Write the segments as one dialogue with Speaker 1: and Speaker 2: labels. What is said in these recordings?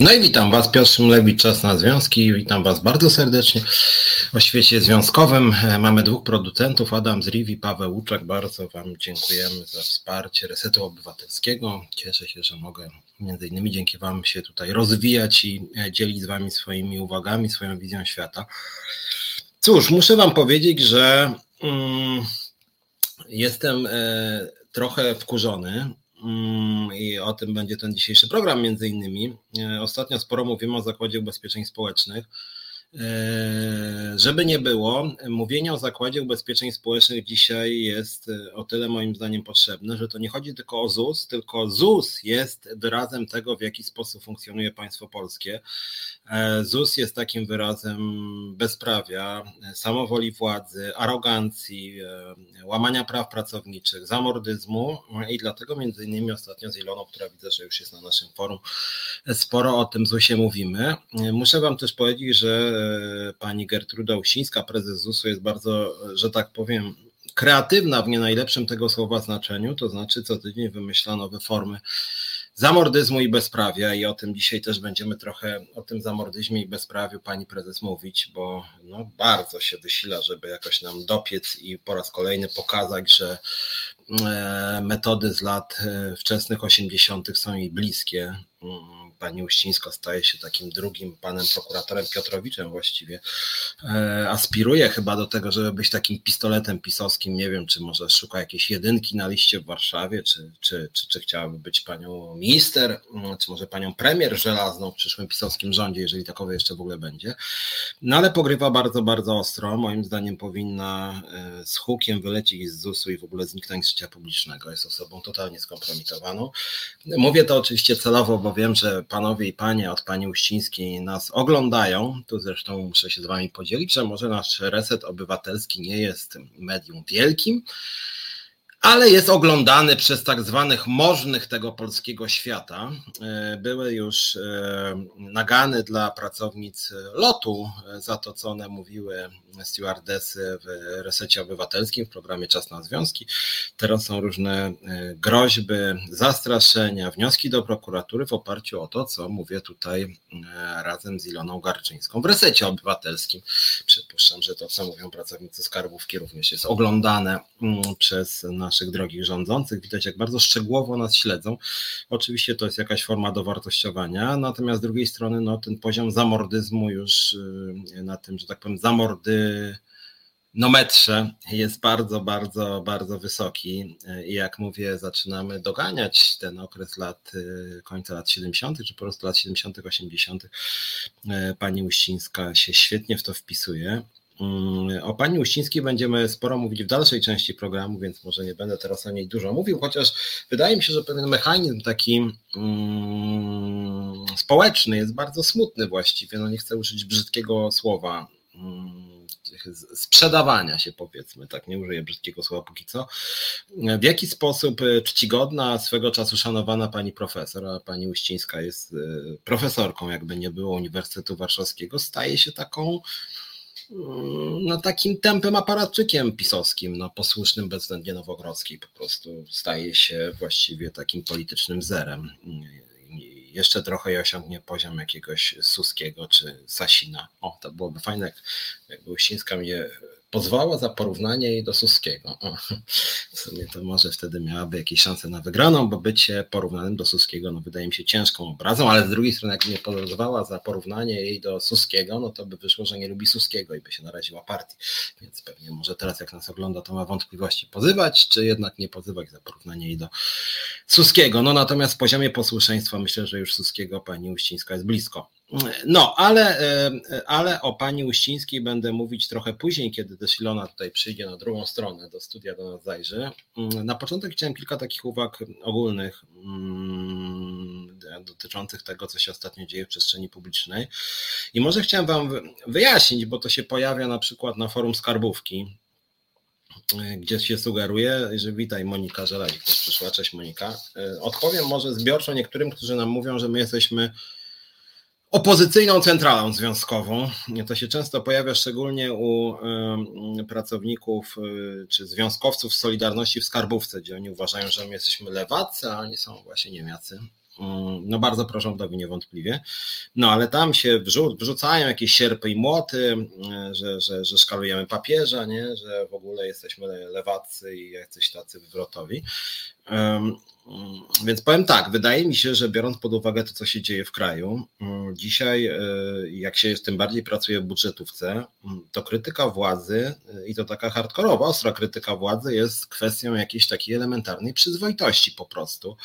Speaker 1: No i witam Was, Piotr Szymlewicz, Czas na Związki. Witam Was bardzo serdecznie o świecie związkowym. E, mamy dwóch producentów, Adam Zriw i Paweł Łuczak. Bardzo Wam dziękujemy za wsparcie Resetu Obywatelskiego. Cieszę się, że mogę między innymi dzięki Wam się tutaj rozwijać i e, dzielić z Wami swoimi uwagami, swoją wizją świata. Cóż, muszę Wam powiedzieć, że mm, jestem e, trochę wkurzony i o tym będzie ten dzisiejszy program między innymi. E, ostatnio sporo mówimy o Zakładzie Ubezpieczeń Społecznych. E, żeby nie było, mówienie o Zakładzie Ubezpieczeń Społecznych dzisiaj jest e, o tyle moim zdaniem potrzebne, że to nie chodzi tylko o ZUS, tylko ZUS jest wyrazem tego, w jaki sposób funkcjonuje państwo polskie. E, ZUS jest takim wyrazem bezprawia, samowoli władzy, arogancji, łamania praw pracowniczych, zamordyzmu i dlatego między innymi ostatnio z Iloną, która widzę, że już jest na naszym forum, sporo o tym ZUSie mówimy. Muszę Wam też powiedzieć, że pani Gertruda Usińska, prezes ZUS-u, jest bardzo, że tak powiem, kreatywna w nie najlepszym tego słowa znaczeniu, to znaczy co tydzień wymyśla nowe formy zamordyzmu i bezprawia i o tym dzisiaj też będziemy trochę o tym zamordyzmie i bezprawiu pani prezes mówić, bo no, bardzo się wysila, żeby jakoś nam dopiec i po raz kolejny pokazać, że e, metody z lat e, wczesnych 80. są jej bliskie mm, pani Uścińska staje się takim drugim panem prokuratorem Piotrowiczem właściwie. E, aspiruje chyba do tego, żeby być takim pistoletem pisowskim. Nie wiem, czy może szuka jakiejś jedynki na liście w Warszawie, czy, czy, czy, czy chciałaby być panią minister, mm, czy może panią premier żelazną w przyszłym pisowskim rządzie, jeżeli takowy jeszcze w ogóle będzie. No ale pogrywa bardzo, bardzo ostro. Moim zdaniem powinna e, z hukiem wylecieć z ZUS-u i w ogóle zniknąć z życia publicznego. Jest osobą totalnie skompromitowaną. Mówię to oczywiście celowo, bo wiem, że panowie i panie od pani Uścińskiej nas oglądają, tu zresztą muszę się z wami podzielić, że może nasz reset obywatelski nie jest medium wielkim, ale jest oglądany przez tak zwanych możnych tego polskiego świata. E, były już e, nagany dla pracownic lotu za to, co one mówiły stewardesy w resecie obywatelskim w programie Czas na Związki. Teraz są różne e, groźby, zastraszenia, wnioski do prokuratury w oparciu o to, co mówię tutaj razem z Iloną Garczyńską w resecie obywatelskim. Przypuszczam, że to, co mówią pracownicy skarbówki również jest oglądane mm, przez nasz naszych drogich rządzących. Widać, jak bardzo szczegółowo nas śledzą. Oczywiście to jest jakaś forma dowartościowania, natomiast z drugiej strony no, ten poziom zamordyzmu już y, na tym, że tak powiem, zamordy no metrze jest bardzo, bardzo, bardzo wysoki i jak mówię, zaczynamy doganiać ten okres lat, y, końca lat 70., czy po prostu lat 70., 80. Y, pani Uścińska się świetnie w to wpisuje. Mm, o pani Uścińskiej będziemy sporo mówić w dalszej części programu, więc może nie będę teraz o niej dużo mówił, chociaż wydaje mi się, że pewien mechanizm taki mm, społeczny jest bardzo smutny właściwie. No nie chcę użyć brzydkiego słowa. Mm, sprzedawania się, powiedzmy, tak, nie użyję brzydkiego słowa póki co. W jaki sposób czcigodna, swego czasu szanowana pani profesor, a pani Uścińska jest e, profesorką, jakby nie było Uniwersytetu Warszawskiego, staje się taką no, takim tempem aparatczykiem pisowskim, no, posłusznym bezwzględnie Nowogrodzkiej, po prostu staje się właściwie takim politycznym zerem. Jeszcze trochę i osiągnie poziom jakiegoś Suskiego czy Sasina. O, to byłoby fajne, jakby Uścińska mnie pozwała za porównanie jej do Suskiego. O, w sumie to może wtedy miałaby jakieś szanse na wygraną, bo bycie porównanym do Suskiego, no wydaje mi się ciężką obrazą, ale z drugiej strony, jak nie pozwała za porównanie jej do Suskiego, no to by wyszło, że nie lubi Suskiego i by się naraziła partii. Więc pewnie może teraz, jak nas ogląda, to ma wątpliwości pozywać, czy jednak nie pozywać za porównanie jej do Suskiego. No natomiast w poziomie posłuszeństwa myślę, że już Suskiego pani Uścińska jest blisko. No, ale, e, ale o pani Uścińskiej będę mówić trochę później, kiedy też Ilona tutaj przyjdzie na drugą stronę do studia, do nas zajrzy. Na początek chciałem kilka takich uwag ogólnych mm, dotyczących tego, co się ostatnio dzieje w przestrzeni publicznej. I może chciałem Wam wyjaśnić, bo to się pojawia na przykład na forum Skarbówki, e, gdzie się sugeruje, że witaj Monika Żelalik, też przyszła, cześć Monika. E, odpowiem może zbiorczo niektórym, którzy nam mówią, że my jesteśmy opozycyjną centralą związkową. To się często pojawia szczególnie u pracowników y, czy związkowców Solidarności w Skarbówce, gdzie oni uważają, że my jesteśmy lewacy, a oni są właśnie Niemiacy. mm, no bardzo prorządowi niewątpliwie, no ale tam się wrzucają jakieś sierpy i młoty, że, że, że szkalujemy papieża, nie? że w ogóle jesteśmy lewacy i jacyś tacy wywrotowi. Więc powiem tak, wydaje mi się, że biorąc pod uwagę to, co się dzieje w kraju, mm, dzisiaj, e, jak się tym bardziej pracuje w budżetówce, mm, to krytyka władzy i to taka hardkorowa, ostra krytyka władzy jest kwestią jakiejś takiej elementarnej przyzwoitości po prostu.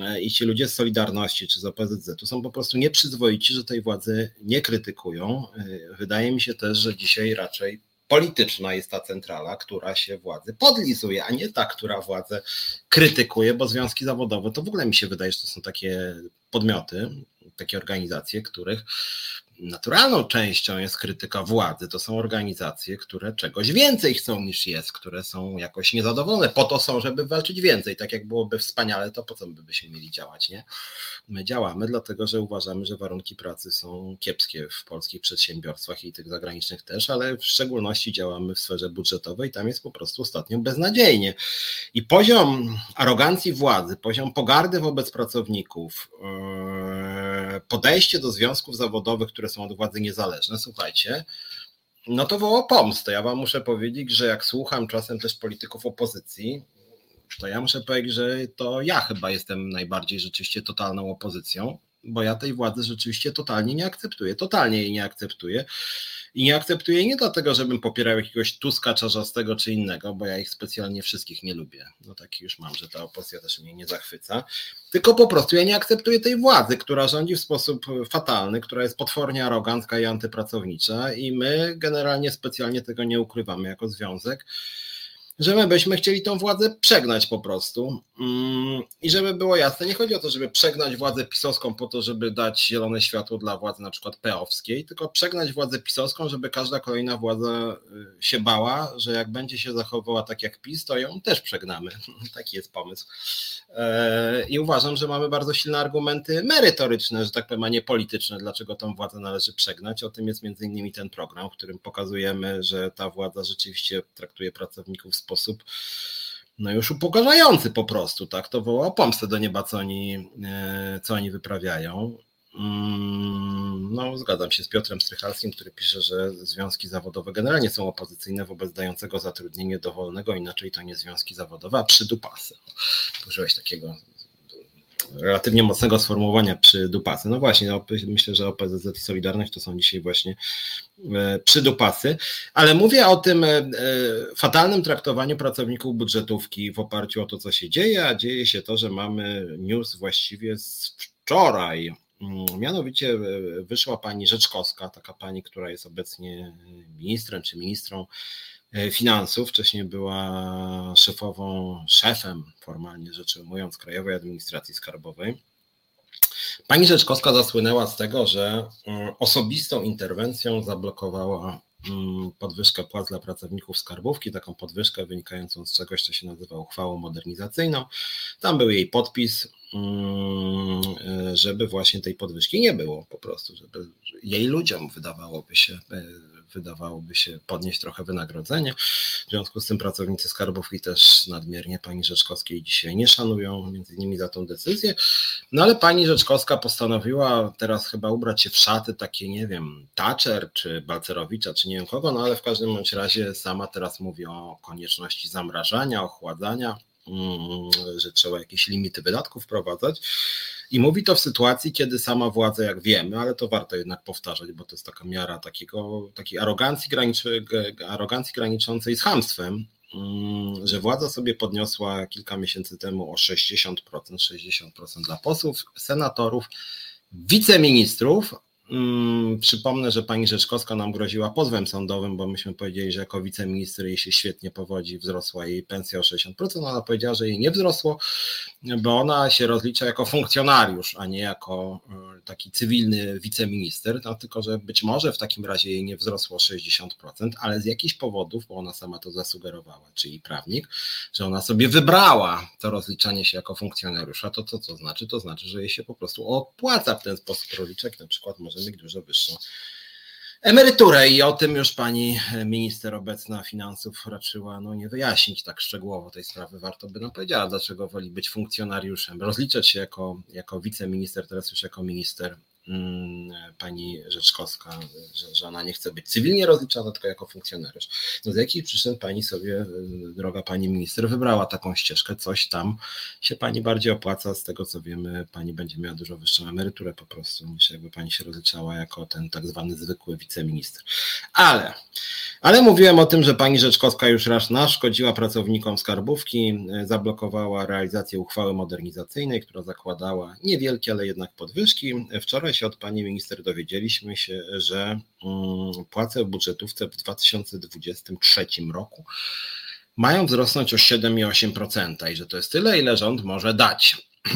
Speaker 1: E, I ci ludzie z Solidarności czy z OPZZ-u są po prostu nieprzyzwoici, że tej władzy nie krytykują. E, wydaje mi się też, że dzisiaj raczej polityczna jest ta centrala, która się władzy podlizuje, a nie ta, która władzę krytykuje, bo związki zawodowe to w ogóle mi się wydaje, że to są takie podmioty, takie organizacje, których naturalną częścią jest krytyka władzy. To są organizacje, które czegoś więcej chcą niż jest, które są jakoś niezadowolone. Po to są, żeby walczyć więcej. Tak jak byłoby wspaniale, to po co by byśmy mieli działać, nie? My działamy dlatego, że uważamy, że warunki pracy są kiepskie w polskich przedsiębiorstwach i tych zagranicznych też, ale w szczególności działamy w sferze budżetowej. Tam jest po prostu ostatnio beznadziejnie. I poziom arogancji władzy, poziom pogardy wobec pracowników, yy, podejście do związków zawodowych, które są od władzy niezależne, słuchajcie, no to woła pomstę. Ja wam muszę powiedzieć, że jak słucham czasem też polityków opozycji, to ja muszę powiedzieć, że to ja chyba jestem najbardziej rzeczywiście totalną opozycją, bo ja tej władzy rzeczywiście totalnie nie akceptuję. Totalnie jej nie akceptuję. I nie akceptuję nie dlatego, żebym popierał jakiegoś Tuska, Czarzastego czy innego, bo ja ich specjalnie wszystkich nie lubię. No taki już mam, że ta opozycja też mnie nie zachwyca. Tylko po prostu ja nie akceptuję tej władzy, która rządzi w sposób fatalny, która jest potwornie arogancka i antypracownicza i my generalnie specjalnie tego nie ukrywamy jako związek że my byśmy chcieli tą władzę przegnać po prostu. Mm, I żeby było jasne, nie chodzi o to, żeby przegnać władzę pisowską po to, żeby dać zielone światło dla władzy na przykład peowskiej, tylko przegnać władzę pisowską, żeby każda kolejna władza y, się bała, że jak będzie się zachowywała tak jak PiS, to ją też przegnamy. Taki jest pomysł. E, I uważam, że mamy bardzo silne argumenty merytoryczne, że tak powiem, a nie polityczne, dlaczego tą władzę należy przegnać. O tym jest między innymi ten program, w którym pokazujemy, że ta władza rzeczywiście traktuje pracowników sposób no już upokarzający po prostu, tak? To woła pomstę do nieba, co oni, e, co oni wyprawiają. Mm, no, zgadzam się z Piotrem Strychalskim, który pisze, że związki zawodowe generalnie są opozycyjne wobec dającego zatrudnienie dowolnego, inaczej to nie związki zawodowe, a przydupasy. Użyłeś takiego relatywnie mocnego sformułowania przy dupasy. No właśnie, no, myślę, że OPZZ i Solidarność to są dzisiaj właśnie e, przy dupasy, ale mówię o tym e, e, fatalnym traktowaniu pracowników budżetówki w oparciu o to, co się dzieje, a dzieje się to, że mamy news właściwie z wczoraj. Mm, mianowicie wyszła pani Rzeczkowska, taka pani, która jest obecnie ministrem czy ministrą finansów, wcześniej była szefową, szefem formalnie rzecz ujmując Krajowej Administracji Skarbowej. Pani Rzeczkowska zasłynęła z tego, że mm, osobistą interwencją zablokowała mm, podwyżkę płac dla pracowników skarbówki, taką podwyżkę wynikającą z czegoś, co się nazywa uchwałą modernizacyjną. Tam był jej podpis, e, żeby właśnie tej podwyżki nie było po prostu, żeby jej ludziom wydawałoby się e, wydawałoby się podnieść trochę wynagrodzenie. W związku z tym pracownicy skarbówki też nadmiernie pani Rzeczkowskiej dzisiaj nie szanują, między innymi za tą decyzję. No ale pani Rzeczkowska postanowiła teraz chyba ubrać się w szaty takie, nie wiem, Thatcher czy Balcerowicza, czy nie wiem kogo, no ale w każdym bądź razie sama teraz mówi o konieczności zamrażania, ochładzania mm, że trzeba jakieś limity wydatków wprowadzać. I mówi to w sytuacji, kiedy sama władza, jak wiemy, ale to warto jednak powtarzać, bo to jest taka miara takiego, takiej arogancji, graniczy, arogancji graniczącej z hamstwem, mm, że władza sobie podniosła kilka miesięcy temu o 60%, 60% dla posłów, senatorów, wiceministrów, Hmm, przypomnę, że pani Rzeczkowska nam groziła pozwem sądowym, bo myśmy powiedzieli, że jako wiceminister jej się świetnie powodzi, wzrosła jej pensja o 60%. Ona powiedziała, że jej nie wzrosło, bo ona się rozlicza jako funkcjonariusz, a nie jako e, taki cywilny wiceminister, no, tylko że być może w takim razie jej nie wzrosło 60%, ale z jakichś powodów, bo ona sama to zasugerowała, czyli prawnik, że ona sobie wybrała to rozliczanie się jako funkcjonariusza, to co to znaczy? To znaczy, że jej się po prostu opłaca w ten sposób rozliczać, na przykład może mieć dużo wyższą emeryturę i o tym już pani minister obecna finansów raczyła no, nie wyjaśnić tak szczegółowo tej sprawy. Warto by nam powiedziała, dlaczego woli być funkcjonariuszem, rozliczać się jako, jako wiceminister, teraz już jako minister pani Rzeczkowska, że, że ona nie chce być cywilnie rozliczana, tylko jako funkcjonariusz. No z jakich przyczyn pani sobie, y, droga pani minister, wybrała taką ścieżkę? Coś tam się pani bardziej opłaca, z tego co wiemy, pani będzie miała dużo wyższą emeryturę po prostu, niż jakby pani się rozliczała jako ten tak zwany zwykły wiceminister. Ale, ale mówiłem o tym, że pani Rzeczkowska już raz naszkodziła pracownikom skarbówki, y, zablokowała realizację uchwały modernizacyjnej, która zakładała niewielkie, ale jednak podwyżki. Wczoraj się od pani minister dowiedzieliśmy się, że mm, płace w budżetówce w 2023 roku mają wzrosnąć o 7,8% i że to jest tyle, ile rząd może dać.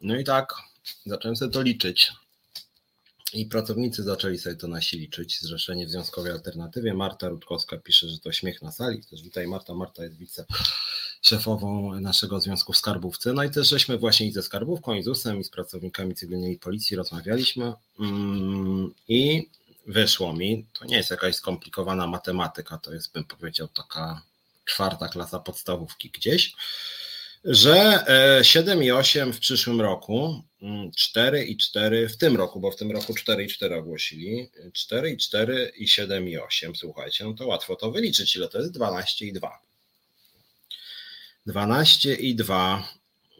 Speaker 1: No i tak zacząłem sobie to liczyć. I pracownicy zaczęli sobie to nasi liczyć. Zrzeszenie w Związkowej Alternatywie. Marta Rutkowska pisze, że to śmiech na sali. Też witaj Marta. Marta jest wice szefową naszego Związku w Skarbówce. No i też żeśmy właśnie i ze Skarbówką, i z USem, i z pracownikami cywilnymi policji rozmawialiśmy mm, i wyszło mi, to nie jest jakaś skomplikowana matematyka, to jest bym powiedział taka czwarta klasa podstawówki gdzieś, że 7,8 e, w przyszłym roku, 4,4 mm, w tym roku, bo w tym roku 4,4 ogłosili, 4,4 i 7,8, słuchajcie, no to łatwo to wyliczyć, ile to jest 12,2. 12 i 2.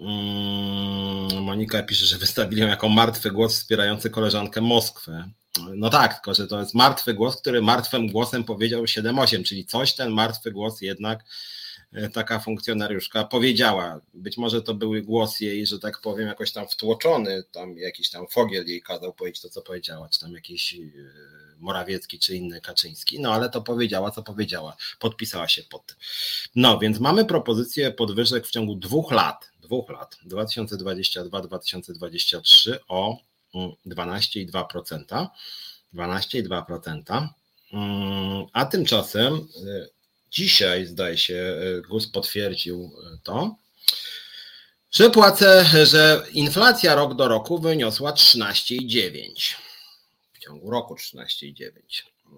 Speaker 1: Mm, Monika pisze, że wystawili ją jako martwy głos wspierający koleżankę Moskwę. No tak, tylko że to jest martwy głos, który martwym głosem powiedział 7-8, czyli coś ten martwy głos jednak taka funkcjonariuszka powiedziała, być może to był głos jej, że tak powiem, jakoś tam wtłoczony, tam jakiś tam Fogiel jej kazał powiedzieć to, co powiedziała, czy tam jakiś e, Morawiecki, czy inny Kaczyński, no ale to powiedziała, co powiedziała, podpisała się pod tym. No, więc mamy propozycję podwyżek w ciągu dwóch lat, dwóch lat, 2022-2023 o 12,2%, mm, 12,2%, mm, a tymczasem e, dzisiaj, zdaje się, e, GUS potwierdził e, to, że płacę, że inflacja rok do roku wyniosła 13,9. W ciągu roku 13,9.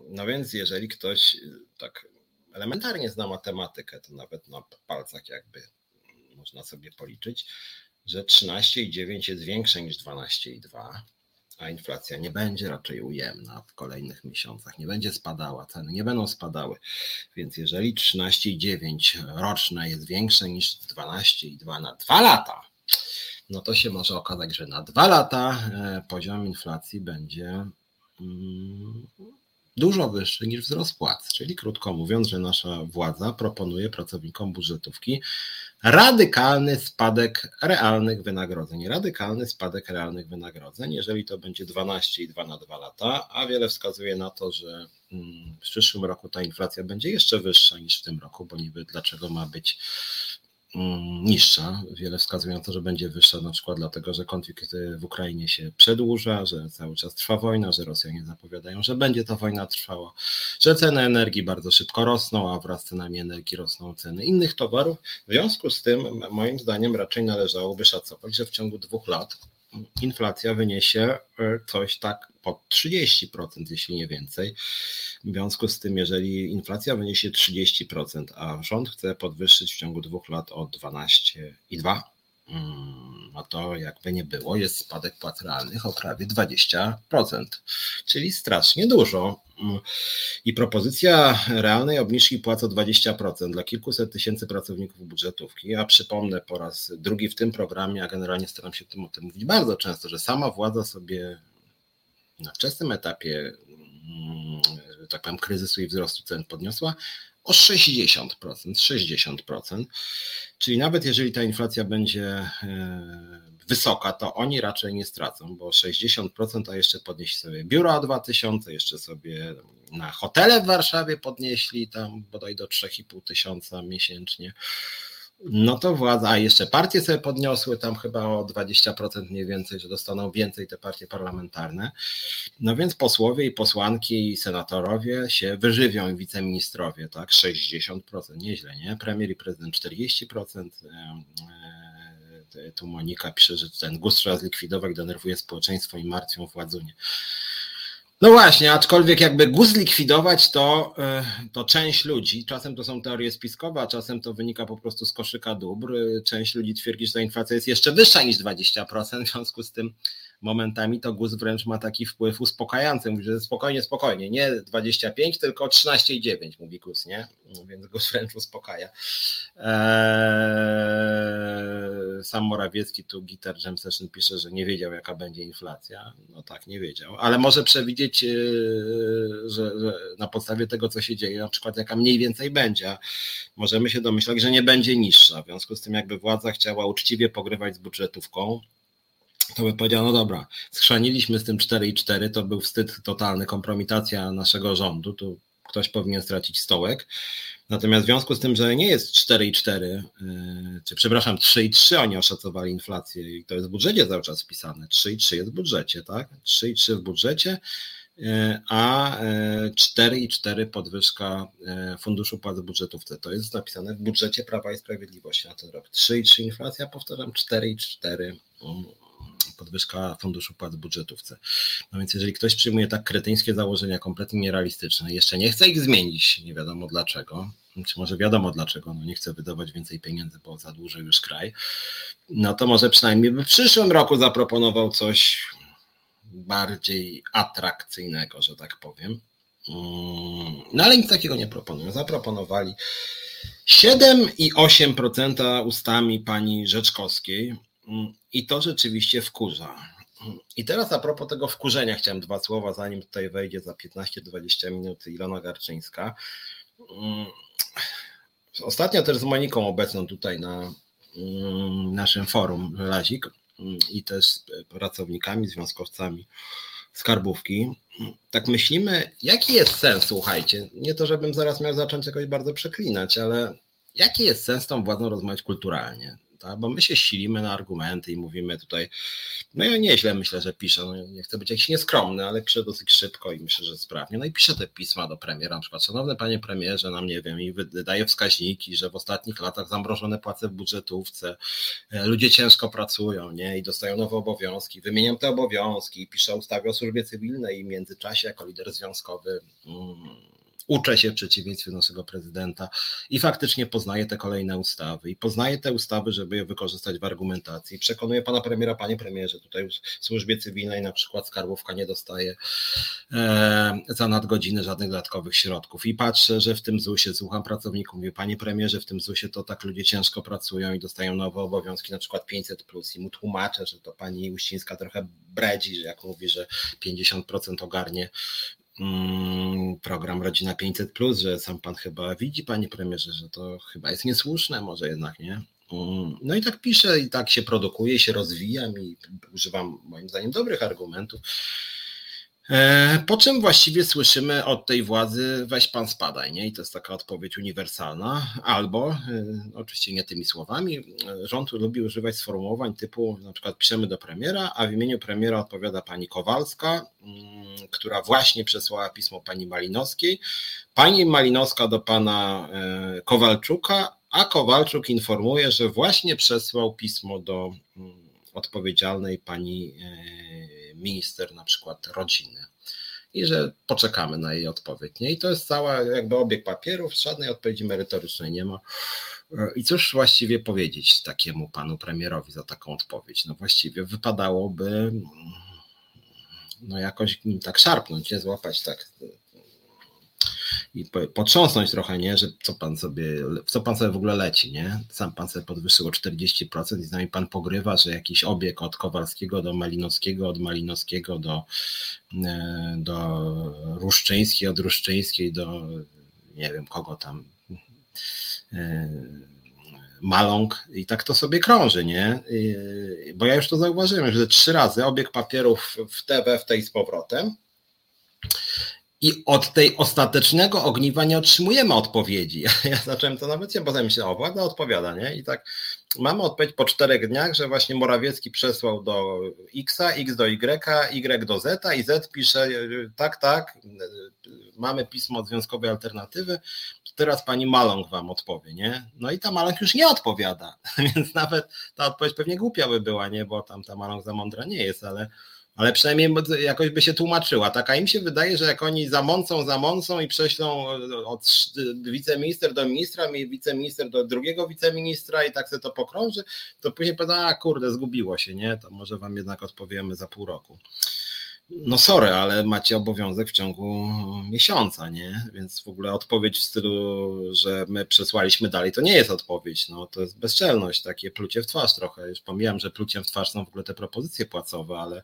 Speaker 1: No więc jeżeli ktoś e, tak elementarnie zna matematykę, to nawet na palcach jakby można sobie policzyć, że 13,9 jest większe niż 12,2 a inflacja nie będzie raczej ujemna w kolejnych miesiącach, nie będzie spadała, ceny nie będą spadały. Więc jeżeli 13,9 roczne jest większe niż 12,2 na 2 lata, no to się może okazać, że na 2 lata e, poziom inflacji będzie mm, dużo wyższy niż wzrost płac. Czyli krótko mówiąc, że nasza władza proponuje pracownikom budżetówki radykalny spadek realnych wynagrodzeń. Radykalny spadek realnych wynagrodzeń, jeżeli to będzie 12,2 na 2 lata, a wiele wskazuje na to, że mm, w przyszłym roku ta inflacja będzie jeszcze wyższa niż w tym roku, bo niby dlaczego ma być niższa. Wiele wskazuje na to, że będzie wyższa na przykład dlatego, że konflikt w Ukrainie się przedłuża, że cały czas trwa wojna, że Rosjanie zapowiadają, że będzie ta wojna trwała, że ceny energii bardzo szybko rosną, a wraz z cenami energii rosną ceny innych towarów. W związku z tym, moim zdaniem, raczej należałoby szacować, że w ciągu dwóch lat inflacja wyniesie e, coś tak pod 30%, jeśli nie więcej. W związku z tym, jeżeli inflacja wyniesie 30%, a rząd chce podwyższyć w ciągu dwóch lat o 12,2%, mm, no to jakby nie było, jest spadek płac realnych o prawie 20%, czyli strasznie dużo. I propozycja realnej obniżki płac o 20% dla kilkuset tysięcy pracowników budżetówki. Ja przypomnę po raz drugi w tym programie, a generalnie staram się tym o tym mówić bardzo często, że sama władza sobie na wczesnym etapie, że tak powiem, kryzysu i wzrostu cen podniosła o 60%, 60%. Czyli nawet jeżeli ta inflacja będzie e, wysoka, to oni raczej nie stracą, bo 60%, a jeszcze podnieśli sobie biura o 2000, jeszcze sobie na hotele w Warszawie podnieśli tam bodaj do 3,5 tysiąca miesięcznie. No to władza, a jeszcze partie sobie podniosły tam chyba o 20% mniej więcej, że dostaną więcej te partie parlamentarne. No więc posłowie i posłanki i senatorowie się wyżywią i wiceministrowie, tak? 60%, nieźle, nie? Premier i prezydent 40%. Tu Monika pisze, że ten GUS trzeba zlikwidować, denerwuje społeczeństwo i martwią władzunie. No właśnie, aczkolwiek jakby GUS zlikwidować, to, e, to część ludzi, czasem to są teorie spiskowe, a czasem to wynika po prostu z koszyka dóbr. Część ludzi twierdzi, że ta inflacja jest jeszcze wyższa niż 20%, w związku z tym momentami to GUS wręcz ma taki wpływ uspokajający. Mówi, że spokojnie, spokojnie, nie 25, tylko 13,9 mówi GUS, nie? Więc GUS wręcz uspokaja. Eee, sam Morawiecki tu Gitar Jam Session pisze, że nie wiedział jaka będzie inflacja. No tak, nie wiedział, ale może przewidzieć, e, że, że na podstawie tego, co się dzieje, na przykład jaka mniej więcej będzie. Możemy się domyślać, że nie będzie niższa. W związku z tym jakby władza chciała uczciwie pogrywać z budżetówką, to by powiedział, no dobra, schrzaniliśmy z tym 4,4, to był wstyd totalny, kompromitacja naszego rządu, tu ktoś powinien stracić stołek. Natomiast w związku z tym, że nie jest 4,4, yy, czy przepraszam, 3,3 oni oszacowali inflację i to jest w budżecie cały czas wpisane. 3,3 jest w budżecie, tak? 3,3 w budżecie, yy, a 4,4 yy, podwyżka funduszu płac w budżetówce. To jest napisane w budżecie Prawa i Sprawiedliwości na ten rok. 3,3 inflacja, powtarzam, 4,4 podwyżka funduszu płac w budżetówce. No więc jeżeli ktoś przyjmuje tak kretyńskie założenia, kompletnie nierealistyczne, jeszcze nie chce ich zmienić, nie wiadomo dlaczego, czy może wiadomo dlaczego, no nie chce wydawać więcej pieniędzy, bo zadłuży już kraj, no to może przynajmniej by w przyszłym roku zaproponował coś bardziej atrakcyjnego, że tak powiem. Mm, no ale nic takiego nie proponują. Zaproponowali 7,8% ustami pani Rzeczkowskiej. Mm, I to rzeczywiście wkurza. I teraz a propos tego wkurzenia chciałem dwa słowa, zanim tutaj wejdzie za 15-20 minut Ilona Garczyńska. Mm, ostatnio też z Moniką obecną tutaj na mm, naszym forum Lazik i też z pracownikami, związkowcami skarbówki. Tak myślimy, jaki jest sens, słuchajcie, nie to, żebym zaraz miał zacząć jakoś bardzo przeklinać, ale jaki jest sens tą władzą rozmawiać kulturalnie? Tak? bo my się silimy na argumenty i mówimy tutaj, no ja nieźle myślę, że piszę, no nie chcę być jakiś nieskromny, ale piszę dosyć szybko i myślę, że sprawnie. No i piszę te pisma do premiera, na przykład, szanowny panie premierze, nam nie wiem, i wydaje wskaźniki, że w ostatnich latach zamrożone płace w budżetówce, e, ludzie ciężko pracują, nie, i dostają nowe obowiązki, wymieniam te obowiązki, piszę ustawę o służbie cywilnej i w międzyczasie jako lider związkowy mm, uczę się w przeciwieństwie do naszego prezydenta i faktycznie poznaję te kolejne ustawy i poznaję te ustawy, żeby je wykorzystać w argumentacji. Przekonuję pana premiera, panie premierze, tutaj w służbie cywilnej na przykład skarbówka nie dostaje e, za nadgodziny żadnych dodatkowych środków i patrzę, że w tym ZUS-ie, słucham pracowników, mówię, panie premierze, w tym ZUS-ie to tak ludzie ciężko pracują i dostają nowe obowiązki, na przykład 500 plus i mu tłumaczę, że to pani Uścińska trochę bredzi, że jak mówi, że 50% ogarnie program Rodzina 500, że sam pan chyba widzi, panie premierze, że to chyba jest niesłuszne, może jednak nie. Mm, no i tak piszę, i tak się produkuje, się rozwijam i używam moim zdaniem dobrych argumentów. E, po czym właściwie słyszymy od tej władzy, weź pan spadaj, nie? I to jest taka odpowiedź uniwersalna. Albo, e, oczywiście nie tymi słowami, rząd lubi używać sformułowań typu, na przykład piszemy do premiera, a w imieniu premiera odpowiada pani Kowalska, mm, która właśnie przesłała pismo pani Malinowskiej. Pani Malinowska do pana e, Kowalczuka, a Kowalczuk informuje, że właśnie przesłał pismo do mm, odpowiedzialnej pani minister na przykład rodziny i że poczekamy na jej odpowiedź. Nie? I to jest cała jakby obieg papierów, żadnej odpowiedzi merytorycznej nie ma. I cóż właściwie powiedzieć takiemu panu premierowi za taką odpowiedź? No właściwie wypadałoby no jakoś tak szarpnąć, nie złapać tak i potrząsnąć trochę, nie, że co pan sobie, co pan sobie w ogóle leci, nie? Sam pan sobie podwyższył o 40% i z nami pan pogrywa, że jakiś obieg od Kowalskiego do Malinowskiego, od Malinowskiego do, e, do Ruszczyńskiej, od Ruszczyńskiej do nie wiem kogo tam e, Maląg i tak to sobie krąży, nie? Bo ja już to zauważyłem, że trzy razy obieg papierów w TV, w tej z powrotem i od tej ostatecznego ogniwa nie otrzymujemy odpowiedzi. Ja zacząłem to nawet się, potem myślę, o, władza odpowiada, nie? I tak mamy odpowiedź po czterech dniach, że właśnie Morawiecki przesłał do X, X do Y, Y do Z i Z pisze, tak, tak, mamy pismo od Związkowej Alternatywy, teraz pani Maląg wam odpowie, nie? No i ta Maląg już nie odpowiada, więc nawet ta odpowiedź pewnie głupia by była, nie? Bo tam ta Maląg za mądra nie jest, ale ale przynajmniej jakoś by się tłumaczyła. Taka im się wydaje, że jak oni zamącą, zamącą i prześlą od wiceminister do ministra, wiceminister do drugiego wiceministra i tak sobie to pokrąży, to później powiedzą, a kurde, zgubiło się, nie? To może wam jednak odpowiemy za pół roku no sorry, ale macie obowiązek w ciągu miesiąca, nie? Więc w ogóle odpowiedź w stylu, że my przesłaliśmy dalej, to nie jest odpowiedź, no to jest bezczelność, takie plucie w twarz trochę. Już pomijam, że pluciem w twarz są w ogóle te propozycje płacowe, ale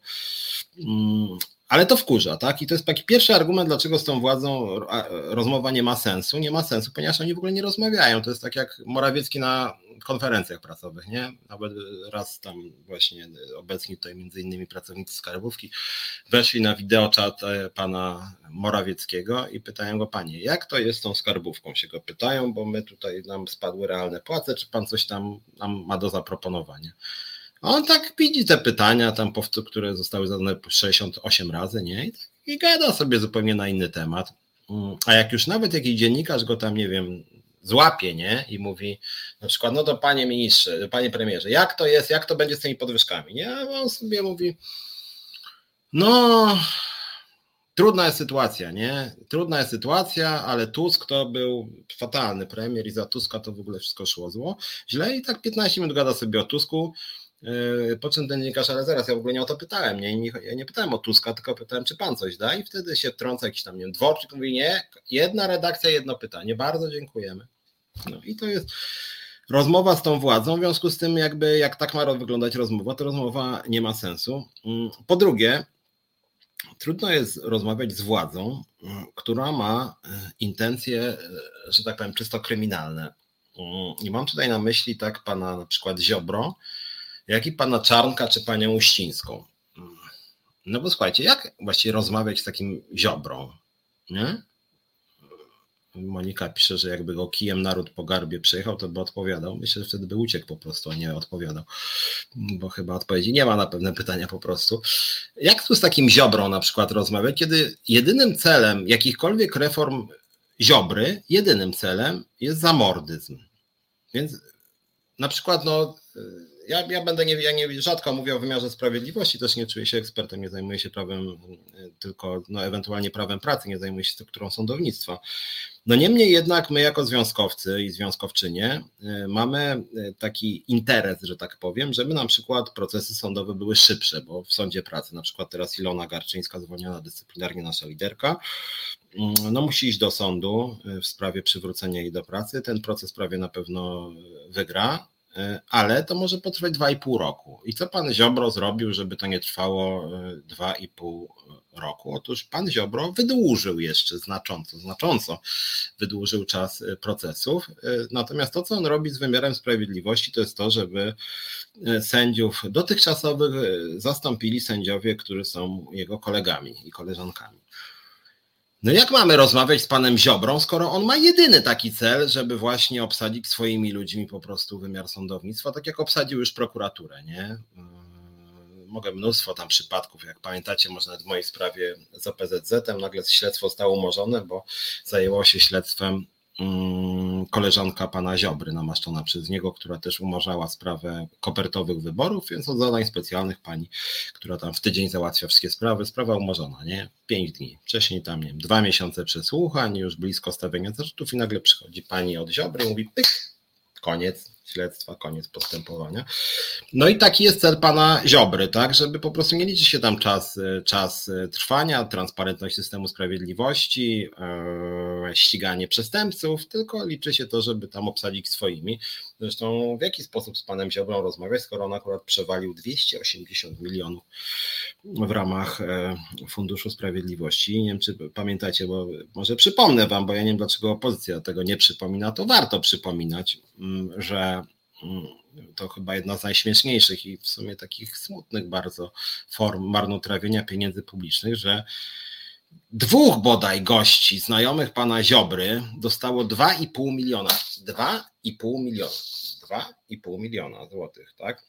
Speaker 1: mm, ale to wkurza, tak? I to jest taki pierwszy argument, dlaczego z tą władzą rozmowa nie ma sensu. Nie ma sensu, ponieważ oni w ogóle nie rozmawiają. To jest tak jak Morawiecki na konferencjach pracowych, nie? Nawet raz tam właśnie obecni tutaj między innymi pracownicy skarbówki weszli na wideoczat e, pana Morawieckiego i pytają go, panie, jak to jest z tą skarbówką? Się go pytają, bo my tutaj nam spadły realne płace, czy pan coś tam nam ma do zaproponowania? On tak widzi te pytania, tam, które zostały zadane 68 razy, nie? I, tak, I gada sobie zupełnie na inny temat. Mm, a jak już nawet jakiś dziennikarz go tam, nie wiem, złapie, nie? I mówi na przykład, no to panie ministrze, panie premierze, jak to jest, jak to będzie z tymi podwyżkami, nie? A on sobie mówi, no, trudna jest sytuacja, nie? Trudna jest sytuacja, ale Tusk to był fatalny premier i za Tuska to w ogóle wszystko szło zło, źle i tak 15 minut gada sobie o Tusku, po czym ten dziennikarz, ale zaraz, ja w ogóle nie o to pytałem, nie, nie, ja nie pytałem o Tuska, tylko pytałem, czy pan coś da i wtedy się wtrąca jakiś tam, nie wiem, dworczyk, mówi nie, jedna redakcja, jedno pytanie, bardzo dziękujemy. No i to jest rozmowa z tą władzą, w związku z tym jakby jak tak ma wyglądać rozmowa, to rozmowa nie ma sensu. Mm, po drugie, trudno jest rozmawiać z władzą, mm, która ma e, intencje, e, że tak powiem, czysto kryminalne. Mm, I mam tutaj na myśli tak pana na przykład Ziobro, jak i pana Czarnka czy panią Uścińską. No bo słuchajcie, jak właściwie rozmawiać z takim ziobrą, nie? Monika pisze, że jakby go kijem naród po garbie przejechał, to by odpowiadał. Myślę, że wtedy by uciekł po prostu, a nie odpowiadał, bo chyba odpowiedzi nie ma na pewne pytania po prostu. Jak tu z takim ziobrą na przykład rozmawiać, kiedy jedynym celem jakichkolwiek reform ziobry, jedynym celem jest zamordyzm. Więc na przykład no ja, ja będę nie, ja nie rzadko mówię o wymiarze sprawiedliwości, też nie czuję się ekspertem, nie zajmuję się prawem, e, tylko no, ewentualnie prawem pracy, nie zajmuję się strukturą sądownictwa. No niemniej jednak my jako związkowcy i związkowczynie e, mamy e, taki interes, że tak powiem, żeby na przykład procesy sądowe były szybsze, bo w sądzie pracy, na przykład teraz Ilona Garczyńska zwolniona dyscyplinarnie, nasza liderka, mm, no musi iść do sądu w sprawie przywrócenia jej do pracy. Ten proces prawie na pewno wygra, ale to może potrwać 2,5 roku. I co pan Ziobro zrobił, żeby to nie trwało 2,5 e, roku? Otóż pan Ziobro wydłużył jeszcze znacząco, znacząco wydłużył czas e, procesów. Natomiast to, co on robi z wymiarem sprawiedliwości, to jest to, żeby sędziów dotychczasowych zastąpili sędziowie, którzy są jego kolegami i koleżankami. No jak mamy rozmawiać z panem Ziobrą, skoro on ma jedyny taki cel, żeby właśnie obsadzić swoimi ludźmi po prostu wymiar sądownictwa, tak jak obsadził już prokuraturę, nie? Yy, mogę mnóstwo tam przypadków, jak pamiętacie, może nawet w mojej sprawie z OPZZ-em nagle śledztwo zostało umorzone, bo zajęło się śledztwem Mm, koleżanka pana Ziobry, namaszczona przez niego, która też umarzała sprawę kopertowych wyborów, więc od zadań specjalnych pani, która tam w tydzień załatwia wszystkie sprawy, sprawa umorzona, nie? Pięć dni. Wcześniej tam, nie wiem, dwa miesiące przesłuchań, już blisko stawienia zarzutów i nagle przychodzi pani od Ziobry mówi pyk, koniec, śledztwa, koniec postępowania. No i taki jest cel pana Ziobry, tak, żeby po prostu nie liczy się tam czas, czas trwania, transparentność systemu sprawiedliwości, e, ściganie przestępców, tylko liczy się to, żeby tam obsadzić swoimi. Zresztą w jaki sposób z panem Ziobrą rozmawiać, skoro on akurat przewalił 280 milionów w ramach e, Funduszu Sprawiedliwości. Nie wiem, czy pamiętacie, bo może przypomnę wam, bo ja nie wiem, dlaczego opozycja tego nie przypomina, to warto przypominać, mm, że mm, to chyba jedna z najśmieszniejszych i w sumie takich smutnych bardzo form marnotrawienia pieniędzy publicznych, że dwóch bodaj gości znajomych pana Ziobry dostało 2,5 miliona. 2,5 miliona. 2,5 miliona złotych, tak?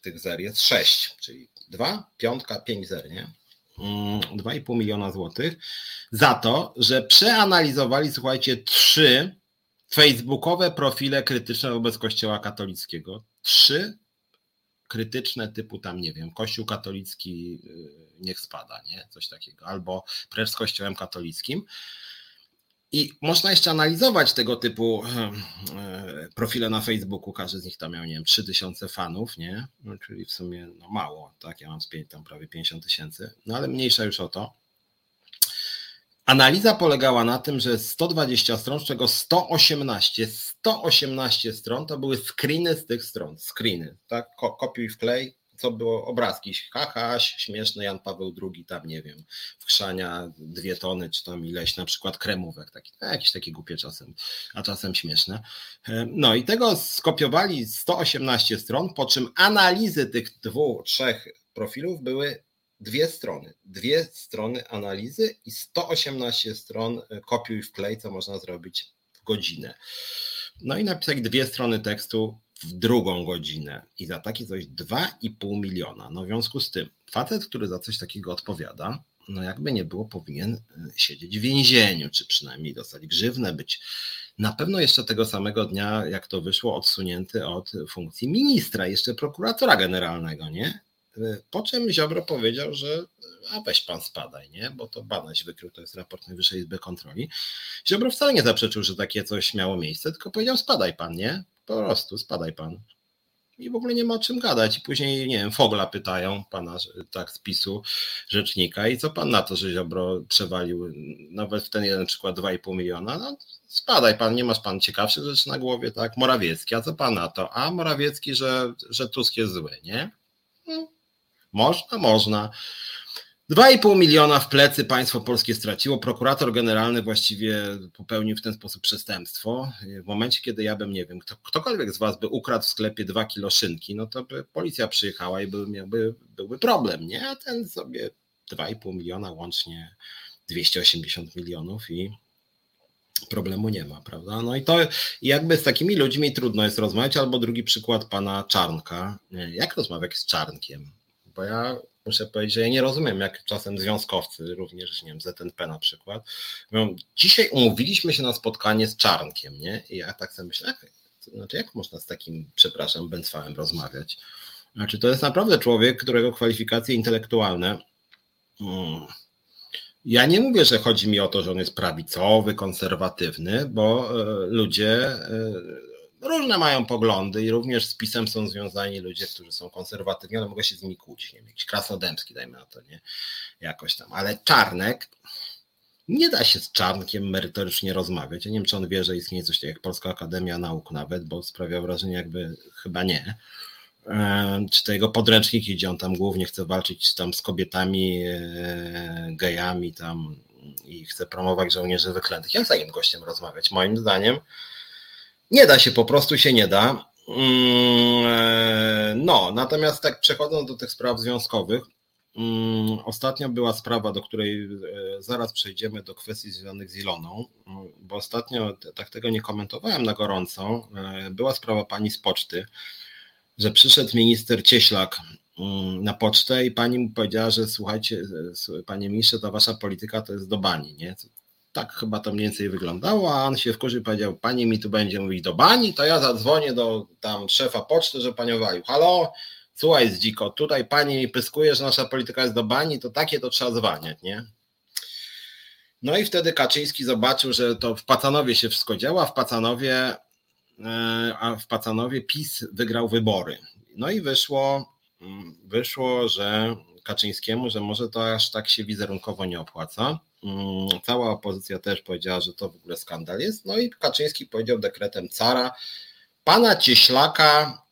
Speaker 1: Tych zer jest 6, czyli 2, piątka, 5 zer, nie? 2,5 mm, miliona złotych za to, że przeanalizowali, słuchajcie, trzy facebookowe profile krytyczne wobec Kościoła katolickiego. Trzy krytyczne typu tam, nie wiem, Kościół katolicki y, niech spada, nie? Coś takiego, albo precz z Kościołem katolickim. I można jeszcze analizować tego typu e, profile na Facebooku. Każdy z nich tam miał, nie wiem, 3000 fanów, nie? No, czyli w sumie no mało, tak? Ja mam z tam prawie 50 tysięcy, no ale mniejsza już o to. Analiza polegała na tym, że 120 stron, z czego 118, 118 stron to były screeny z tych stron, screeny, tak? Kopiuj wklej, co było obrazki, haha, śmieszny Jan Paweł II, tam nie wiem, wchrzania dwie tony, czy tam ileś na przykład kremówek, taki, no, jakieś takie głupie czasem, a czasem śmieszne. No i tego skopiowali 118 stron, po czym analizy tych dwóch, trzech profilów były dwie strony. Dwie strony analizy i 118 stron e, kopiuj wklej, co można zrobić w godzinę. No i napisać dwie strony tekstu w drugą godzinę i za takie coś 2,5 miliona. No w związku z tym, facet, który za coś takiego odpowiada, no jakby nie było, powinien e, siedzieć w więzieniu, czy przynajmniej dostać grzywnę, być na pewno jeszcze tego samego dnia, jak to wyszło, odsunięty od funkcji ministra, jeszcze prokuratora generalnego, nie? Po czym Ziobro powiedział, że a weź pan spadaj, nie? Bo to Banaś wykrył, to jest raport Najwyższej Izby Kontroli. Ziobro wcale nie zaprzeczył, że takie coś miało miejsce, tylko powiedział spadaj pan, nie? Po prostu spadaj pan. I w ogóle nie ma o czym gadać. I później, nie wiem, Fogla pytają pana tak z PiSu, rzecznika, i co pan na to, że Ziobro przewalił nawet w ten jeden przykład 2,5 miliona? No, spadaj pan, nie masz pan ciekawszych rzeczy na głowie, tak? Morawiecki, a co pan na to? A Morawiecki, że, że Tusk jest zły, nie? No, można, można. 2,5 miliona w plecy państwo polskie straciło. Prokurator generalny właściwie popełnił w ten sposób przestępstwo. W momencie, kiedy ja bym, nie wiem, kto, ktokolwiek z was by ukradł w sklepie 2 kilo szynki, no to by policja przyjechała i by, miałby, byłby problem, nie? A ten sobie 2,5 miliona, łącznie 280 milionów i problemu nie ma, prawda? No i to jakby z takimi ludźmi trudno jest rozmawiać, albo drugi przykład pana Czarnka. Jak rozmawiać z Czarnkiem? Bo ja muszę powiedzieć, że ja nie rozumiem, jak czasem związkowcy, również, nie wiem, ZNP na przykład, mówią, dzisiaj umówiliśmy się na spotkanie z Czarnkiem, nie? I ja tak sobie myślę, znaczy jak można z takim, przepraszam, Bęcwałem rozmawiać? Znaczy to jest naprawdę człowiek, którego kwalifikacje intelektualne hmm, ja nie mówię, że chodzi mi o to, że on jest prawicowy, konserwatywny, bo e, ludzie e, różne mają poglądy i również z pisem są związani ludzie, którzy są konserwatywni, ale mogę się z nimi kłócić, nie wiem, jakiś krasnodębski, dajmy na to, nie, jakoś tam, ale Czarnek, nie da się z Czarnkiem merytorycznie rozmawiać, ja nie wiem, czy on wie, że istnieje coś takiego jak Polska Akademia Nauk nawet, bo sprawia wrażenie, jakby chyba nie, czy to jego podręczniki, gdzie on tam głównie chce walczyć tam z kobietami, e, gejami tam i chce promować żołnierzy wyklętych. Jak z takim gościem rozmawiać? Moim zdaniem nie da się, po prostu się nie da. Mm, e, no, natomiast tak przechodząc do tych spraw związkowych, mm, ostatnio była sprawa, do której e, zaraz przejdziemy do kwestii związanych z Iloną, bo ostatnio tak tego nie komentowałem na gorąco. E, była sprawa pani z poczty, że przyszedł minister Cieślak mm, na pocztę i pani mu powiedziała, że słuchajcie, panie ministrze, ta wasza polityka to jest do bani, nie? Tak chyba to mniej więcej wyglądało, a on się wkurzył i powiedział, pani mi tu będzie mówić do bani, to ja zadzwonię do tam szefa poczty, że panią. Halo, słuchaj z dziko, tutaj pani mi pyskuje, że nasza polityka jest do bani, to takie to trzeba zwalniać, nie? No i wtedy Kaczyński zobaczył, że to w Pacanowie się wszystko działa, w Pacanowie, e, a w Pacanowie PiS wygrał wybory. No i wyszło, mm, wyszło, że Kaczyńskiemu, że może to aż tak się wizerunkowo nie opłaca. Mm, cała opozycja też powiedziała, że to w ogóle skandal jest. No i Kaczyński powiedział dekretem cara, pana Cieślaka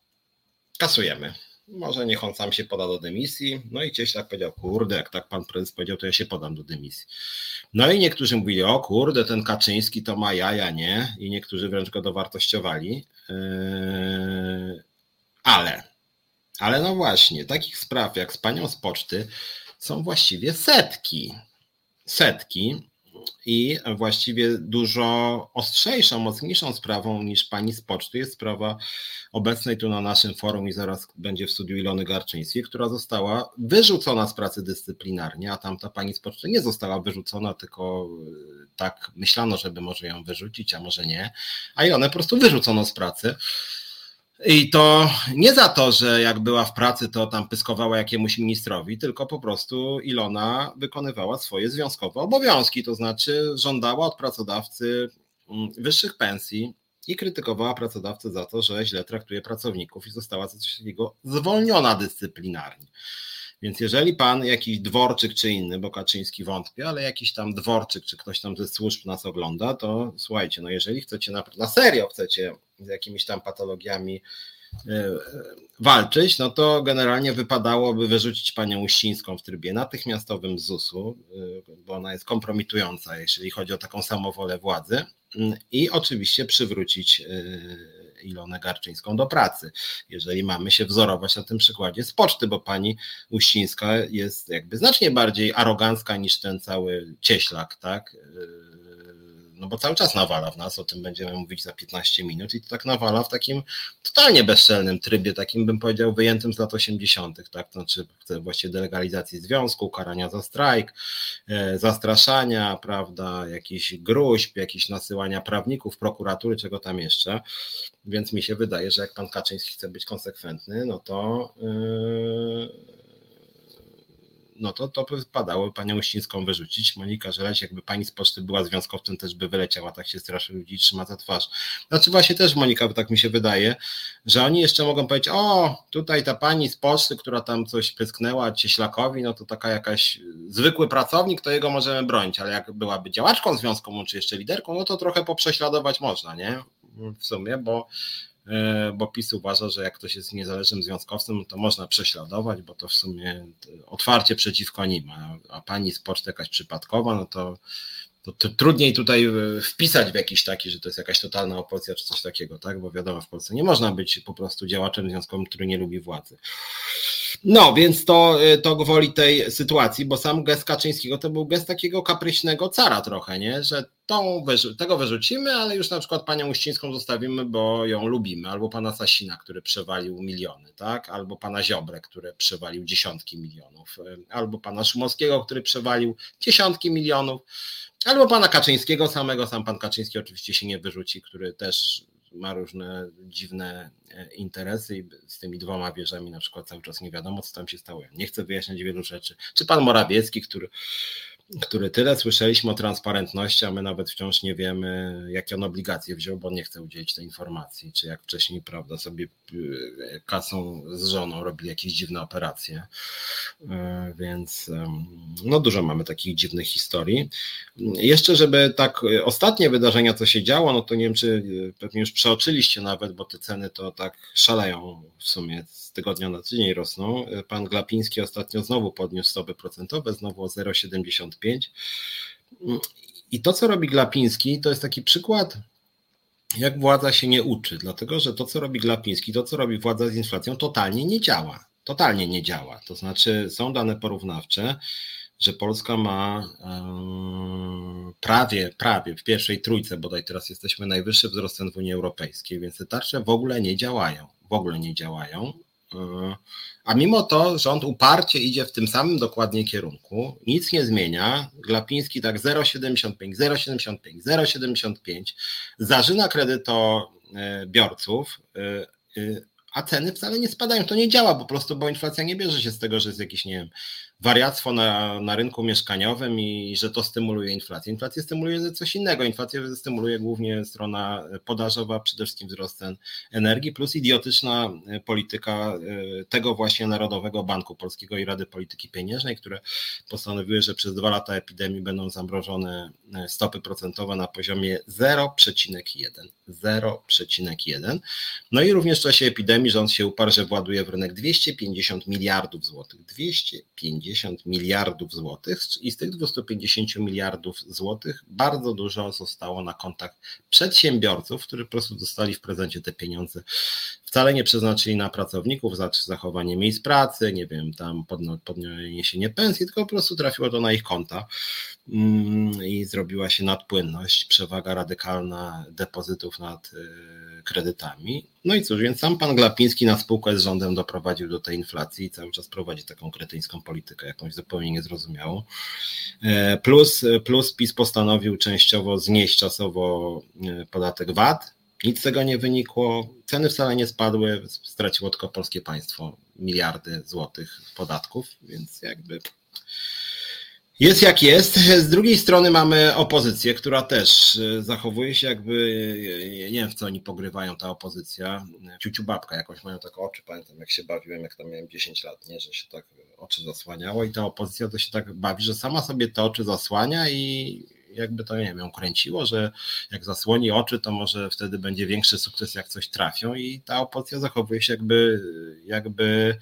Speaker 1: kasujemy. Może niech on sam się poda do dymisji. No i Cieślak powiedział, kurde, jak tak pan prezes powiedział, to ja się podam do dymisji. No i niektórzy mówili, o kurde, ten Kaczyński to ma jaja, nie? I niektórzy wręcz go dowartościowali. Yy, ale, ale no właśnie, takich spraw jak z panią z poczty są właściwie setki setki. I właściwie dużo ostrzejszą, mocniejszą sprawą niż pani z poczty jest sprawa obecnej tu na naszym forum i zaraz będzie w studiu Ilony Garczyńskiej, która została wyrzucona z pracy dyscyplinarnie, a tamta pani z poczty nie została wyrzucona, tylko e, tak myślano, żeby może ją wyrzucić, a może nie, a Ilonę po prostu wyrzucono z pracy. I to nie za to, że jak była w pracy, to tam pyskowała jakiemuś ministrowi, tylko po prostu Ilona wykonywała swoje związkowe obowiązki, to znaczy żądała od pracodawcy mm, wyższych pensji i krytykowała pracodawcę za to, że źle traktuje pracowników i została coś takiego zwolniona dyscyplinarnie. Więc jeżeli pan jakiś dworczyk czy inny, bo Kaczyński wątpię, ale jakiś tam dworczyk czy ktoś tam ze służb nas ogląda, to słuchajcie, no jeżeli chcecie na, na serio chcecie z jakimiś tam patologiami e, e, walczyć, no to generalnie wypadałoby wyrzucić panią Uścińską w trybie natychmiastowym z ZUS-u, e, bo ona jest kompromitująca, jeśli chodzi o taką samowolę władzy mm, i oczywiście przywrócić Ilonę Garczyńską do pracy, jeżeli mamy się wzorować na tym przykładzie z poczty, bo pani Uścińska jest jakby znacznie bardziej arogancka niż ten cały cieślak, tak? No bo cały czas nawala w nas, o tym będziemy mówić za 15 minut i to tak nawala w takim totalnie bezczelnym trybie, takim bym powiedział wyjętym z lat 80., tak, to znaczy właściwie delegalizacji związku, karania za strajk, e, zastraszania, prawda, jakiś gruźb, jakiś nasyłania prawników, prokuratury, czego tam jeszcze, więc mi się wydaje, że jak pan Kaczyński chce być konsekwentny, no to yy no to, to wypadało panią Uścińską wyrzucić. Monika Żeleć, jakby pani z poczty była związkowcem, też by wyleciała, tak się straszy ludzi trzyma za twarz. Znaczy właśnie też Monika, bo tak mi się wydaje, że oni jeszcze mogą powiedzieć, o, tutaj ta pani z poczty, która tam coś pysknęła cieślakowi, no to taka jakaś zwykły pracownik, to jego możemy bronić, ale jak byłaby działaczką związkową, czy jeszcze liderką, no to trochę poprześladować można, nie? W sumie, bo bo PiS uważa, że jak ktoś jest niezależnym związkowcem, to można prześladować, bo to w sumie otwarcie przeciwko nim, a, a pani z poczty jakaś przypadkowa, no to, to, to, trudniej tutaj e, wpisać w jakiś taki, że to jest jakaś totalna opozycja czy coś takiego, tak? Bo wiadomo, w Polsce nie można być po prostu działaczem związkowym, który nie lubi władzy. No, więc to, y, to gwoli tej sytuacji, bo sam gest Kaczyńskiego to był gest takiego kapryśnego cara trochę, nie? Że tą, tego wyrzucimy, ale już na przykład panią Uścińską zostawimy, bo ją lubimy, albo pana Sasina, który przewalił miliony, tak? Albo pana Ziobrę, który przewalił dziesiątki milionów, y, albo pana Szumowskiego, który przewalił dziesiątki milionów, albo pana Kaczyńskiego samego, sam pan Kaczyński oczywiście się nie wyrzuci, który też ma różne dziwne e, interesy i z tymi dwoma wieżami na przykład cały czas nie wiadomo, co tam się stało. Nie chcę wyjaśniać wielu rzeczy. Czy pan Morawiecki, który który tyle słyszeliśmy o transparentności, a my nawet wciąż nie wiemy, jakie on obligacje wziął, bo nie chce udzielić tej informacji, czy jak wcześniej, prawda, sobie y, kasą z żoną robili jakieś dziwne operacje. Y, więc no dużo mamy takich dziwnych historii. Jeszcze, żeby tak y, ostatnie wydarzenia, co się działo, no to nie wiem, czy pewnie już przeoczyliście nawet, bo te ceny to tak szaleją w sumie z tygodnia na tydzień rosną. Pan Glapiński ostatnio znowu podniósł stopy procentowe, znowu o 0,75. I to, co robi Glapiński, to jest taki przykład, jak władza się nie uczy, dlatego że to, co robi Glapiński, to, co robi władza z inflacją, totalnie nie działa. Totalnie nie działa. To znaczy, są dane porównawcze, że Polska ma prawie, prawie w pierwszej trójce, bodaj teraz jesteśmy najwyższy wzrost cen w Unii Europejskiej, więc te tarcze w ogóle nie działają. W ogóle nie działają. E, a mimo to rząd uparcie idzie w tym samym dokładnie kierunku, nic nie zmienia. Glapiński tak 0,75, 0,75, 0,75, zażyna kredytobiorców, e, e, a ceny wcale nie spadają. To nie działa po prostu, bo inflacja nie bierze się z tego, że jest jakiś, nie wiem, wariactwo na, na rynku mieszkaniowym i że to stymuluje inflację. Inflację stymuluje coś innego. Inflację stymuluje głównie strona podażowa, przede wszystkim wzrost cen energii, plus idiotyczna e, polityka e, tego właśnie Narodowego Banku Polskiego i Rady Polityki Pieniężnej, które postanowiły, że przez dwa lata epidemii będą zamrożone e, stopy procentowe na poziomie 0,1. 0,1. No i również w czasie epidemii rząd się uparł, że właduje w rynek 250 miliardów złotych. 250 250 miliardów złotych i z tych 250 miliardów złotych bardzo dużo zostało na kontach przedsiębiorców, którzy po prostu dostali w prezencie te pieniądze wcale nie przeznaczyli na pracowników, za zachowanie miejsc pracy, nie wiem, tam podniesienie pensji, tylko po prostu trafiło to na ich konta i zrobiła się nadpłynność, przewaga radykalna depozytów nad y, kredytami. No i cóż, więc sam pan Glapiński na spółkę z rządem doprowadził do tej inflacji i cały czas prowadzi taką kretyńską politykę, jakąś zupełnie niezrozumiałą. E, plus, plus PiS postanowił częściowo znieść czasowo e, podatek VAT, nic z tego nie wynikło, ceny wcale nie spadły, straciło tylko polskie państwo miliardy złotych podatków, więc jakby jest jak jest. Z drugiej strony mamy opozycję, która też e, zachowuje się jakby, nie wiem w co oni pogrywają, ta opozycja. Ciuciu babka jakoś mają takie oczy, pamiętam jak się bawiłem, jak tam miałem 10 lat, nie, że się tak oczy zasłaniało i ta opozycja to się tak bawi, że sama sobie te oczy zasłania i jakby to, nie wiem, ją kręciło, że jak zasłoni oczy, to może wtedy będzie większy sukces, jak coś trafią i ta opozycja zachowuje się jakby, jakby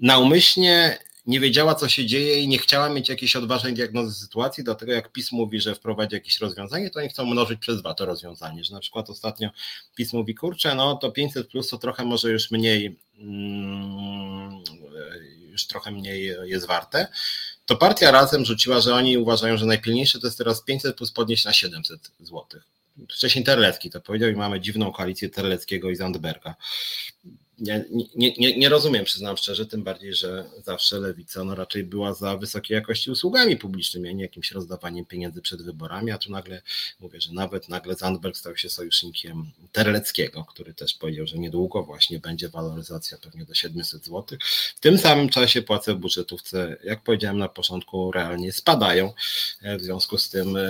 Speaker 1: naumyślnie nie wiedziała, co się dzieje i nie chciała mieć jakiejś odważnej diagnozy sytuacji, dlatego jak PiS mówi, że wprowadzi jakieś rozwiązanie, to oni chcą mnożyć przez dwa to rozwiązanie, że na przykład ostatnio PiS mówi, kurczę, no to 500 plus to trochę może już mniej, mm, już trochę mniej jest warte, to partia razem rzuciła, że oni uważają, że najpilniejsze to jest teraz 500 plus podnieść na 700 zł. Wcześniej Terlecki to powiedział i mamy dziwną koalicję Terleckiego i Zandberga nie, nie, nie, rozumiem, przyznam szczerze, tym bardziej, że zawsze lewica no raczej była za wysokiej jakości usługami publicznymi, a nie jakimś rozdawaniem pieniędzy przed wyborami, a tu nagle mówię, że nawet nagle Zandberg stał się sojusznikiem Terleckiego, który też powiedział, że niedługo właśnie będzie waloryzacja pewnie do 700 zł. W tym samym czasie płace w budżetówce, jak powiedziałem na początku, realnie spadają. W związku z tym e,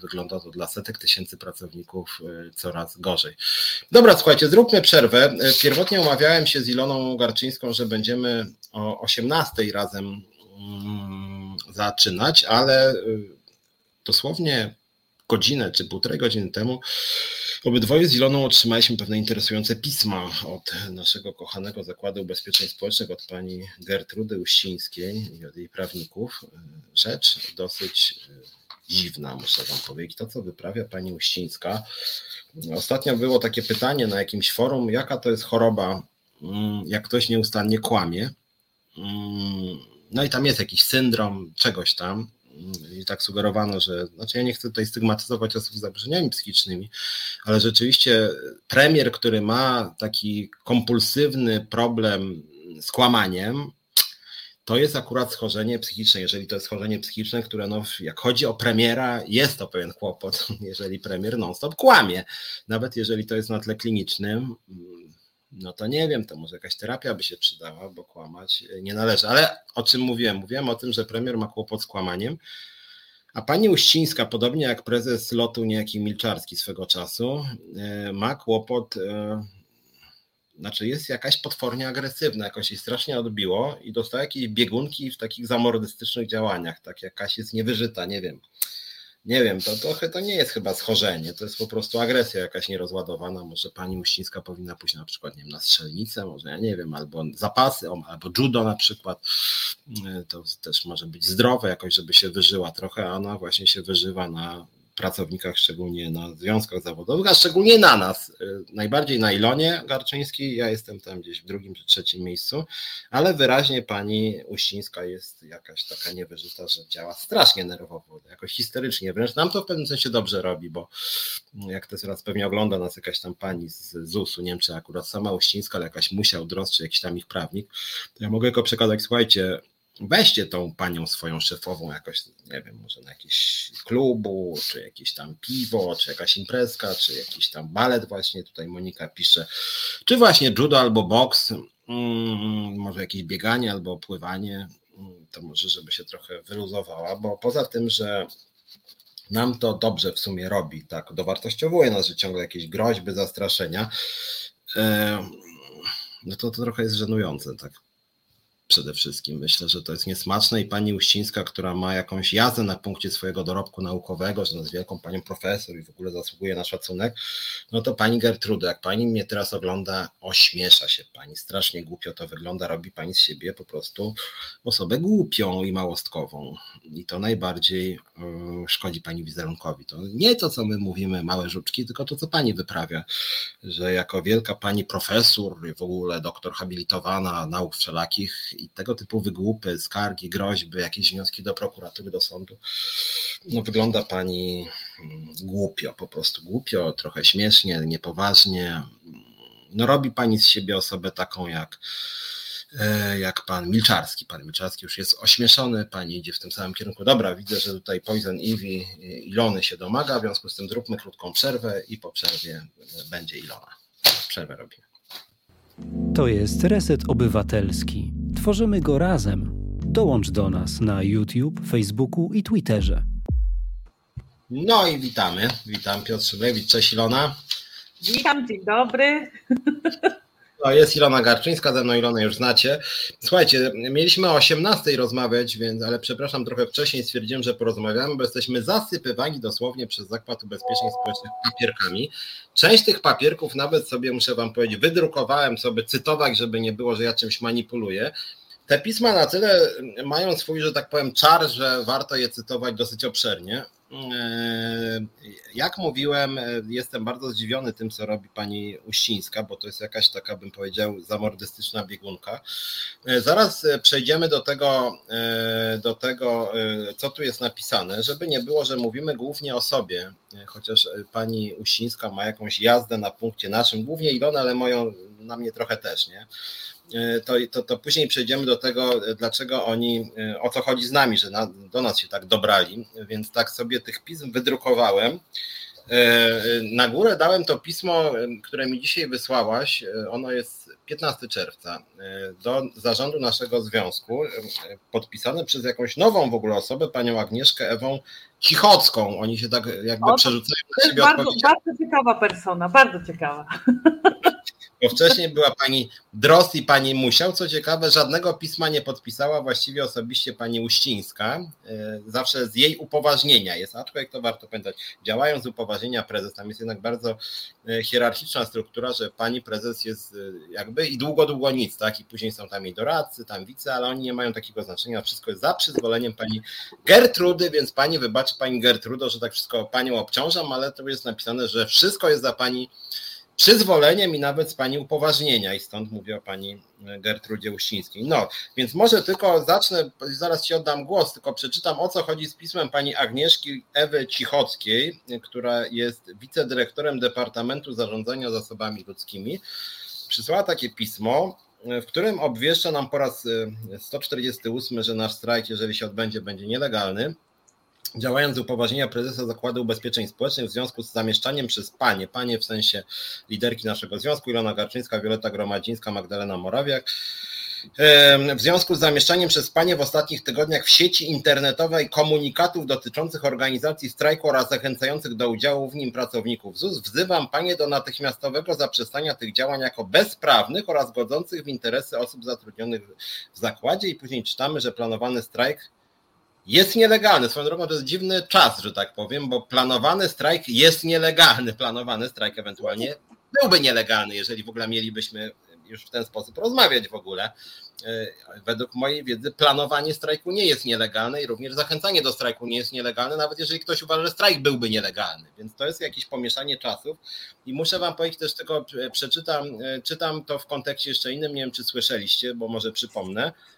Speaker 1: wygląda to dla setek tysięcy pracowników e, coraz gorzej. Dobra, słuchajcie, zróbmy przerwę. E, pierwotnie umawiałem się z Iloną Garczyńską, że będziemy o 18 razem mm, zaczynać, ale e, dosłownie godzinę czy półtorej godziny temu obydwoje z Iloną otrzymaliśmy pewne interesujące pisma od naszego kochanego Zakładu Ubezpieczeń Społecznych, od pani Gertrudy Uścińskiej i od jej prawników. E, rzecz dosyć dziwna, muszę wam powiedzieć. To, co wyprawia pani Uścińska, Ostatnio było takie pytanie na jakimś forum, jaka to jest choroba, mm, jak ktoś nieustannie kłamie. Mm, no i tam jest jakiś syndrom czegoś tam. Mm, I tak sugerowano, że, znaczy ja nie chcę tutaj stygmatyzować osób z zaburzeniami psychicznymi, ale rzeczywiście premier, który ma taki kompulsywny problem z kłamaniem, to jest akurat schorzenie psychiczne. Jeżeli to jest schorzenie psychiczne, które no, jak chodzi o premiera, jest to pewien kłopot, jeżeli premier non-stop kłamie. Nawet jeżeli to jest na tle klinicznym, no to nie wiem, to może jakaś terapia by się przydała, bo kłamać nie należy. Ale o czym mówiłem? Mówiłem o tym, że premier ma kłopot z kłamaniem, a pani Uścińska, podobnie jak prezes lotu niejaki Milczarski swego czasu, e, ma kłopot e, znaczy jest jakaś potwornie agresywna, jakoś jej strasznie odbiło i dostała jakieś biegunki w takich zamordystycznych działaniach, tak jakaś jest niewyżyta, nie wiem. Nie wiem, to trochę to nie jest chyba schorzenie, to jest po prostu agresja jakaś nierozładowana. Może pani Uścińska powinna pójść na przykład nie wiem, na strzelnicę, może ja nie wiem, albo zapasy, albo judo na przykład. To też może być zdrowe jakoś, żeby się wyżyła trochę, a ona właśnie się wyżywa na pracownikach, szczególnie na związkach zawodowych, a szczególnie na nas. Y, najbardziej na Ilonie Garczyńskiej, ja jestem tam gdzieś w drugim czy trzecim miejscu, ale wyraźnie pani Uścińska jest jakaś taka niewyżyta, że działa strasznie nerwowo, jakoś historycznie, wręcz nam to w pewnym sensie dobrze robi, bo jak to teraz pewnie ogląda nas jakaś tam pani z ZUS-u, nie wiem czy akurat sama Uścińska, ale jakaś musiał drost, jakiś tam ich prawnik, to ja mogę go przekazać, słuchajcie, weźcie tą panią swoją szefową jakoś, nie wiem, może na jakiś klubu, czy jakieś tam piwo, czy jakaś imprezka, czy jakiś tam balet właśnie, tutaj Monika pisze, czy właśnie judo albo boks, mm, może jakieś bieganie albo pływanie, mm, to może żeby się trochę wyluzowała, bo poza tym, że nam to dobrze w sumie robi, tak, dowartościowuje nas, że ciągle jakieś groźby, zastraszenia, no to, to trochę jest żenujące, tak przede wszystkim. Myślę, że to jest niesmaczne i pani Uścińska, która ma jakąś jazdę na punkcie swojego dorobku naukowego, że jest wielką panią profesor i w ogóle zasługuje na szacunek, no to pani Gertruda, jak pani mnie teraz ogląda, ośmiesza się pani, strasznie głupio to wygląda, robi pani z siebie po prostu osobę głupią i małostkową. I to najbardziej y, szkodzi pani wizerunkowi. To nie to, co my mówimy, małe żuczki, tylko to, co pani wyprawia, że jako wielka pani profesor, w ogóle doktor habilitowana nauk wszelakich i tego typu wygłupy, skargi, groźby, jakieś wnioski do prokuratury, do sądu, no wygląda pani mm, głupio, po prostu głupio, trochę śmiesznie, niepoważnie. No robi pani z siebie osobę taką jak e, jak pan Milczarski. Pan Milczarski już jest ośmieszony, pani idzie w tym samym kierunku. Dobra, widzę, że tutaj Poison Ivy Ilony się domaga, w związku z tym zróbmy krótką przerwę i po przerwie będzie Ilona. Przerwę robimy.
Speaker 2: To jest Reset Obywatelski. Tworzymy go razem. Dołącz do nas na YouTube, Facebooku i Twitterze.
Speaker 1: No i witamy. Witam Piotr Szyblewicz. Cześć Ilona.
Speaker 3: Witam, dzień dobry.
Speaker 1: No, jest Ilona Garczyńska, ze mną Ilona już znacie. Słuchajcie, mieliśmy o 18 rozmawiać, więc, ale przepraszam, trochę wcześniej stwierdziłem, że porozmawiamy, bo jesteśmy zasypywani dosłownie przez Zakład Ubezpieczeń Społecznych papierkami. Część tych papierków nawet sobie, muszę wam powiedzieć, wydrukowałem sobie cytować, żeby nie było, że ja czymś manipuluję. Te pisma na tyle mają swój, że tak powiem, czar, że warto je cytować dosyć obszernie. E, jak mówiłem, e, jestem bardzo zdziwiony tym, co robi pani Uścińska, bo to jest jakaś taka, bym powiedział, zamordystyczna biegunka. E, zaraz przejdziemy do tego, do tego, co tu jest napisane, żeby nie było, że mówimy głównie o sobie, chociaż pani Uścińska ma jakąś jazdę na punkcie naszym, głównie Ilona, ale moją na mnie trochę też, nie? E, to, to, to później przejdziemy do tego, e, dlaczego oni, e, o co chodzi z nami, że na, do nas się tak dobrali, więc tak sobie tych pism wydrukowałem. Na górę dałem to pismo, które mi dzisiaj wysłałaś. Ono jest 15 czerwca do zarządu naszego związku, podpisane przez jakąś nową w ogóle osobę, panią Agnieszkę Ewą Cichocką. Oni się tak jakby o, przerzucają na siebie
Speaker 3: bardzo, bardzo ciekawa persona, bardzo ciekawa.
Speaker 1: Bo wcześniej była pani Dros i pani Musiał. Co ciekawe, żadnego pisma nie podpisała właściwie osobiście pani Uścińska. E, zawsze z jej upoważnienia jest, aczkolwiek to warto pamiętać. Działają z upoważnienia prezes. Tam jest jednak bardzo e, hierarchiczna struktura, że pani prezes jest e, jakby i długo, długo nic, tak? I później są tam jej doradcy, tam wice, ale oni nie mają takiego znaczenia. Wszystko jest za przyzwoleniem pani Gertrudy, więc pani wybaczy pani Gertrudo, że tak wszystko panią obciążam, ale to jest napisane, że wszystko jest za pani przyzwoleniem i nawet z pani upoważnienia i stąd mówię o pani Gertrudzie Uścińskiej. No, więc może tylko zacznę, zaraz ci oddam głos, tylko przeczytam o co chodzi z pismem pani Agnieszki Ewy Cichockiej, która jest wicedyrektorem Departamentu Zarządzania Zasobami Ludzkimi. Przysłała takie pismo, w którym obwieszcza nam po raz 148, że nasz strajk, jeżeli się odbędzie, będzie nielegalny działając z upoważnienia prezesa Zakładu Ubezpieczeń Społecznych w związku z zamieszczaniem przez panie, panie w sensie liderki naszego związku, Ilona Garczyńska, Wioleta Gromadzińska, Magdalena Morawiak, w związku z zamieszczaniem przez panie w ostatnich tygodniach w sieci internetowej komunikatów dotyczących organizacji strajku oraz zachęcających do udziału w nim pracowników ZUS, wzywam panie do natychmiastowego zaprzestania tych działań jako bezprawnych oraz godzących w interesy osób zatrudnionych w zakładzie. I później czytamy, że planowany strajk jest nielegalny. Swoją drogą to jest dziwny czas, że tak powiem, bo planowany strajk jest nielegalny. Planowany strajk ewentualnie byłby nielegalny, jeżeli w ogóle mielibyśmy już w ten sposób rozmawiać w ogóle. E, według mojej wiedzy planowanie strajku nie jest nielegalne i również zachęcanie do strajku nie jest nielegalne, nawet jeżeli ktoś uważa, że strajk byłby nielegalny. Więc to jest jakieś pomieszanie czasów i muszę wam powiedzieć też tego, przeczytam, e, czytam to w kontekście jeszcze innym, nie wiem czy słyszeliście, bo może przypomnę, E,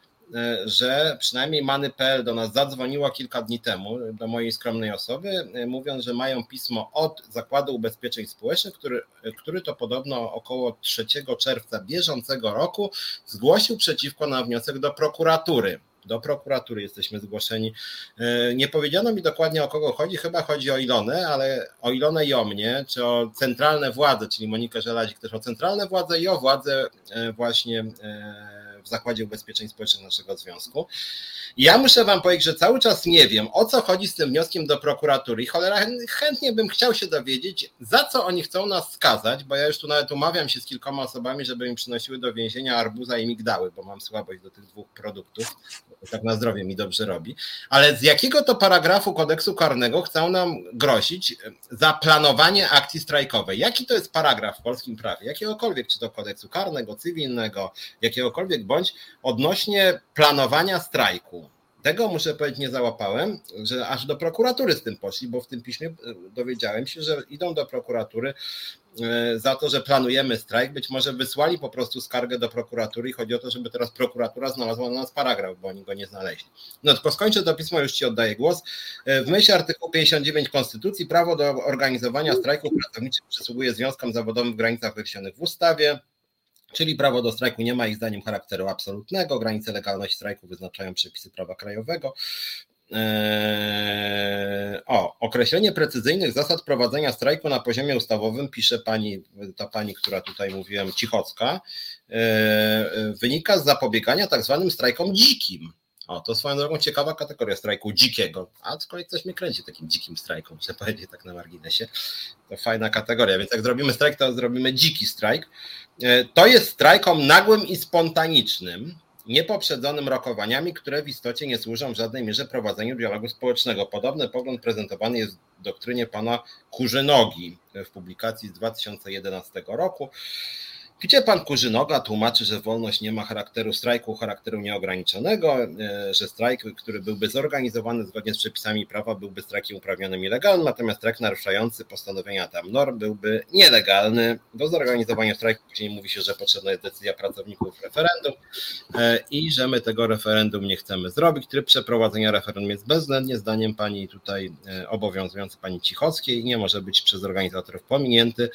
Speaker 1: że przynajmniej Many.pl do nas zadzwoniła kilka dni temu, do mojej skromnej osoby, e, mówiąc, że mają pismo od Zakładu Ubezpieczeń Społecznych, który, który to podobno około 3 czerwca bieżącego roku zgłosił przeciwko na wniosek do prokuratury do prokuratury jesteśmy zgłoszeni. E, nie powiedziano mi dokładnie o kogo chodzi, chyba chodzi o Ilonę, ale o Ilonę i o mnie, czy o centralne władze, czyli Monikę Żelazik też o centralne władze i o władze właśnie w Zakładzie Ubezpieczeń Społecznych naszego związku. I ja muszę Wam powiedzieć, że cały czas nie wiem, o co chodzi z tym wnioskiem do prokuratury. I cholera, chętnie bym chciał się dowiedzieć, za co oni chcą nas skazać, bo ja już tu nawet umawiam się z kilkoma osobami, żeby mi przynosiły do więzienia arbuza i migdały, bo mam słabość do tych dwóch produktów. Tak na zdrowie mi dobrze robi. Ale z jakiego to paragrafu kodeksu karnego chcą nam grozić za planowanie akcji strajkowej? Jaki to jest paragraf w polskim prawie? Jakiegokolwiek, czy to kodeksu karnego, cywilnego, jakiegokolwiek bądź odnośnie planowania strajku. Tego muszę powiedzieć, nie załapałem, że aż do prokuratury z tym poszli, bo w tym piśmie e, dowiedziałem się, że idą do prokuratury e, za to, że planujemy strajk. Być może wysłali po prostu skargę do prokuratury i chodzi o to, żeby teraz prokuratura znalazła na nas paragraf, bo oni go nie znaleźli. No tylko skończę to pismo, już Ci oddaję głos. E, w myśl artykułu 59 Konstytucji prawo do organizowania strajków pracowniczych przysługuje związkom zawodowym w granicach wykreślonych w ustawie. Czyli prawo do strajku nie ma ich zdaniem charakteru absolutnego. Granice legalności strajku wyznaczają przepisy prawa krajowego. Eee, o, określenie precyzyjnych zasad prowadzenia strajku na poziomie ustawowym, pisze pani, ta pani, która tutaj mówiłem, Cichocka, eee, wynika z zapobiegania tak zwanym strajkom dzikim. O, to swoją drogą ciekawa kategoria strajku dzikiego. A z kolei coś mnie kręci takim dzikim strajkom, muszę powiedzieć tak na marginesie. To fajna kategoria, więc jak zrobimy strajk, to zrobimy dziki strajk. E, to jest strajkom nagłym i spontanicznym, niepoprzedzonym rokowaniami, które w istocie nie służą w żadnej mierze prowadzeniu dialogu społecznego. Podobny pogląd prezentowany jest w doktrynie pana Kurzynogi w publikacji z 2011 roku. Gdzie pan Kurzynoga tłumaczy, że wolność nie ma charakteru strajku, charakteru nieograniczonego, e, że strajk, który byłby zorganizowany zgodnie z przepisami prawa, byłby strajkiem uprawnionym i legalnym, natomiast strajk naruszający postanowienia tam norm byłby nielegalny. Do zorganizowania strajku później mówi się, że potrzebna jest decyzja pracowników referendum e, i że my tego referendum nie chcemy zrobić. Tryb przeprowadzenia referendum jest bezwzględnie zdaniem pani tutaj e, obowiązujący pani Cichockiej nie może być przez organizatorów pominięty.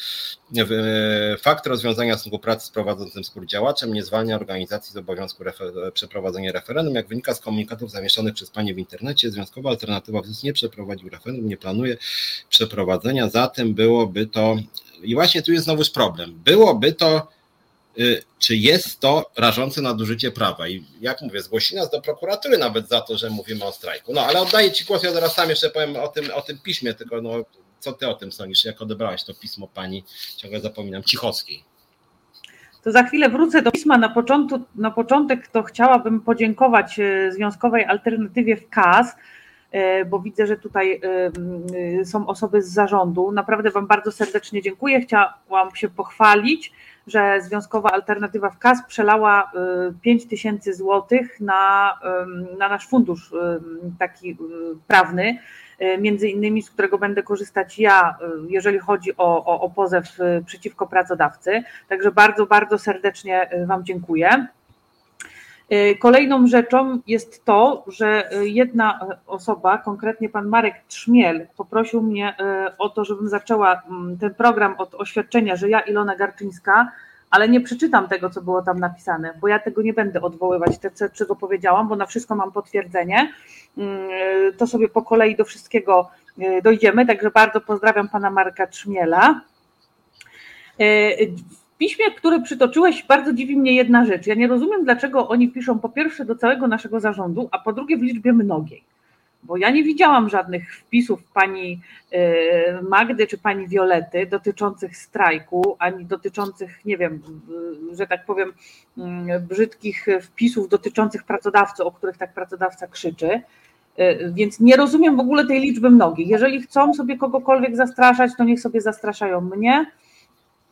Speaker 1: Fakt rozwiązania stosunku pracy z prowadzącym spór działaczem nie zwalnia organizacji z obowiązku refer- przeprowadzenia referendum. Jak wynika z komunikatów zamieszczonych przez Panie w internecie, Związkowa Alternatywa WZUS nie przeprowadził referendum, nie planuje przeprowadzenia, zatem byłoby to, i właśnie tu jest znowuż problem, byłoby to y, czy jest to rażące nadużycie prawa. I jak mówię, zgłosi nas do prokuratury nawet za to, że mówimy o strajku. No ale oddaję Ci głos, ja zaraz sam jeszcze powiem o tym, o tym piśmie, tylko no, co Ty o tym sądzisz, jak odebrałaś to pismo pani, ciągle zapominam, Cichockiej
Speaker 3: to za chwilę wrócę do pisma. Na, początku, na początek to chciałabym podziękować e, Związkowej Alternatywie w KAS, e, bo widzę, że tutaj e, są osoby z zarządu. Naprawdę Wam bardzo serdecznie dziękuję. Chciałam się pochwalić, że Związkowa Alternatywa w KAS przelała 5 tysięcy złotych na, na nasz fundusz taki prawny między innymi z którego będę korzystać ja, e, jeżeli chodzi o, o, o pozew e, przeciwko pracodawcy. Także bardzo, bardzo serdecznie Wam dziękuję. Kolejną rzeczą jest to, że jedna osoba, konkretnie pan Marek Trzmiel, poprosił mnie o to, żebym zaczęła mm, ten program od oświadczenia, że ja, Ilona Garczyńska, ale nie przeczytam tego, co było tam napisane, bo ja tego nie będę odwoływać, te, czego powiedziałam, bo na wszystko mam potwierdzenie. Mm, to sobie po kolei do wszystkiego e, dojdziemy, także bardzo pozdrawiam pana Marka Trzmiela. E, w piśmie, które przytoczyłeś, bardzo dziwi mnie jedna rzecz. Ja nie rozumiem, dlaczego oni piszą po pierwsze do całego naszego zarządu, a po drugie w liczbie mnogiej bo ja nie widziałam żadnych wpisów pani e, Magdy czy pani Wiolety dotyczących strajku, ani dotyczących, nie wiem, że tak powiem, mm, brzydkich wpisów dotyczących pracodawcy, o których tak pracodawca krzyczy. E, więc nie rozumiem w ogóle tej liczby mnogiej. Jeżeli chcą sobie kogokolwiek zastraszać, to niech sobie zastraszają mnie.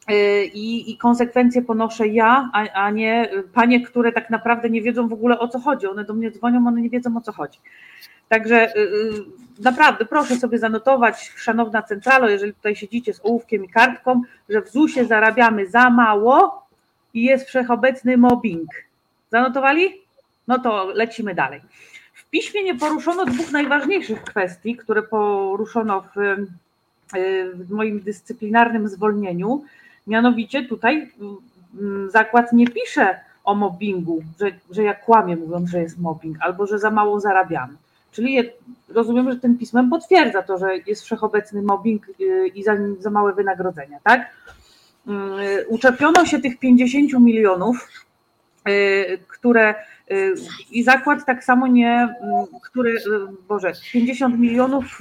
Speaker 3: E, I, I, konsekwencje ponoszę ja, a, a nie panie, które tak naprawdę nie wiedzą w ogóle o co chodzi. One do mnie dzwonią, one nie wiedzą o co chodzi. Także y, y, naprawdę proszę sobie zanotować, szanowna centralo, jeżeli tutaj siedzicie z ołówkiem i kartką, że w ZUS-ie zarabiamy za mało i jest wszechobecny mobbing. Zanotowali? No to lecimy dalej. W piśmie nie poruszono dwóch najważniejszych kwestii, które poruszono w, y, w moim dyscyplinarnym zwolnieniu. Mianowicie tutaj zakład nie pisze o mobbingu, że, że ja kłamię mówiąc, że jest mobbing, albo że za mało zarabiamy. Czyli rozumiem, że tym pismem potwierdza to, że jest wszechobecny mobbing y, i za, za małe wynagrodzenia, tak? Y, uczepiono się tych 50 milionów które i zakład tak samo nie, który, Boże, 50 milionów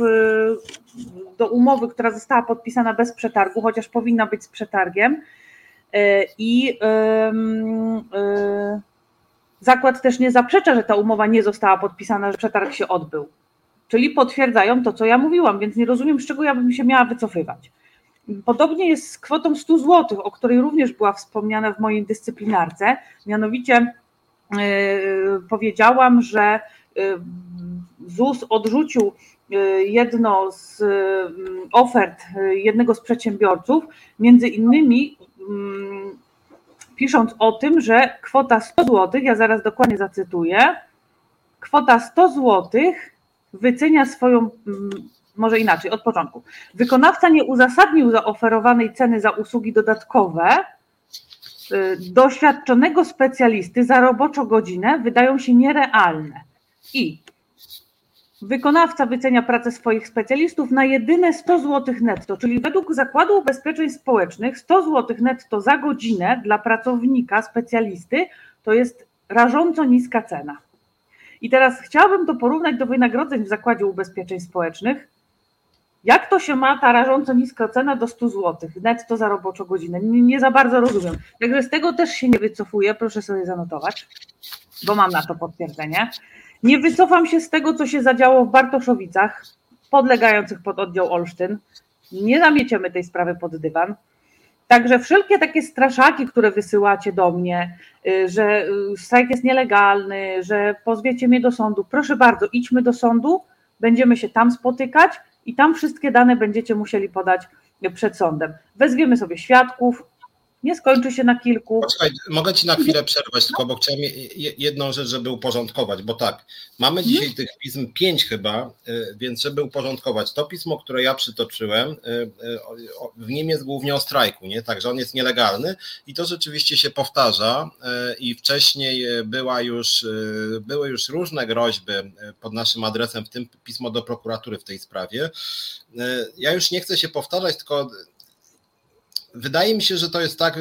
Speaker 3: do umowy, która została podpisana bez przetargu, chociaż powinna być z przetargiem. I zakład też nie zaprzecza, że ta umowa nie została podpisana, że przetarg się odbył. Czyli potwierdzają to, co ja mówiłam, więc nie rozumiem, z czego ja bym się miała wycofywać. Podobnie jest z kwotą 100 zł, o której również była wspomniana w mojej dyscyplinarce. Mianowicie yy, powiedziałam, że yy, ZUS odrzucił yy, jedno z ofert jednego z przedsiębiorców, między innymi mm, pisząc o tym, że kwota 100 zł, ja zaraz dokładnie zacytuję, kwota 100 zł wycenia swoją mm, może inaczej, od początku. Wykonawca nie uzasadnił zaoferowanej ceny za usługi dodatkowe y, doświadczonego specjalisty za roboczą godzinę wydają się nierealne. I wykonawca wycenia pracę swoich specjalistów na jedyne 100 zł netto, czyli według Zakładu Ubezpieczeń Społecznych 100 zł netto za godzinę dla pracownika, specjalisty to jest rażąco niska cena. I teraz chciałabym to porównać do wynagrodzeń w Zakładzie Ubezpieczeń Społecznych, jak to się ma ta rażąco niska cena do 100 zł netto za roboczą godzinę? Nie, nie, za bardzo rozumiem. Także z tego też się nie wycofuję, proszę sobie zanotować, bo mam na to potwierdzenie. Nie wycofam się z tego, co się zadziało w Bartoszowicach, podlegających pod oddział Olsztyn. Nie zamieciemy tej sprawy pod dywan. Także wszelkie takie straszaki, które wysyłacie do mnie, y, że y, strajk jest nielegalny, że pozwiecie mnie do sądu, proszę bardzo, idźmy do sądu, będziemy się tam spotykać i tam wszystkie dane będziecie musieli podać przed sądem. Wezwiemy sobie świadków, nie skończy się na kilku.
Speaker 1: Poczekaj, mogę Ci na chwilę przerwać, tylko bo chciałem jedną rzecz, żeby uporządkować, bo tak, mamy mhm. dzisiaj tych pism pięć chyba, y, więc żeby uporządkować, to pismo, które ja przytoczyłem, y, y, w nim jest głównie o strajku, nie? Także on jest nielegalny i to rzeczywiście się powtarza i wcześniej była już, były już różne groźby pod naszym adresem, w tym pismo do prokuratury w tej sprawie. Ja już nie chcę się powtarzać, tylko wydaje mi się, że to jest tak.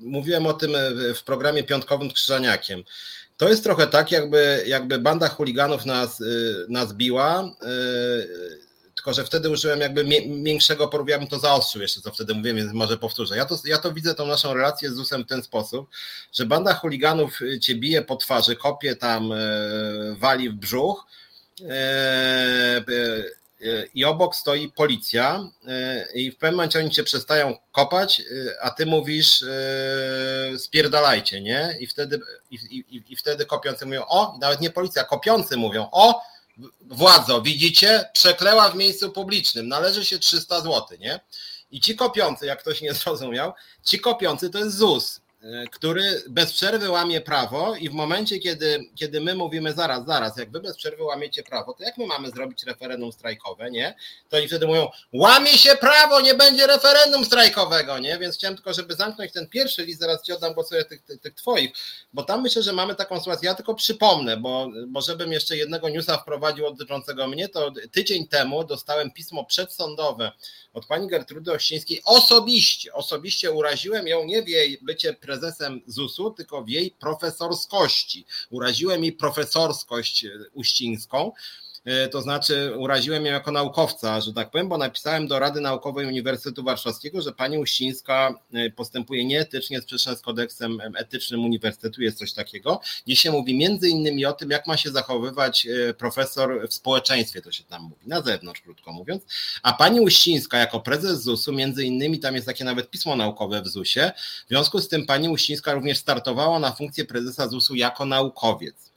Speaker 1: Mówiłem o tym w programie piątkowym z Krzyżaniakiem. To jest trochę tak, jakby, jakby banda chuliganów nas, nas biła, tylko że wtedy użyłem jakby większego porównania, bym to zaostrzył jeszcze, co wtedy mówiłem, więc może powtórzę. Ja to, ja to widzę, tą naszą relację z ZUS-em w ten sposób, że banda chuliganów cię bije po twarzy, kopie tam, wali w brzuch, i obok stoi policja e, i w pewnym momencie oni cię przestają kopać, e, a ty mówisz e, spierdalajcie, nie? I wtedy, i, i, i wtedy kopiący mówią, o, nawet nie policja, kopiący mówią, o, władzo, widzicie, przekleła w miejscu publicznym, należy się 300 zł, nie? I ci kopiący, jak ktoś nie zrozumiał, ci kopiący to jest ZUS. E, który bez przerwy łamie prawo i w momencie, kiedy, kiedy my mówimy zaraz, zaraz, jak wy bez przerwy łamiecie prawo, to jak my mamy zrobić referendum strajkowe, nie? To oni wtedy mówią, łamie się prawo, nie będzie referendum strajkowego, nie? Więc chciałem tylko, żeby zamknąć ten pierwszy list, zaraz ci oddam głos tych, tych, tych twoich, bo tam myślę, że mamy taką sytuację, ja tylko przypomnę, bo, bo żebym jeszcze jednego newsa wprowadził dotyczącego mnie, to tydzień temu dostałem pismo przedsądowe od pani Gertrudy Ościńskiej osobiście, osobiście uraziłem ją nie w jej bycie prezesem ZUS-u, tylko w jej profesorskości. Uraziłem jej profesorskość uścińską. E, to znaczy uraziłem ją jako naukowca, że tak powiem, bo napisałem do Rady Naukowej Uniwersytetu Warszawskiego, że pani Uścińska e, postępuje nieetycznie, sprzeczne z kodeksem etycznym uniwersytetu, jest coś takiego, gdzie się mówi między innymi o tym, jak ma się zachowywać e, profesor w społeczeństwie, to się tam mówi, na zewnątrz, krótko mówiąc, a pani Uścińska jako prezes ZUS-u, między innymi tam jest takie nawet pismo naukowe w ZUS-ie, w związku z tym pani Uścińska również startowała na funkcję prezesa ZUS-u jako naukowiec.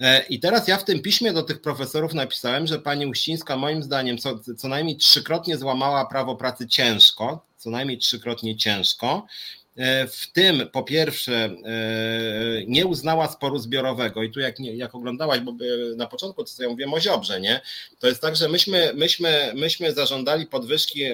Speaker 1: E, I teraz ja w tym piśmie do tych profesorów napisałem, że pani Uścińska moim zdaniem co, co najmniej trzykrotnie złamała prawo pracy ciężko, co najmniej trzykrotnie ciężko. E, w tym po pierwsze e, nie uznała sporu zbiorowego i tu jak, jak oglądałaś, bo na początku to ja mówiłem o Ziobrze, nie? To jest tak, że myśmy, myśmy, myśmy zażądali podwyżki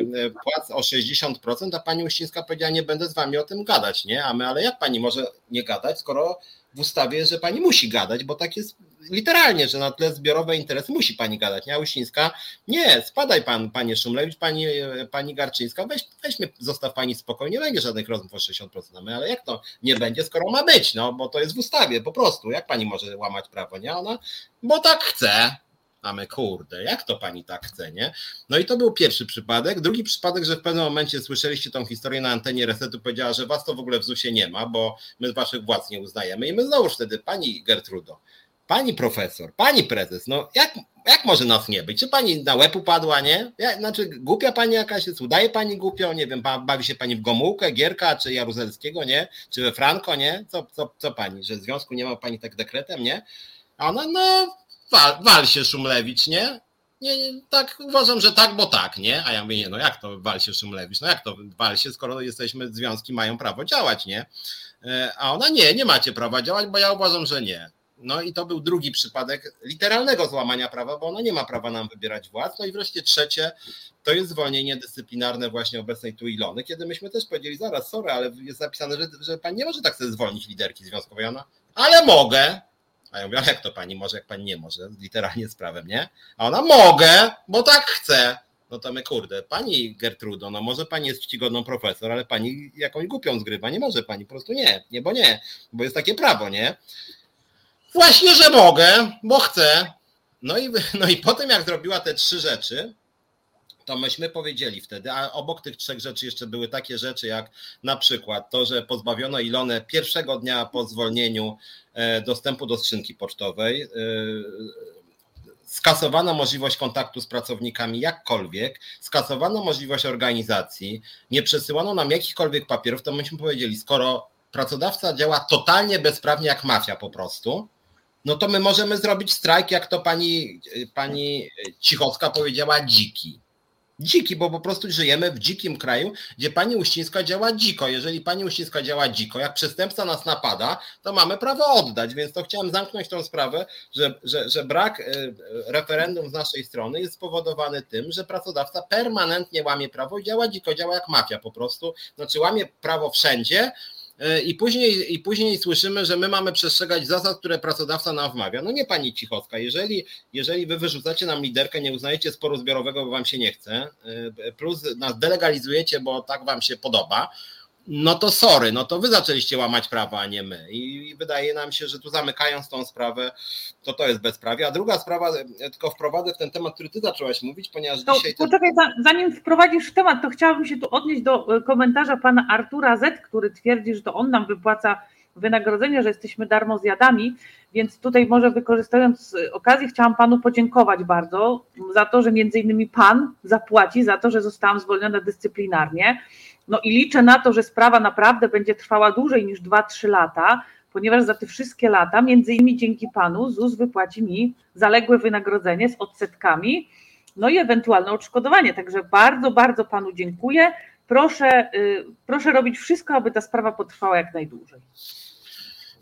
Speaker 1: płac o 60%, a pani Uścińska powiedziała, nie będę z wami o tym gadać, nie? A my, ale jak pani może nie gadać, skoro w ustawie, że pani musi gadać, bo tak jest literalnie, że na tle zbiorowe interesy musi pani gadać, nie? Uścińska, nie, spadaj pan, panie Szumlewicz, pani, pani Garczyńska, weź, weźmy, zostaw pani spokojnie, nie będzie żadnych rozmów o 60%, ale jak to nie będzie, skoro ma być, no, bo to jest w ustawie, po prostu, jak pani może łamać prawo, nie? Ona, bo tak chce, a my kurde, jak to pani tak chce, nie? No i to był pierwszy przypadek. Drugi przypadek, że w pewnym momencie słyszeliście tą historię na antenie Resetu, powiedziała, że was to w ogóle w ZUS-ie nie ma, bo my waszych władz nie uznajemy. I my znowu wtedy, pani Gertrudo, pani profesor, pani prezes, no jak, jak może nas nie być? Czy pani na łeb upadła, nie? Ja, znaczy głupia pani jakaś jest, udaje pani głupio, nie wiem, bawi się pani w Gomułkę, Gierka, czy Jaruzelskiego, nie? Czy we Franco, nie? Co, co, co pani, że w związku nie ma pani tak dekretem, nie? A ona, no wal, wal się Szumlewicz, nie? Nie? Tak uważam, że tak, bo tak, nie? A ja mówię, nie, no jak to wal się Szumlewicz? No jak to wal się, skoro jesteśmy, związki mają prawo działać, nie? E, a ona nie, nie macie prawa działać, bo ja uważam, że nie. No i to był drugi przypadek literalnego złamania prawa, bo ona nie ma prawa nam wybierać władz. No i wreszcie trzecie, to jest zwolnienie dyscyplinarne właśnie obecnej tu Ilony, kiedy myśmy też powiedzieli, zaraz, sorry, ale jest zapisane, że, że pani nie może tak sobie zwolnić liderki związkowej. Ona, ale mogę. A ja mówię, a jak to pani może, jak pani nie może, literalnie z prawem, nie? A ona, mogę, bo tak chcę. No to my, kurde, pani Gertrudo, no może pani jest czcigodną profesor, ale pani jakąś głupią zgrywa, nie może pani, po prostu nie, nie, bo nie, bo jest takie prawo, nie? Właśnie, że mogę, bo chcę. No i, no i potem jak zrobiła te trzy rzeczy, to myśmy powiedzieli wtedy, a obok tych trzech rzeczy jeszcze były takie rzeczy, jak na przykład to, że pozbawiono Ilonę pierwszego dnia po zwolnieniu e, dostępu do skrzynki pocztowej, e, skasowano możliwość kontaktu z pracownikami jakkolwiek, skasowano możliwość organizacji, nie przesyłano nam jakichkolwiek papierów, to myśmy powiedzieli, skoro pracodawca działa totalnie bezprawnie jak mafia po prostu, no to my możemy zrobić strajk, jak to pani, pani powiedziała, dziki dziki, bo po prostu żyjemy w dzikim kraju, gdzie pani Uścińska działa dziko. Jeżeli pani Uścińska działa dziko, jak przestępca nas napada, to mamy prawo oddać, więc to chciałem zamknąć tą sprawę, że, że, że brak y, referendum z naszej strony jest spowodowany tym, że pracodawca permanentnie łamie prawo i działa dziko, działa jak mafia po prostu, znaczy łamie prawo wszędzie, I później, I później słyszymy, że my mamy przestrzegać zasad, które pracodawca nam wmawia. No nie pani Cichowska, jeżeli, jeżeli wy wyrzucacie nam liderkę, nie uznajecie sporu zbiorowego, bo wam się nie chce, e, plus nas delegalizujecie, bo tak wam się podoba, no to sorry, no to wy zaczęliście łamać prawa, a nie my. I wydaje nam się, że tu zamykając tą sprawę, to to jest bezprawie. A druga sprawa, e, tylko wprowadzę w ten temat, który ty zaczęłaś mówić, ponieważ to, dzisiaj...
Speaker 3: Poczekaj, zanim wprowadzisz temat, to chciałabym się tu odnieść do e, komentarza pana Artura Z, który twierdzi, że to on nam wypłaca wynagrodzenie, że jesteśmy darmozjadami, więc tutaj może wykorzystując okazję chciałam panu podziękować bardzo za to, że między innymi pan zapłaci za to, że zostałam zwolniona dyscyplinarnie no i liczę na to, że sprawa naprawdę będzie trwała dłużej niż 2-3 lata, ponieważ za te wszystkie lata, między innymi dzięki panu, ZUS wypłaci mi zaległe wynagrodzenie z odsetkami, no i ewentualne odszkodowanie. Także bardzo, bardzo panu dziękuję. Proszę, y, proszę robić wszystko, aby ta sprawa potrwała jak najdłużej.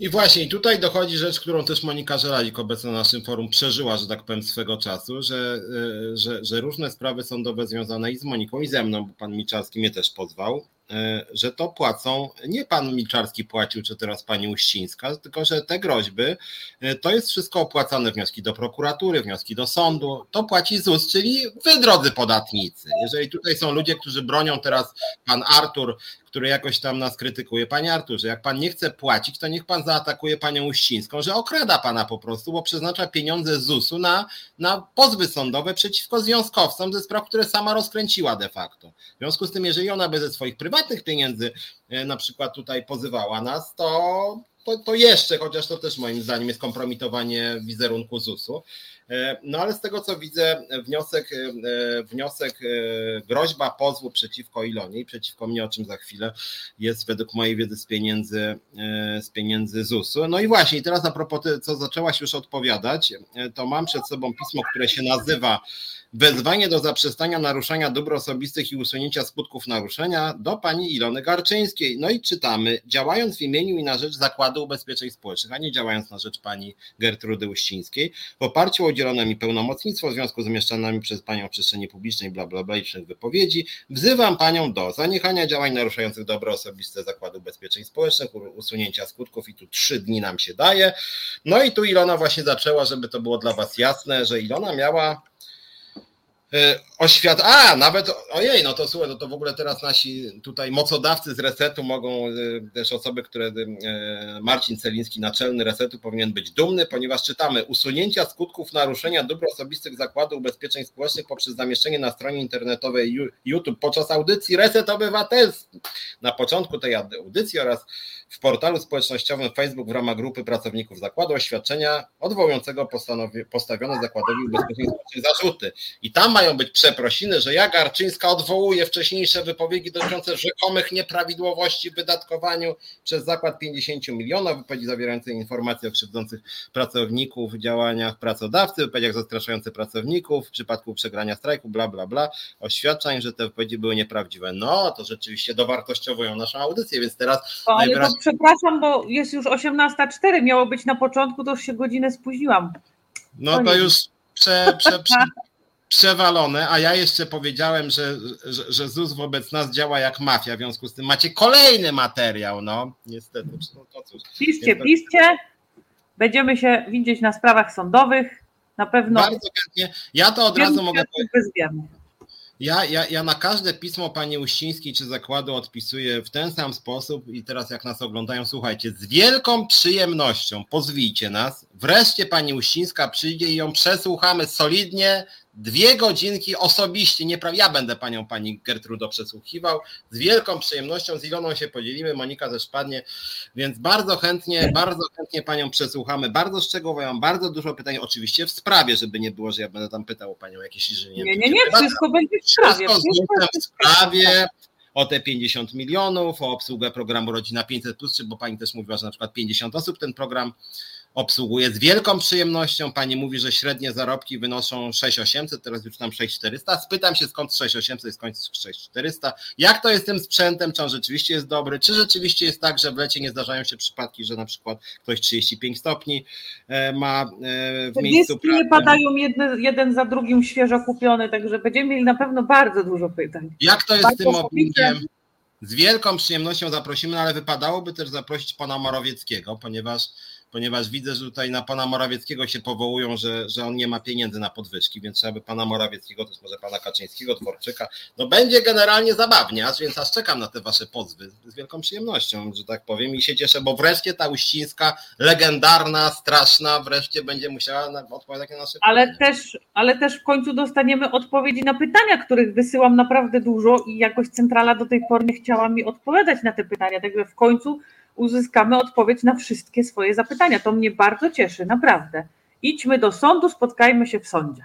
Speaker 1: I właśnie, i tutaj dochodzi rzecz, którą też Monika Żelalik obecna na naszym forum przeżyła, że tak powiem, swego czasu, że, y, że, że różne sprawy sądowe związane i z Moniką, i ze mną, bo pan Miczalski mnie też pozwał, E, że to płacą, nie pan Milczarski płacił, czy teraz pani Uścińska, tylko że te groźby, e, to jest wszystko opłacane, wnioski do prokuratury, wnioski do sądu, to płaci ZUS, czyli wy, drodzy podatnicy. Jeżeli tutaj są ludzie, którzy bronią teraz pan Artur, który jakoś tam nas krytykuje. Panie Arturze, jak pan nie chce płacić, to niech pan zaatakuje panią Uścińską, że okrada pana po prostu, bo przeznacza pieniądze ZUS-u na, na pozwy sądowe przeciwko związkowcom ze spraw, które sama rozkręciła de facto. W związku z tym, jeżeli ona by ze swoich prywatnych pieniędzy e, na przykład tutaj pozywała nas, to, to, to jeszcze, chociaż to też moim zdaniem jest kompromitowanie wizerunku ZUS-u. E, no ale z tego co widzę, wniosek, e, wniosek, e, groźba pozwu przeciwko Ilonie i przeciwko mnie, o czym za chwilę, jest według mojej wiedzy z pieniędzy, z pieniędzy ZUS-u. No i właśnie, teraz a propos, co zaczęłaś już odpowiadać, to mam przed sobą pismo, które się nazywa Wezwanie do zaprzestania naruszania dóbr osobistych i usunięcia skutków naruszenia do pani Ilony Garczyńskiej. No i czytamy, działając w imieniu i na rzecz zakładu Ubezpieczeń Społecznych, a nie działając na rzecz pani Gertrudy Uścińskiej, w oparciu o udzielone mi pełnomocnictwo w związku z umieszczanymi przez panią w przestrzeni publicznej bla bla bla wypowiedzi, wzywam panią do zaniechania działań naruszających dobro osobiste Zakładu Ubezpieczeń Społecznych, usunięcia skutków i tu trzy dni nam się daje. No i tu Ilona właśnie zaczęła, żeby to było dla was jasne, że Ilona miała oświat. A, nawet, ojej, no to słuchaj, no to w ogóle teraz nasi tutaj mocodawcy z resetu mogą, e, też osoby, które e, Marcin Celiński, naczelny resetu, powinien być dumny, ponieważ czytamy usunięcia skutków naruszenia dóbr osobistych Zakładu Ubezpieczeń Społecznych poprzez zamieszczenie na stronie internetowej YouTube podczas audycji Reset Obywatelski. Na początku tej audycji oraz w portalu społecznościowym Facebook w ramach grupy pracowników zakładu oświadczenia odwołującego postawione zakładowi ubezpieczeń społecznych zarzuty. I tam mają być przeprosiny, że ja Garczyńska odwołuje wcześniejsze wypowiedzi dotyczące rzekomych nieprawidłowości w wydatkowaniu przez zakład 50 milionów, wypowiedzi zawierające informacje o krzywdzących pracowników, działaniach pracodawcy, wypowiedziach zastraszających pracowników w przypadku przegrania strajku, bla, bla, bla, oświadczeń, że te wypowiedzi były nieprawdziwe. No, to rzeczywiście dowartościowują naszą audycję, więc teraz
Speaker 3: o, najwyraźniej przepraszam, bo jest już 18.04, miało być na początku, to już się godzinę spóźniłam.
Speaker 1: No to już prze, prze, prze, przewalone, a ja jeszcze powiedziałem, że, że, że ZUS wobec nas działa jak mafia, w związku z tym macie kolejny materiał, no niestety. No
Speaker 3: to cóż. Piszcie, piszcie, będziemy się widzieć na sprawach sądowych, na pewno.
Speaker 1: Bardzo chętnie. Ja to od razu mogę powiedzieć. Ja, ja, ja na każde pismo pani Uścińskiej czy zakładu odpisuję w ten sam sposób i teraz jak nas oglądają, słuchajcie, z wielką przyjemnością pozwijcie nas. Wreszcie pani Uścińska przyjdzie i ją przesłuchamy solidnie, dwie godzinki osobiście, nie ja będę panią pani Gertrudo przesłuchiwał, z wielką przyjemnością, z Iloną się podzielimy, Monika też padnie, więc bardzo chętnie, bardzo chętnie panią przesłuchamy, bardzo szczegółowo, ja mam bardzo dużo pytań, oczywiście w sprawie, żeby nie było, że ja będę tam pytał o panią jakieś
Speaker 3: inżynierie. Nie, nie, nie, wszystko będzie w sprawie.
Speaker 1: Wszystko w sprawie, o te 50 milionów, o obsługę programu Rodzina 500+, bo pani też mówiła, że na przykład 50 osób ten program obsługuje z wielką przyjemnością. Pani mówi, że średnie zarobki wynoszą 6800, teraz już tam 6400. Spytam się skąd 6800 i skąd 6400. Jak to jest z tym sprzętem? Czy on rzeczywiście jest dobry? Czy rzeczywiście jest tak, że w lecie nie zdarzają się przypadki, że na przykład ktoś 35 stopni e, ma e, w miejscu
Speaker 3: pracy? nie padają jedne, jeden za drugim świeżo kupione, także będziemy mieli na pewno bardzo dużo pytań.
Speaker 1: Jak to jest z tym mobbingiem? Z wielką przyjemnością zaprosimy, ale wypadałoby też zaprosić pana Morawieckiego, ponieważ ponieważ widzę, że tutaj na pana Morawieckiego się powołują, że, że on nie ma pieniędzy na podwyżki, więc trzeba by pana Morawieckiego, też może pana Kaczyńskiego, Dworczyka. No będzie generalnie zabawnie, aż więc aż czekam na te wasze pozwy z wielką przyjemnością, że tak powiem i się cieszę, bo wreszcie ta Uścińska, legendarna, straszna, wreszcie będzie musiała odpowiadać na nasze
Speaker 3: ale pytania. Też, ale też w końcu dostaniemy odpowiedzi na pytania, których wysyłam naprawdę dużo i jakoś centrala do tej pory nie chciała mi odpowiadać na te pytania, także w końcu uzyskamy odpowiedź na wszystkie swoje zapytania. To mnie bardzo cieszy, naprawdę. Idźmy do sądu, spotkajmy się w sądzie.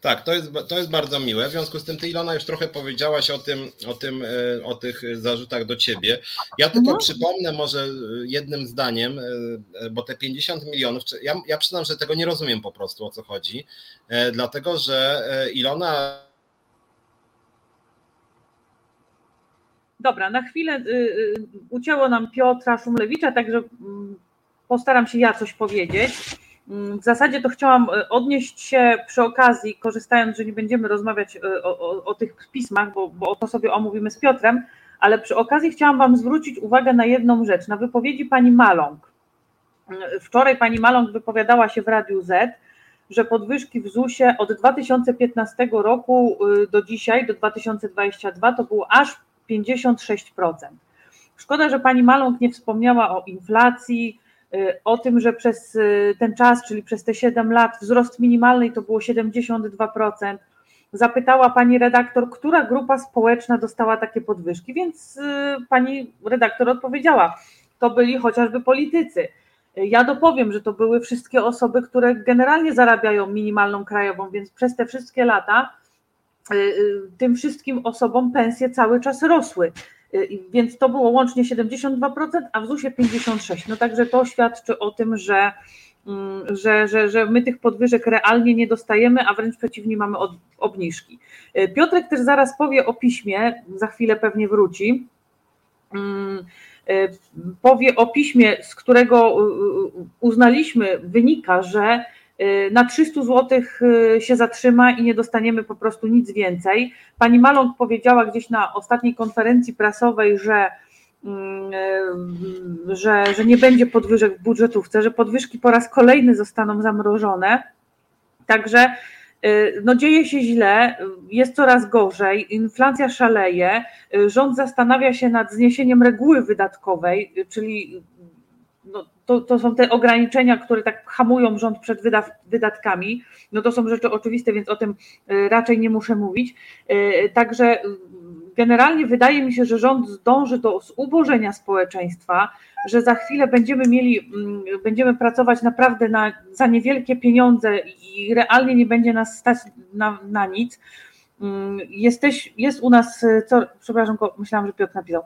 Speaker 1: Tak, to jest, to jest bardzo miłe. W związku z tym, ty Ilona już trochę powiedziałaś o tym, o tym, e, o tych zarzutach do ciebie. Ja tylko no. przypomnę może jednym zdaniem, e, bo te 50 milionów, ja, ja przyznam, że tego nie rozumiem po prostu o co chodzi, e, dlatego że Ilona
Speaker 3: Dobra, na chwilę y, y, ucięło nam Piotra Szumlewicza, także mm, postaram się ja coś powiedzieć. Mm, w zasadzie to chciałam y, odnieść się przy okazji, korzystając, że nie będziemy rozmawiać o, o, o tych pismach, bo, bo to sobie omówimy z Piotrem, ale przy okazji chciałam Wam zwrócić uwagę na jedną rzecz, na wypowiedzi pani Maląg. Wczoraj pani Maląg wypowiadała się w Radiu Z, że podwyżki w ZUS-ie od 2015 roku do dzisiaj, do 2022, to było aż 56%. Szkoda, że pani Maląg nie wspomniała o inflacji, y, o tym, że przez y, ten czas, czyli przez te 7 lat, wzrost minimalny to było 72%. Zapytała pani redaktor, która grupa społeczna dostała takie podwyżki, więc y, pani redaktor odpowiedziała, to byli chociażby politycy. Ja dopowiem, że to były wszystkie osoby, które generalnie zarabiają minimalną krajową, więc przez te wszystkie lata tym wszystkim osobom pensje cały czas rosły. Y, więc to było łącznie 72%, a w ZUS-ie 56%. No także to świadczy o tym, że, mm, że, że, że my tych podwyżek realnie nie dostajemy, a wręcz przeciwnie mamy od, obniżki. Piotrek też zaraz powie o piśmie, za chwilę pewnie wróci. Mm, powie o piśmie, z którego uznaliśmy, wynika, że na 300 zł się zatrzyma i nie dostaniemy po prostu nic więcej. Pani Maląg powiedziała gdzieś na ostatniej konferencji prasowej, że Mm, e, że, że nie będzie podwyżek w budżetówce, że podwyżki po raz kolejny zostaną zamrożone. Także no dzieje się źle, jest coraz gorzej, inflacja szaleje, rząd zastanawia się nad zniesieniem reguły wydatkowej, czyli no, to, to są te ograniczenia, które tak hamują rząd przed wydatkami. No to są rzeczy oczywiste, więc o tym raczej nie muszę mówić. Także generalnie wydaje mi się, że rząd zdąży do zubożenia społeczeństwa, że za chwilę będziemy mieli, mm, będziemy pracować naprawdę na, za niewielkie pieniądze i realnie nie będzie nas stać na, na nic. Mm, jesteś, jest u nas, co, przepraszam, myślałam, że Piotr napisał.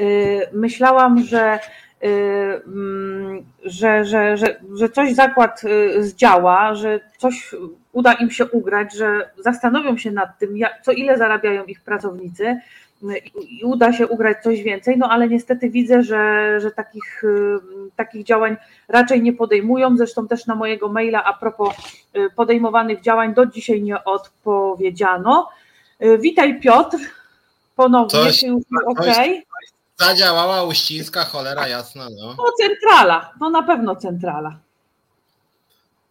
Speaker 3: Y, myślałam, że y, mm, że, że, że, że coś zakład y, zdziała, że coś uda im się ugrać, że zastanowią się nad tym, co ile zarabiają ich pracownicy i, uda się ugrać coś więcej, no ale niestety widzę, że, że takich, takich działań raczej nie podejmują. Zresztą też na mojego maila a propos podejmowanych działań do dzisiaj nie odpowiedziano. Witaj Piotr, ponownie, coś, czy już ok?
Speaker 1: Zadziałała uścińska, cholera jasna. No.
Speaker 3: no centrala, no na pewno centrala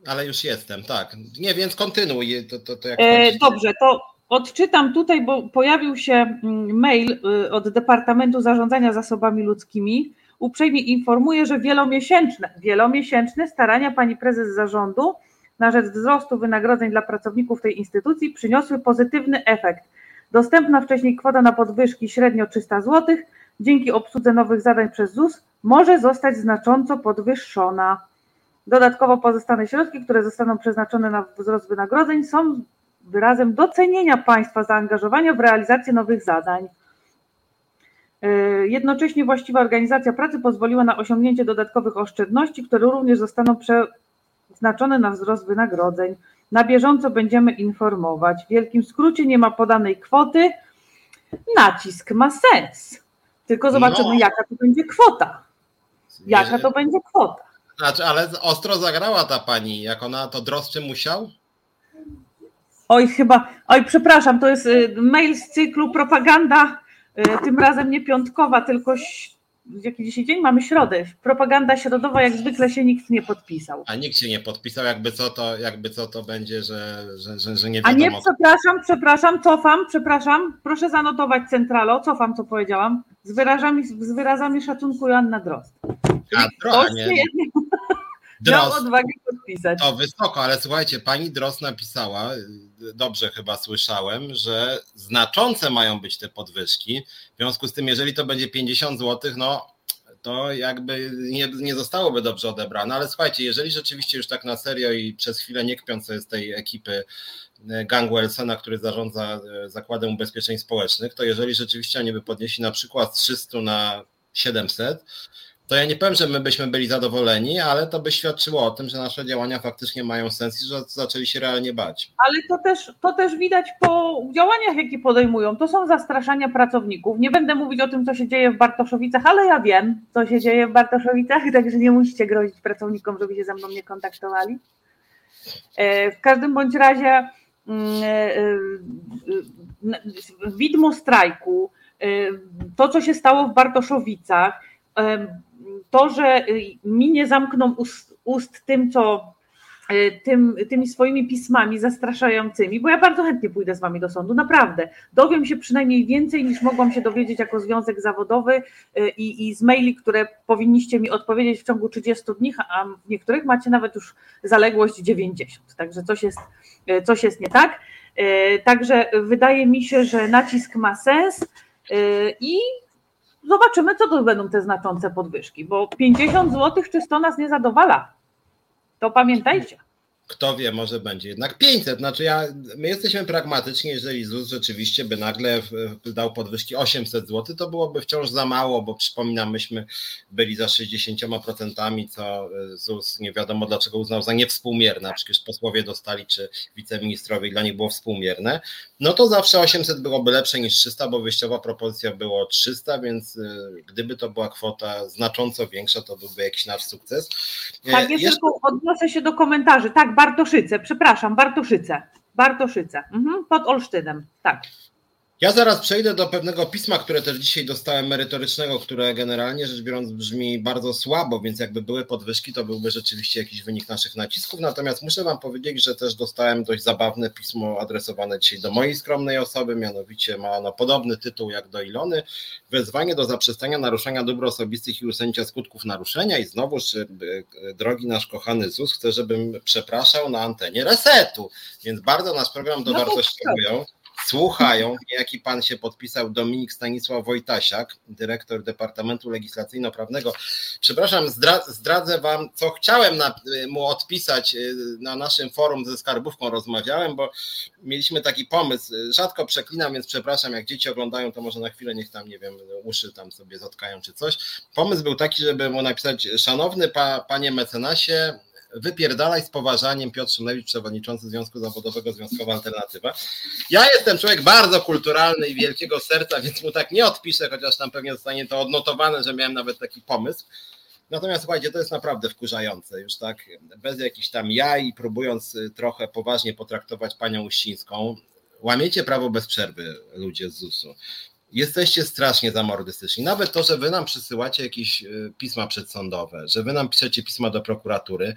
Speaker 1: ale już jestem, tak. Nie, więc kontynuuj. To, to, to
Speaker 3: e, dobrze, to odczytam tutaj, bo pojawił się mm, mail y, od Departamentu Zarządzania Zasobami Ludzkimi. Uprzejmie informuję, że wielomiesięczne, wielomiesięczne starania pani prezes zarządu na rzecz wzrostu wynagrodzeń dla pracowników tej instytucji przyniosły pozytywny efekt. Dostępna wcześniej kwota na podwyżki średnio 300 zł dzięki obsłudze nowych zadań przez ZUS może zostać znacząco podwyższona. Dodatkowo pozostane środki, które zostaną przeznaczone na wzrost wynagrodzeń, są wyrazem docenienia państwa zaangażowania w realizację nowych zadań. Yy, jednocześnie właściwa organizacja pracy pozwoliła na osiągnięcie dodatkowych oszczędności, które również zostaną przeznaczone na wzrost wynagrodzeń. Na bieżąco będziemy informować. W wielkim skrócie nie ma podanej kwoty. Nacisk ma sens. Tylko zobaczymy, no. jaka to będzie kwota. Jaka to będzie kwota.
Speaker 1: Znaczy, ale ostro zagrała ta pani, jak ona to Droszczy musiał?
Speaker 3: Oj, chyba, oj, przepraszam, to jest y, mail z cyklu propaganda, y, tym razem nie piątkowa, tylko jaki dzisiaj dzień? Mamy środę. Propaganda środowa, jak zwykle się nikt nie podpisał.
Speaker 1: A nikt się nie podpisał, jakby co to, jakby co to będzie, że, że, że, że nie
Speaker 3: wiadomo. A nie, przepraszam, przepraszam, cofam, przepraszam, proszę zanotować centralo, cofam, co powiedziałam, z wyrazami, z wyrazami szacunku Joanna Drozd.
Speaker 1: A, trochę, nie.
Speaker 3: Miał odwagę podpisać.
Speaker 1: To wysoko, ale słuchajcie, pani Dros napisała, dobrze chyba słyszałem, że znaczące mają być te podwyżki. W związku z tym, jeżeli to będzie 50 zł, no to jakby nie, nie zostałoby dobrze odebrane. Ale słuchajcie, jeżeli rzeczywiście już tak na serio i przez chwilę nie kpiąc sobie z tej ekipy e, gangu Elsena, który zarządza e, Zakładem Ubezpieczeń Społecznych, to jeżeli rzeczywiście oni by podnieśli na przykład z 300 na 700, to ja nie powiem, że my byśmy byli zadowoleni, ale to by świadczyło o tym, że nasze działania faktycznie mają sens i że zaczęli się realnie bać.
Speaker 3: Ale to też, to też widać po działaniach, jakie podejmują. To są zastraszania pracowników. Nie będę mówić o tym, co się dzieje w Bartoszowicach, ale ja wiem, co się dzieje w Bartoszowicach, także nie musicie grozić pracownikom, żeby się ze mną nie kontaktowali. E, w każdym bądź razie mm, e, e, widmo strajku, to, co się stało w Bartoszowicach, to, że y, mi nie zamkną ust, ust tym, co y, tym, tymi swoimi pismami zastraszającymi, bo ja bardzo chętnie pójdę z wami do sądu, naprawdę. Dowiem się przynajmniej więcej niż mogłam się dowiedzieć jako związek zawodowy y, i, i z maili, które powinniście mi odpowiedzieć w ciągu 30 dni, a w niektórych macie nawet już zaległość 90, także coś jest, coś jest nie tak. Także wydaje mi się, że nacisk ma sens i zobaczymy, co to będą te znaczące podwyżki, bo 50 zł czysto nas nie zadowala. To pamiętajcie.
Speaker 1: kto wie, może będzie jednak 500. Znaczy ja, my jesteśmy pragmatyczni, jeżeli ZUS rzeczywiście by nagle dał podwyżki 800 zł, to byłoby wciąż za mało, bo przypominam, myśmy byli za 60%, co ZUS nie wiadomo dlaczego uznał za niewspółmierne, przecież posłowie dostali, czy wiceministrowie dla nich było współmierne, no to zawsze 800 byłoby lepsze niż 300, bo wyjściowa propozycja było 300, więc y, gdyby to była kwota znacząco większa, to byłby jakiś nasz sukces.
Speaker 3: Tak, jeszcze, jeszcze... odniosę się do komentarzy. Tak, Bartoszyce, przepraszam, Bartoszyce. Bartoszyce, mhm, pod Olsztynem, tak.
Speaker 1: Ja zaraz przejdę do pewnego pisma, które też dzisiaj dostałem merytorycznego, które generalnie rzecz biorąc brzmi bardzo słabo, więc jakby były podwyżki, to byłby rzeczywiście jakiś wynik naszych nacisków. Natomiast muszę Wam powiedzieć, że też dostałem dość zabawne pismo adresowane dzisiaj do mojej skromnej osoby, mianowicie ma ono podobny tytuł jak do Ilony. Wezwanie do zaprzestania naruszania dóbr osobistych i usunięcia skutków naruszenia. I znowuż, e, drogi nasz kochany ZUS, chcę, żebym przepraszał na antenie resetu. Więc bardzo nasz program dowartościowują. No słuchają. Jaki pan się podpisał? Dominik Stanisław Wojtasiak, dyrektor Departamentu Legislacyjno-Prawnego. Przepraszam, zdradzę wam, co chciałem na, mu odpisać y, na naszym forum ze Skarbówką rozmawiałem, bo mieliśmy taki pomysł. Rzadko przeklinam, więc przepraszam, jak dzieci oglądają, to może na chwilę niech tam, nie wiem, uszy tam sobie zatkają czy coś. Pomysł był taki, żeby mu napisać, szanowny pa, panie mecenasie, wypierdalaj z poważaniem Piotr Szymlewicz, przewodniczący Związku Zawodowego Związkowa Alternatywa. Ja jestem człowiek bardzo kulturalny i wielkiego serca, więc mu tak nie odpiszę, chociaż tam pewnie zostanie to odnotowane, że miałem nawet taki pomysł. Natomiast słuchajcie, to jest naprawdę wkurzające, już tak bez jakichś tam jaj, próbując y, trochę poważnie potraktować panią Uścińską, łamiecie prawo bez przerwy ludzie z ZUS-u jesteście strasznie zamordystyczni. Nawet to, że wy nam przysyłacie jakieś y, pisma przedsądowe, że wy nam piszecie pisma do prokuratury,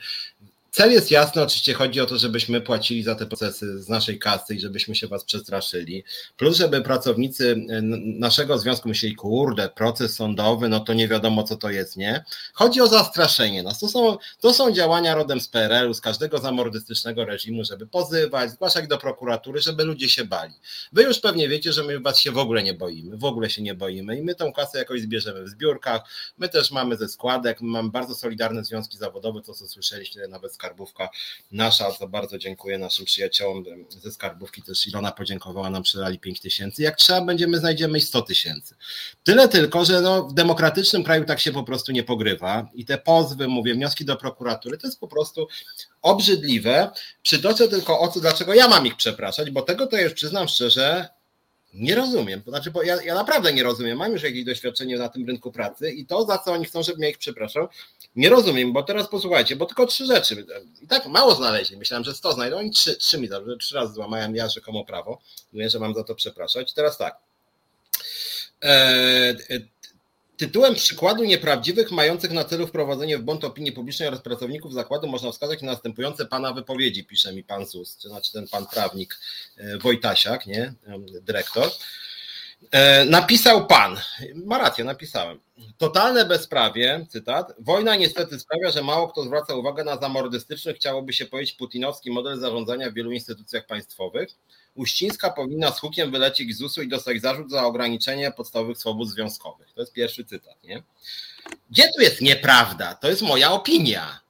Speaker 1: Cel jest jasny, oczywiście chodzi o to, żebyśmy płacili za te procesy z naszej kasy i żebyśmy się was przestraszyli. Plus, żeby pracownicy e, naszego związku myśleli, kurde, proces sądowy, no to nie wiadomo, co to jest, nie? Chodzi o zastraszenie nas. To są, to są działania rodem z PRL-u, z każdego zamordystycznego reżimu, żeby pozywać, zgłaszać do prokuratury, żeby ludzie się bali. Wy już pewnie wiecie, że my was się w ogóle nie boimy, w ogóle się nie boimy i my tą kasę jakoś zbierzemy w zbiórkach. My też mamy ze składek, mamy bardzo solidarne związki zawodowe, to co słyszeliście nawet z Skarbówka nasza, za bardzo dziękuję naszym przyjaciołom ze Skarbówki, też Ilona podziękowała, nam przydali 5 tysięcy, jak trzeba będziemy, znajdziemy 100 tysięcy. Tyle tylko, że no, w demokratycznym kraju tak się po prostu nie pogrywa i te pozwy, mówię, wnioski do prokuratury, to jest po prostu obrzydliwe. Przytoczę tylko o co, dlaczego ja mam ich przepraszać, bo tego to już przyznam szczerze, nie rozumiem. To znaczy, ja, ja naprawdę nie rozumiem. Mam już jakieś doświadczenie na tym rynku pracy i to, za co oni chcą, żebym ja ich przepraszał, nie rozumiem, bo teraz posłuchajcie, bo tylko trzy rzeczy. I tak mało znaleźli. Myślałem, że sto znajdą. Oni trzy, trzy mi że trzy razy złamałem ja rzekomo prawo. Mówię, że mam za to przepraszać. Teraz tak. Tytułem przykładu nieprawdziwych, mających na celu wprowadzenie w błąd opinii publicznej oraz pracowników zakładu można wskazać na następujące pana wypowiedzi, pisze mi pan ZUS, to znaczy ten pan prawnik e, Wojtasiak, nie, dyrektor. E, napisał pan, ma rację, napisałem. Totalne bezprawie, cytat. Wojna niestety sprawia, że mało kto zwraca uwagę na zamordystyczny, chciałoby się powiedzieć, putinowski model zarządzania w wielu instytucjach państwowych. Uścińska powinna z hukiem wylecieć z ZUS-u i dostać zarzut za ograniczenie podstawowych swobód związkowych. To jest pierwszy cytat, nie? Gdzie tu jest nieprawda? To jest moja opinia.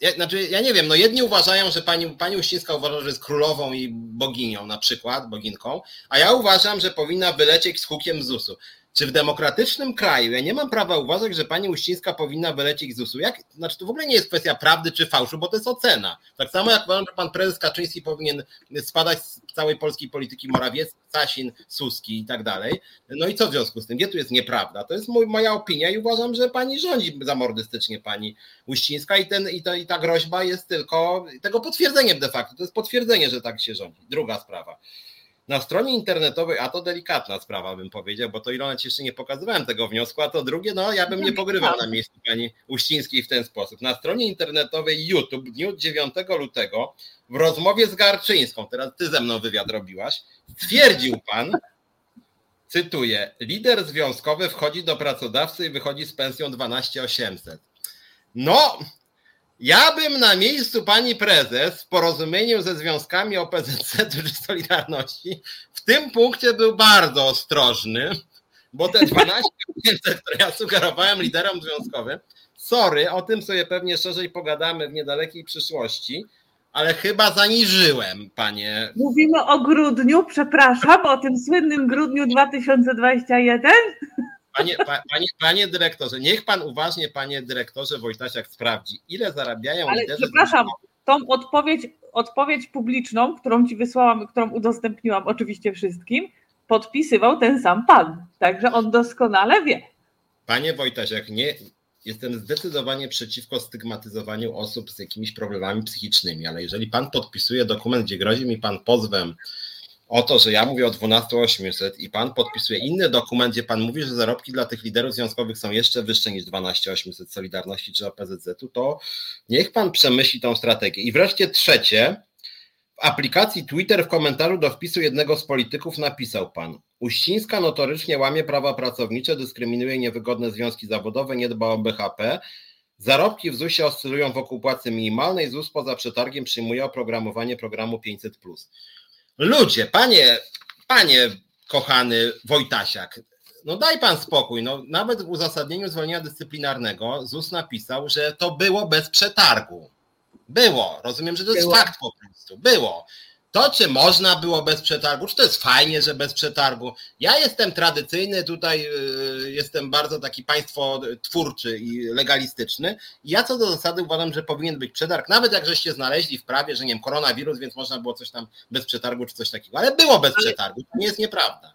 Speaker 1: Ja, znaczy, ja nie wiem, no jedni uważają, że pani, pani Uścińska uważa, że jest królową i boginią na przykład, boginką, a ja uważam, że powinna wylecieć z hukiem z ZUS-u. Czy w demokratycznym kraju ja nie mam prawa uważać, że pani Uścińska powinna wylecieć z ZUS-u? Jak, znaczy to w ogóle nie jest kwestia prawdy czy fałszu, bo to jest ocena. Tak samo jak uważam, że pan prezes Kaczyński powinien spadać z całej polskiej polityki Morawiecki, Sasin, Suski i tak dalej. No i co w związku z tym? Gdzie tu jest nieprawda? To jest mój, moja opinia i uważam, że pani rządzi zamordystycznie pani Uścińska i, ten, i, ta, i ta groźba jest tylko tego potwierdzeniem de facto. To jest potwierdzenie, że tak się rządzi. Druga sprawa. Na stronie internetowej, a to delikatna sprawa bym powiedział, bo to Ilona ci jeszcze nie pokazywałem tego wniosku, a to drugie, no ja bym nie pogrywał na miejscu pani Uścińskiej w ten sposób. Na stronie internetowej YouTube w dniu 9 lutego w rozmowie z Garczyńską, teraz ty ze mną wywiad robiłaś, stwierdził pan, cytuję, lider związkowy wchodzi do pracodawcy i wychodzi z pensją 12 800. No, ja bym na miejscu pani prezes w porozumieniu ze związkami OPZZ czy Solidarności w tym punkcie był bardzo ostrożny, bo te 12 tysięcy, które ja sugerowałem liderom związkowym, sorry, o tym sobie pewnie szerzej pogadamy w niedalekiej przyszłości, ale chyba zaniżyłem, panie.
Speaker 3: Mówimy o grudniu, przepraszam, o tym słynnym grudniu 2021.
Speaker 1: Panie, pa, panie, panie dyrektorze, niech pan uważnie, panie dyrektorze Wojtasiak sprawdzi, ile zarabiają
Speaker 3: Ale
Speaker 1: liderzy.
Speaker 3: przepraszam, tą odpowiedź, odpowiedź publiczną, którą ci wysłałam, którą udostępniłam oczywiście wszystkim, podpisywał ten sam pan. Także on doskonale wie.
Speaker 1: Panie Wojtasiak, nie, jestem zdecydowanie przeciwko stygmatyzowaniu osób z jakimiś problemami psychicznymi, ale jeżeli pan podpisuje dokument, gdzie grozi mi pan pozwem o to, że ja mówię o 12800 i pan podpisuje inny dokument, gdzie pan mówi, że zarobki dla tych liderów związkowych są jeszcze wyższe niż 12800 Solidarności czy OPZZ-u, to niech pan przemyśli tą strategię. I wreszcie trzecie, w aplikacji Twitter w komentarzu do wpisu jednego z polityków napisał pan Uścińska notorycznie łamie prawa pracownicze, dyskryminuje niewygodne związki zawodowe, nie dba o BHP. Zarobki w ZUS-ie oscylują wokół płacy minimalnej. ZUS poza przetargiem przyjmuje oprogramowanie programu 500. Ludzie, panie, panie kochany Wojtasiak, no daj pan spokój. No, nawet w uzasadnieniu zwolnienia dyscyplinarnego ZUS napisał, że to było bez przetargu. Było. Rozumiem, że to jest fakt po prostu. Było. To, czy można było bez przetargu, czy to jest fajnie, że bez przetargu. Ja jestem tradycyjny, tutaj y, jestem bardzo taki państwo twórczy i legalistyczny. I ja co do zasady uważam, że powinien być przetarg, nawet jak żeście znaleźli w prawie, że nie wiem, koronawirus, więc można było coś tam bez przetargu, czy coś takiego. Ale było bez przetargu, to nie jest nieprawda.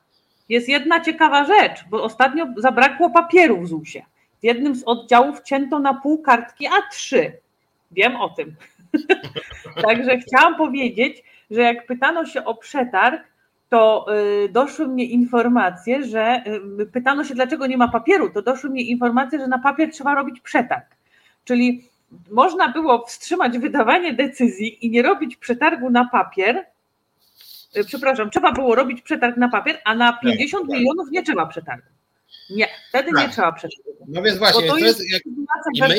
Speaker 3: Jest jedna ciekawa rzecz, bo ostatnio zabrakło papieru w ZUS-ie. W jednym z oddziałów cięto na pół kartki A3. Wiem o tym. Także chciałam powiedzieć, że jak pytano się o przetarg, to y, doszły mnie informacje, że y, pytano się, dlaczego nie ma papieru, to doszły mnie informacje, że na papier trzeba robić przetarg. Czyli można było wstrzymać wydawanie decyzji i nie robić przetargu na papier. Y, przepraszam, trzeba było robić przetarg na papier, a na 50 tak, tak. milionów nie trzeba przetargu. Nie, wtedy tak. nie trzeba przetargu.
Speaker 1: No więc właśnie, to, to jest, jest jak, i my,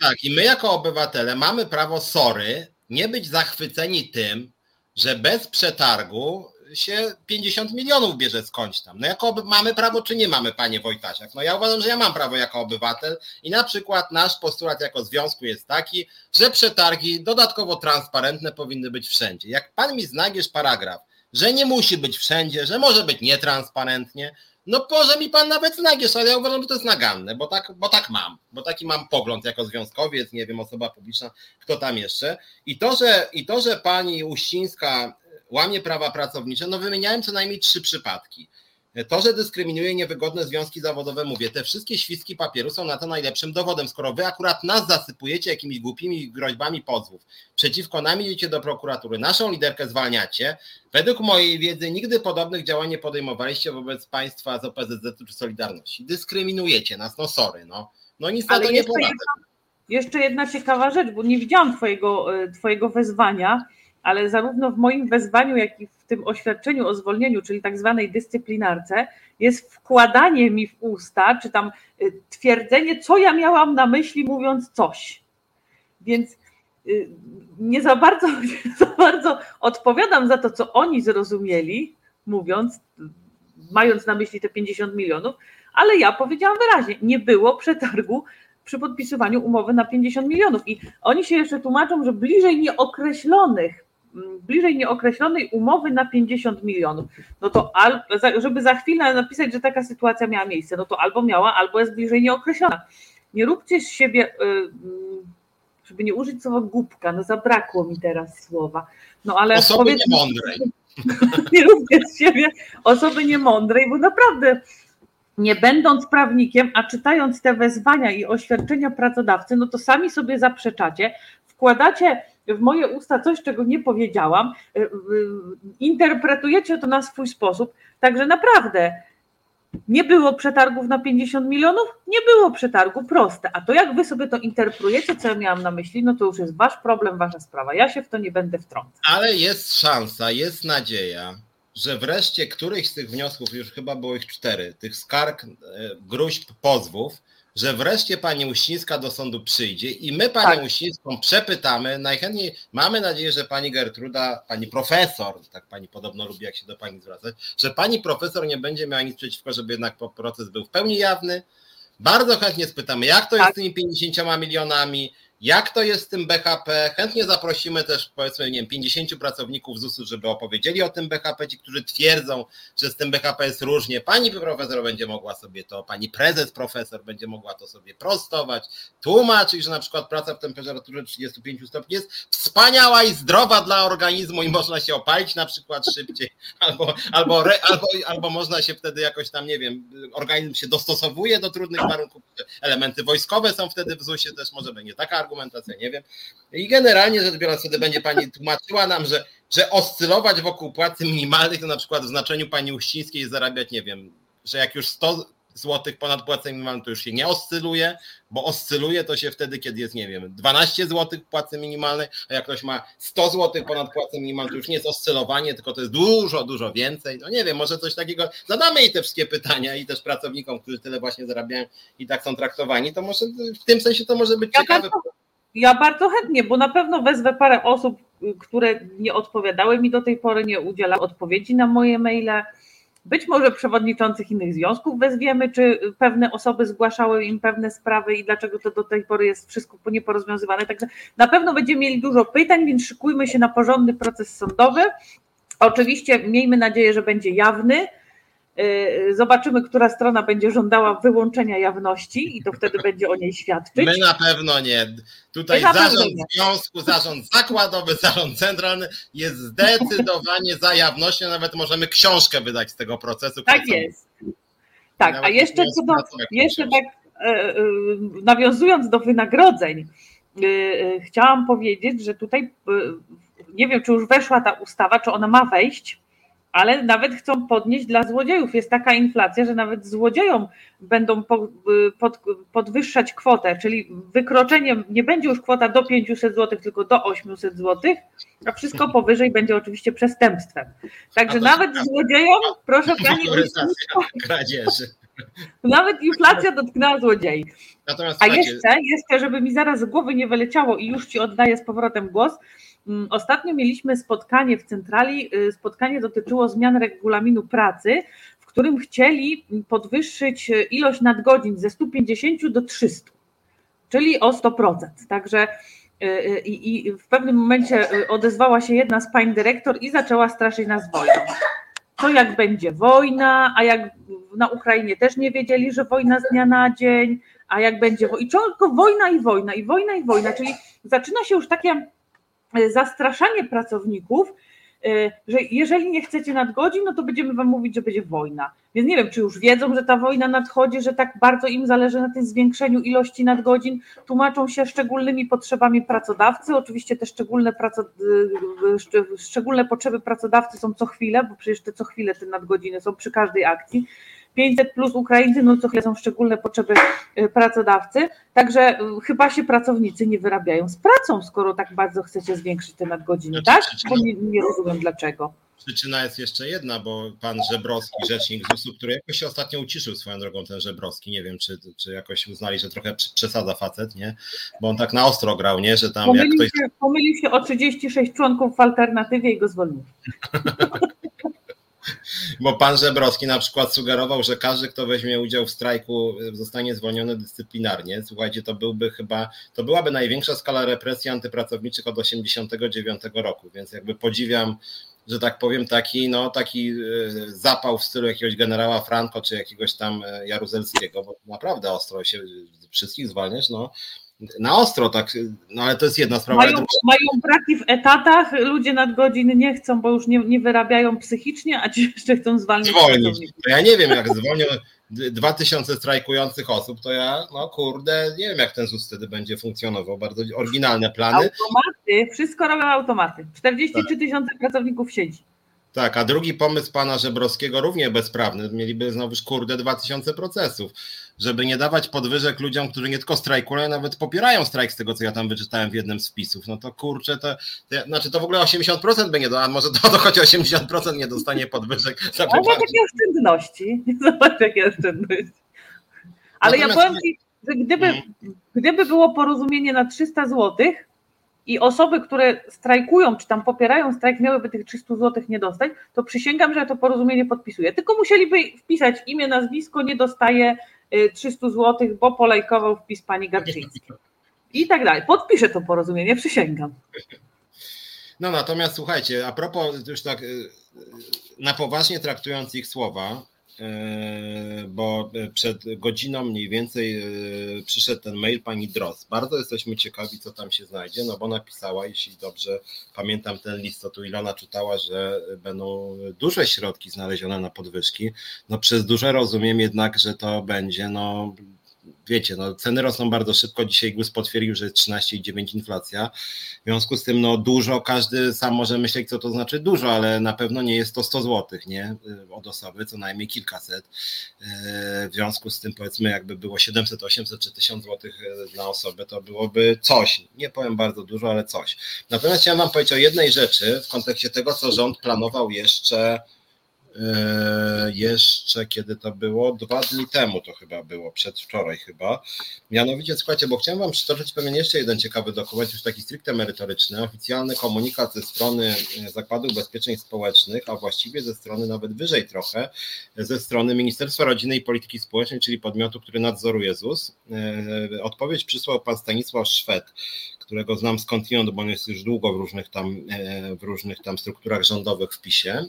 Speaker 1: tak, i my jako obywatele mamy prawo, sorry, nie być zachwyceni tym, że bez przetargu się 50 milionów bierze skądś tam. No jako mamy prawo, czy nie mamy, panie Wojtasiak? No ja uważam, że ja mam prawo jako obywatel i na przykład nasz postulat jako związku jest taki, że przetargi dodatkowo transparentne powinny być wszędzie. Jak pan mi znajdziesz paragraf, że nie musi być wszędzie, że może być nietransparentnie, no może mi pan nawet znajdziesz, ale ja uważam, że to jest naganne, bo tak, bo tak mam, bo taki mam pogląd jako związkowiec, nie wiem, osoba publiczna, kto tam jeszcze. I to, że, i to, że pani Uścińska łamie prawa pracownicze, no wymieniałem co najmniej trzy przypadki. To, że dyskryminuje niewygodne związki zawodowe, mówię, te wszystkie świstki papieru są na to najlepszym dowodem. Skoro wy akurat nas zasypujecie jakimiś głupimi groźbami pozwów, przeciwko nam idziecie do prokuratury, naszą liderkę zwalniacie, według mojej wiedzy nigdy podobnych działań nie podejmowaliście wobec państwa z OPZZ czy Solidarności. Dyskryminujecie nas, no sorry, no. No nic Ale na to nie poradzę.
Speaker 3: Jeszcze jedna ciekawa rzecz, bo nie widziałam twojego, e, twojego wezwania, ale zarówno w moim wezwaniu, jak i w tym oświadczeniu o zwolnieniu, czyli tak zwanej dyscyplinarce, jest wkładanie mi w usta, czy tam y, twierdzenie, co ja miałam na myśli, mówiąc coś. Więc y, nie za bardzo, nie za bardzo odpowiadam za to, co oni zrozumieli, mówiąc, mając na myśli te 50 milionów, ale ja powiedziałam wyraźnie, nie było przetargu przy podpisywaniu umowy na 50 milionów. I oni się jeszcze tłumaczą, że bliżej nieokreślonych bliżej nieokreślonej umowy na 50 milionów, no to al, żeby za chwilę napisać, że taka sytuacja miała miejsce, no to albo miała, albo jest bliżej nieokreślona. Nie róbcie z siebie, y, żeby nie użyć słowa głupka, no zabrakło mi teraz słowa. No ale
Speaker 1: osoby powiedz, niemądrej.
Speaker 3: Nie róbcie z siebie osoby niemądrej, bo naprawdę nie będąc prawnikiem, a czytając te wezwania i oświadczenia pracodawcy, no to sami sobie zaprzeczacie, wkładacie w moje usta coś, czego nie powiedziałam, y, y, interpretujecie to na swój sposób. Także naprawdę nie było przetargów na 50 milionów? Nie było przetargu, proste. A to jak wy sobie to interpretujecie, co ja miałam na myśli, no to już jest wasz problem, wasza sprawa. Ja się w to nie będę wtrącać.
Speaker 1: Ale jest szansa, jest nadzieja, że wreszcie któryś z tych wniosków, już chyba było ich cztery, tych skarg, e, gruźb, pozwów, że wreszcie pani Uścińska do sądu przyjdzie i my panią tak. Uścińską przepytamy. Najchętniej mamy nadzieję, że pani Gertruda, pani profesor, tak pani podobno lubi, jak się do pani zwracać, że pani profesor nie będzie miała nic przeciwko, żeby jednak proces był w pełni jawny. Bardzo chętnie spytamy, jak to tak. jest z tymi 50 milionami, jak to jest z tym BHP. Chętnie zaprosimy też powiedzmy, nie wiem, 50 pracowników ZUS-u, żeby opowiedzieli o tym BHP, ci, którzy twierdzą, że z tym BHP jest różnie. Pani profesor będzie mogła sobie to, pani prezes profesor będzie mogła to sobie prostować, tłumaczyć, że na przykład praca w temperaturze 35 stopni jest wspaniała i zdrowa dla organizmu i można się opalić na przykład szybciej, albo, albo, albo, albo można się wtedy jakoś tam, nie wiem, organizm się dostosowuje do trudnych warunków. Elementy wojskowe są wtedy w ZUS-ie też może będzie taka argumentacja, nie wiem. I generalnie rzecz biorąc, wtedy będzie pani tłumaczyła nam, że, że oscylować wokół płacy minimalnej, to na przykład w znaczeniu pani Uścińskiej zarabiać, nie wiem, że jak już 100 złotych ponad płacę minimalną, to już się nie oscyluje, bo oscyluje to się wtedy, kiedy jest, nie wiem, 12 złotych płacy minimalnej, a jak ktoś ma 100 złotych ponad płacę minimalną, to już nie jest oscylowanie, tylko to jest dużo, dużo więcej. No nie wiem, może coś takiego, zadamy jej te wszystkie pytania i też pracownikom, którzy tyle właśnie zarabiają i tak są traktowani, to może w tym sensie to może być ja ciekawe.
Speaker 3: Bardzo, ja bardzo chętnie, bo na pewno wezwę parę osób, które nie odpowiadały mi do tej pory, nie udzielały odpowiedzi na moje maile być może przewodniczących innych związków wezwiemy, czy pewne osoby zgłaszały im pewne sprawy i dlaczego to do tej pory jest wszystko nieporozwiązywane. Także na pewno będziemy mieli dużo pytań, więc szykujmy się na porządny proces sądowy. Oczywiście miejmy nadzieję, że będzie jawny zobaczymy, która strona będzie żądała wyłączenia jawności i to wtedy będzie o niej świadczyć.
Speaker 1: My na pewno nie. Tutaj zarząd związku, zarząd zakładowy, zarząd centralny jest zdecydowanie za jawnością. Nawet możemy książkę wydać z tego procesu.
Speaker 3: Tak jest. Tak, a jeszcze, co do, jeszcze tak e, e, nawiązując do wynagrodzeń, e, chciałam powiedzieć, że tutaj nie wiem, czy już weszła ta ustawa, czy ona ma wejść ale nawet chcą podnieść dla złodziejów. Jest taka inflacja, że nawet złodziejom będą pod, podwyższać kwotę, czyli wykroczeniem nie będzie już kwota do 500 zł, tylko do 800 zł, a wszystko powyżej będzie oczywiście przestępstwem. Także nawet złodziejom, proszę pani, kradzieży. Nawet inflacja dotknęła złodziei. A jeszcze, jeszcze, żeby mi zaraz z głowy nie wyleciało i już ci oddaję z powrotem głos, ostatnio mieliśmy spotkanie w centrali. Y, spotkanie dotyczyło zmian regulaminu pracy, w którym chcieli podwyższyć y, ilość nadgodzin ze 150 do 300, czyli o 100%. Także y, i, i w pewnym momencie odezwała się jedna z pań dyrektor i zaczęła straszyć nas wojną. To jak będzie wojna, a jak na Ukrainie też nie wiedzieli, że wojna z dnia na dzień, a jak będzie wojna. I tylko wojna i wojna, i wojna i wojna, czyli zaczyna się już takie zastraszanie pracowników, e, że jeżeli nie chcecie nadgodzin, no to będziemy wam mówić, że będzie wojna. Więc nie wiem, czy już wiedzą, że ta wojna nadchodzi, że tak bardzo im zależy na tym zwiększeniu ilości nadgodzin, tłumaczą się szczególnymi potrzebami pracodawcy. Oczywiście te szczególne, praco, e, szczególne potrzeby pracodawcy są co chwilę, bo przecież te co chwilę te nadgodziny są przy każdej akcji. 500 plus Ukraińcy, no co chwilę są szczególne potrzeby y, pracodawcy, także y, chyba się pracownicy nie wyrabiają z pracą, skoro tak bardzo chcecie zwiększyć te nadgodziny, znaczy, tak? Bo nie, nie rozumiem dlaczego.
Speaker 1: Przyczyna jest jeszcze jedna, bo pan Żebrowski, rzecznik ZUS-u, który jakoś się ostatnio uciszył swoją drogą, ten Żebrowski, nie wiem, czy, czy jakoś uznali, że trochę przesadza facet, nie? Bo on tak na ostro grał, nie? Że tam
Speaker 3: pomylił
Speaker 1: jak
Speaker 3: ktoś... Się, pomylił się o 36 członków w alternatywie i go zwolnił.
Speaker 1: Bo pan Żebrowski na przykład sugerował, że każdy, kto weźmie udział w strajku, zostanie zwolniony dyscyplinarnie. Słuchajcie, to byłby chyba, to byłaby największa skala represji antypracowniczych od 1989 roku, więc jakby podziwiam że tak powiem, taki, no, taki e, zapał w stylu jakiegoś generała Franco czy jakiegoś tam e, Jaruzelskiego, bo naprawdę ostro się wszystkich zwalniać, no, na ostro, tak, no ale to jest jedna sprawa.
Speaker 3: Mają, mają braki w etatach, ludzie nadgodzin nie chcą, bo już nie, nie wyrabiają psychicznie, a ci jeszcze chcą zwalniać.
Speaker 1: Zwolnić. To ja nie wiem, jak zwolnią 2000 strajkujących osób, to ja, no kurde, nie wiem, jak ten ZUS wtedy będzie funkcjonował. Bardzo oryginalne plany.
Speaker 3: Automaty, wszystko robią automaty. 43 tysiące tak. pracowników siedzi.
Speaker 1: Tak, a drugi pomysł pana Żebrowskiego równie bezprawny. Mieliby znowu kurde 2000 procesów żeby nie dawać podwyżek ludziom, którzy nie tylko strajkują, ale nawet popierają strajk z tego, co ja tam wyczytałem w jednym z wpisów. No to kurczę, to, to znaczy to w ogóle 80% by nie do, a może to, to choć 80% nie dostanie podwyżek.
Speaker 3: Zobacz jakie oszczędności. Zobacz jakie oszczędności. Ale Natomiast... ja powiem Ci, że gdyby, hmm. gdyby było porozumienie na 300 złotych, i osoby, które strajkują, czy tam popierają strajk, miałyby tych 300 zł nie dostać, to przysięgam, że ja to porozumienie podpisuję. Tylko musieliby wpisać imię, nazwisko, nie dostaje 300 y, zł, bo polajkował wpis pani Garczyńskiej. i tak dalej. Podpiszę to porozumienie, przysięgam.
Speaker 1: No natomiast słuchajcie, a propos już tak y, na poważnie traktując ich słowa, bo przed godziną mniej więcej e, przyszedł ten mail pani Dros. Bardzo jesteśmy ciekawi, co tam się znajdzie, no bo napisała, jeśli dobrze pamiętam ten list, co tu Ilona czytała, że będą duże środki znalezione na podwyżki. No przez duże rozumiem jednak, że to będzie no wiecie, no, ceny rosną bardzo szybko. Dzisiaj GUS potwierdził, że jest 13,9 inflacja. W związku z tym, no dużo, każdy sam może myśleć, co to znaczy dużo, ale na pewno nie jest to 100 zł, nie? Od osoby, co najmniej kilkaset. W związku z tym, powiedzmy, jakby było 700, 800 czy 1000 zł na osobę, to byłoby coś. Nie powiem bardzo dużo, ale coś. Natomiast chciałem Wam powiedzieć o jednej rzeczy w kontekście tego, co rząd planował jeszcze jeszcze kiedy to było, dwa dni temu to chyba było, przedwczoraj chyba. Mianowicie, słuchajcie, bo chciałem Wam przytoczyć pewien jeszcze jeden ciekawy dokument, już taki stricte merytoryczny, oficjalny komunikat ze strony e, Zakładu Ubezpieczeń Społecznych, a właściwie ze strony nawet wyżej trochę, ze strony Ministerstwa Rodziny i Polityki Społecznej, czyli podmiotu, który nadzoruje ZUS. E, odpowiedź przysłał pan Stanisław Szwed, którego znam skądinąd, bo on jest już długo w różnych tam, w różnych tam strukturach rządowych w PiSie.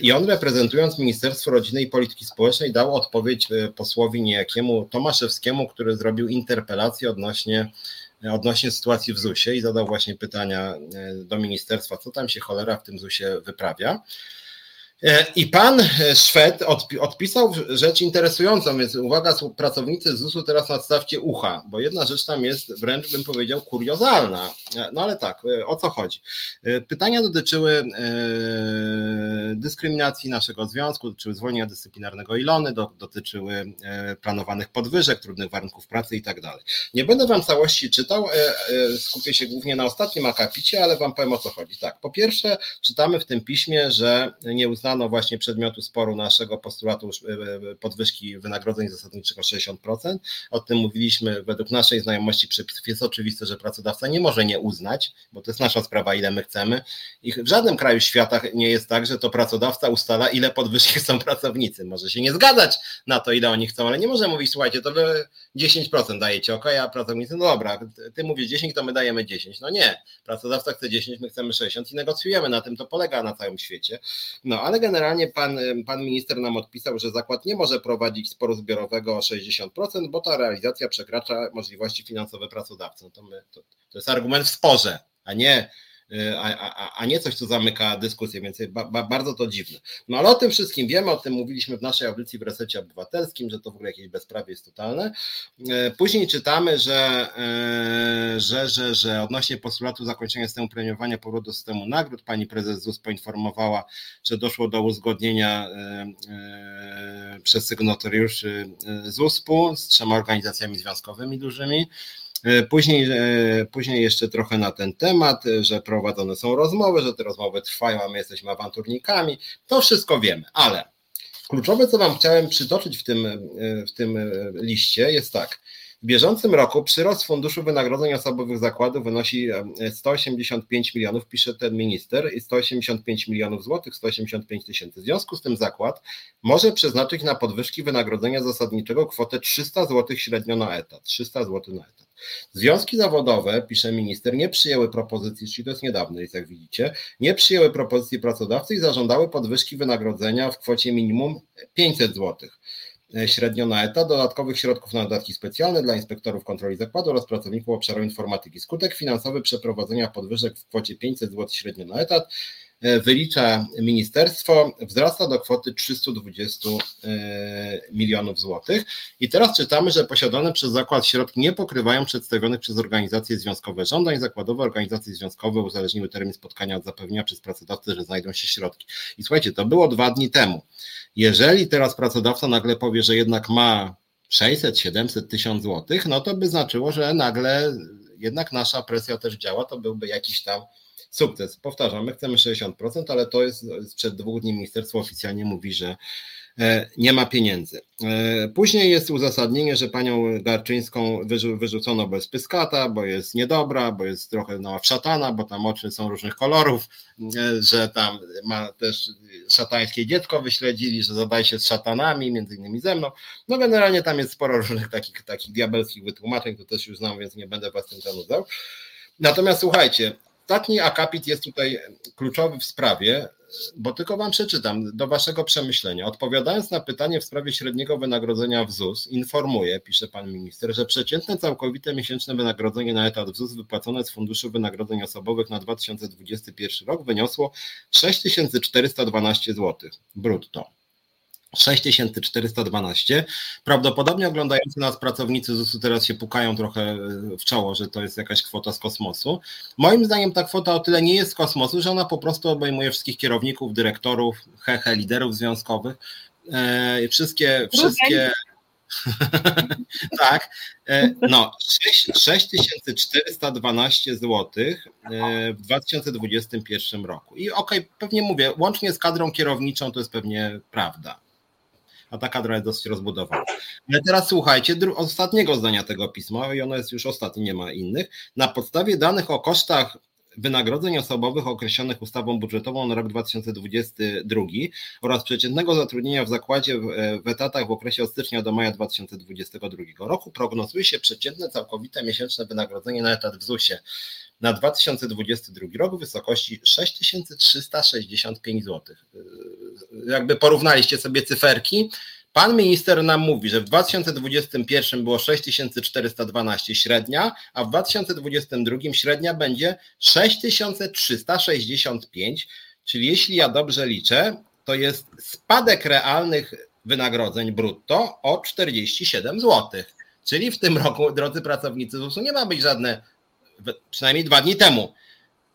Speaker 1: I on reprezentując Ministerstwo Rodziny i Polityki Społecznej dał odpowiedź e, posłowi niejakiemu Tomaszewskiemu, który zrobił interpelację odnośnie, e, odnośnie sytuacji w ZUS-ie i zadał właśnie pytania e, do ministerstwa, co tam się cholera w tym ZUS-ie wyprawia. E, I pan e, Szwed odpisał rzecz interesującą, więc uwaga, pracownicy ZUS-u teraz nadstawcie ucha, bo jedna rzecz tam jest wręcz bym powiedział kuriozalna. E, no ale tak, o co chodzi? Pytania dotyczyły dyskryminacji naszego związku, dotyczyły zwolnienia dyscyplinarnego Ilony, dotyczyły planowanych podwyżek, trudnych warunków pracy i tak dalej. Nie będę wam całości czytał, skupię się głównie na ostatnim akapicie, ale wam powiem o co chodzi. Tak, po pierwsze czytamy w tym piśmie, że nie uznano uznano właśnie przedmiotu sporu naszego postulatu e, e, podwyżki wynagrodzeń zasadniczych o 60%. O tym mówiliśmy, według naszej znajomości przepisów jest oczywiste, że pracodawca nie może nie uznać, bo to jest nasza sprawa, ile my chcemy. I w żadnym kraju świata nie jest tak, że to pracodawca ustala, ile podwyżki chcą pracownicy. Może się nie zgadzać na to, ile oni chcą, ale nie może mówić, słuchajcie, to wy 10% dajecie, ok, a pracownicy, no dobra, ty mówisz 10, to my dajemy 10. No nie, pracodawca chce 10, my chcemy 60 i negocjujemy, na tym to polega na całym świecie. No ale generalnie pan, pan minister nam odpisał, że zakład nie może prowadzić sporu zbiorowego o 60%, bo ta realizacja przekracza możliwości finansowe pracodawcy. No to, my, to, to jest argument w sporze, a nie a, a, a nie coś, co zamyka dyskusję, więc ba, ba, bardzo to dziwne. No ale o tym wszystkim wiemy, o tym mówiliśmy w naszej audycji w Resecie Obywatelskim, że to w ogóle jakieś bezprawie jest totalne. E, później czytamy, że, e, że, że, że odnośnie postulatu zakończenia systemu premiowania powrotu do systemu nagród, pani prezes ZUS poinformowała, że doszło do uzgodnienia e, przez sygnatariuszy ZUS-u z trzema organizacjami związkowymi dużymi. E, później, e, później jeszcze trochę na ten temat, e, że prowadzone są rozmowy, że te rozmowy trwają, a my jesteśmy awanturnikami. To wszystko wiemy, ale kluczowe, co Wam chciałem przytoczyć w tym, w tym liście, jest tak. W bieżącym roku przyrost funduszu wynagrodzeń osobowych zakładów wynosi 185 milionów, pisze ten minister, i 185 milionów złotych, 185 tysięcy. W związku z tym zakład może przeznaczyć na podwyżki wynagrodzenia zasadniczego kwotę 300 zł średnio na etat. 300 zł na etat. Związki zawodowe, pisze minister, nie przyjęły propozycji, czyli to jest niedawno, jest jak widzicie, nie przyjęły propozycji pracodawcy i zażądały podwyżki wynagrodzenia w kwocie minimum 500 zł średnio na etat, dodatkowych środków na dodatki specjalne dla inspektorów kontroli zakładu oraz pracowników obszaru informatyki. Skutek finansowy przeprowadzenia podwyżek w kwocie 500 zł średnio na etat E, wylicza ministerstwo, wzrasta do kwoty 320 e, milionów złotych. I teraz czytamy, że posiadane przez zakład środki nie pokrywają przedstawionych przez organizacje związkowe żądań zakładowe. Organizacje związkowe uzależniły termin spotkania od zapewnienia przez pracodawcę, że znajdą się środki. I słuchajcie, to było dwa dni temu. Jeżeli teraz pracodawca nagle powie, że jednak ma 600, 700, 1000 złotych, no to by znaczyło, że nagle jednak nasza presja też działa, to byłby jakiś tam sukces. Powtarzam, my chcemy 60%, ale to jest sprzed dwóch dni ministerstwo oficjalnie mówi, że e, nie ma pieniędzy. E, później jest uzasadnienie, że panią Garczyńską wyrzucono bez pyskata, bo jest niedobra, bo jest trochę no, szatana, bo tam oczy są różnych kolorów, że tam ma też szatańskie dziecko wyśledzili, że zadaje się z szatanami, między innymi ze mną. No generalnie tam jest sporo różnych takich, takich diabelskich wytłumaczeń, to też już znam, więc nie będę was tym zanudzał. Natomiast słuchajcie, ostatni akapit jest tutaj kluczowy w sprawie, bo tylko Wam przeczytam do Waszego przemyślenia. Odpowiadając na pytanie w sprawie średniego wynagrodzenia w ZUS, informuję, pisze Pan Minister, że przeciętne całkowite miesięczne wynagrodzenie na etat w ZUS wypłacone z Funduszu Wynagrodzeń Osobowych na 2021 rok wyniosło 6412 zł brutto. 6412. Prawdopodobnie oglądający nas pracownicy ZUS-u teraz się pukają trochę e, w czoło, że to jest jakaś kwota z kosmosu. Moim zdaniem ta kwota o tyle nie jest z kosmosu, że ona po prostu obejmuje wszystkich kierowników, dyrektorów, hehe, liderów związkowych. E, wszystkie, wszystkie. tak, e, no 6412 zł w 2021 roku. I okej, okay, pewnie mówię, łącznie z kadrą kierowniczą to jest pewnie prawda a ta kadra jest dosyć rozbudowana. Ale teraz słuchajcie ostatniego zdania tego pisma, i ono jest już ostatnie, nie ma innych. Na podstawie danych o kosztach wynagrodzeń osobowych określonych ustawą budżetową na rok 2022 oraz przeciętnego zatrudnienia w zakładzie w etatach w okresie od stycznia do maja 2022 roku prognozuje się przeciętne całkowite miesięczne wynagrodzenie na etat w ZUS-ie na 2022 rok w wysokości 6365 zł. Jakby porównaliście sobie cyferki, Pan minister nam mówi, że w 2021 było 6412 średnia, a w 2022 średnia będzie 6365, czyli jeśli ja dobrze liczę, to jest spadek realnych wynagrodzeń brutto o 47 zł. Czyli w tym roku, drodzy pracownicy ZUS-u, nie ma być żadne przynajmniej dwa dni temu.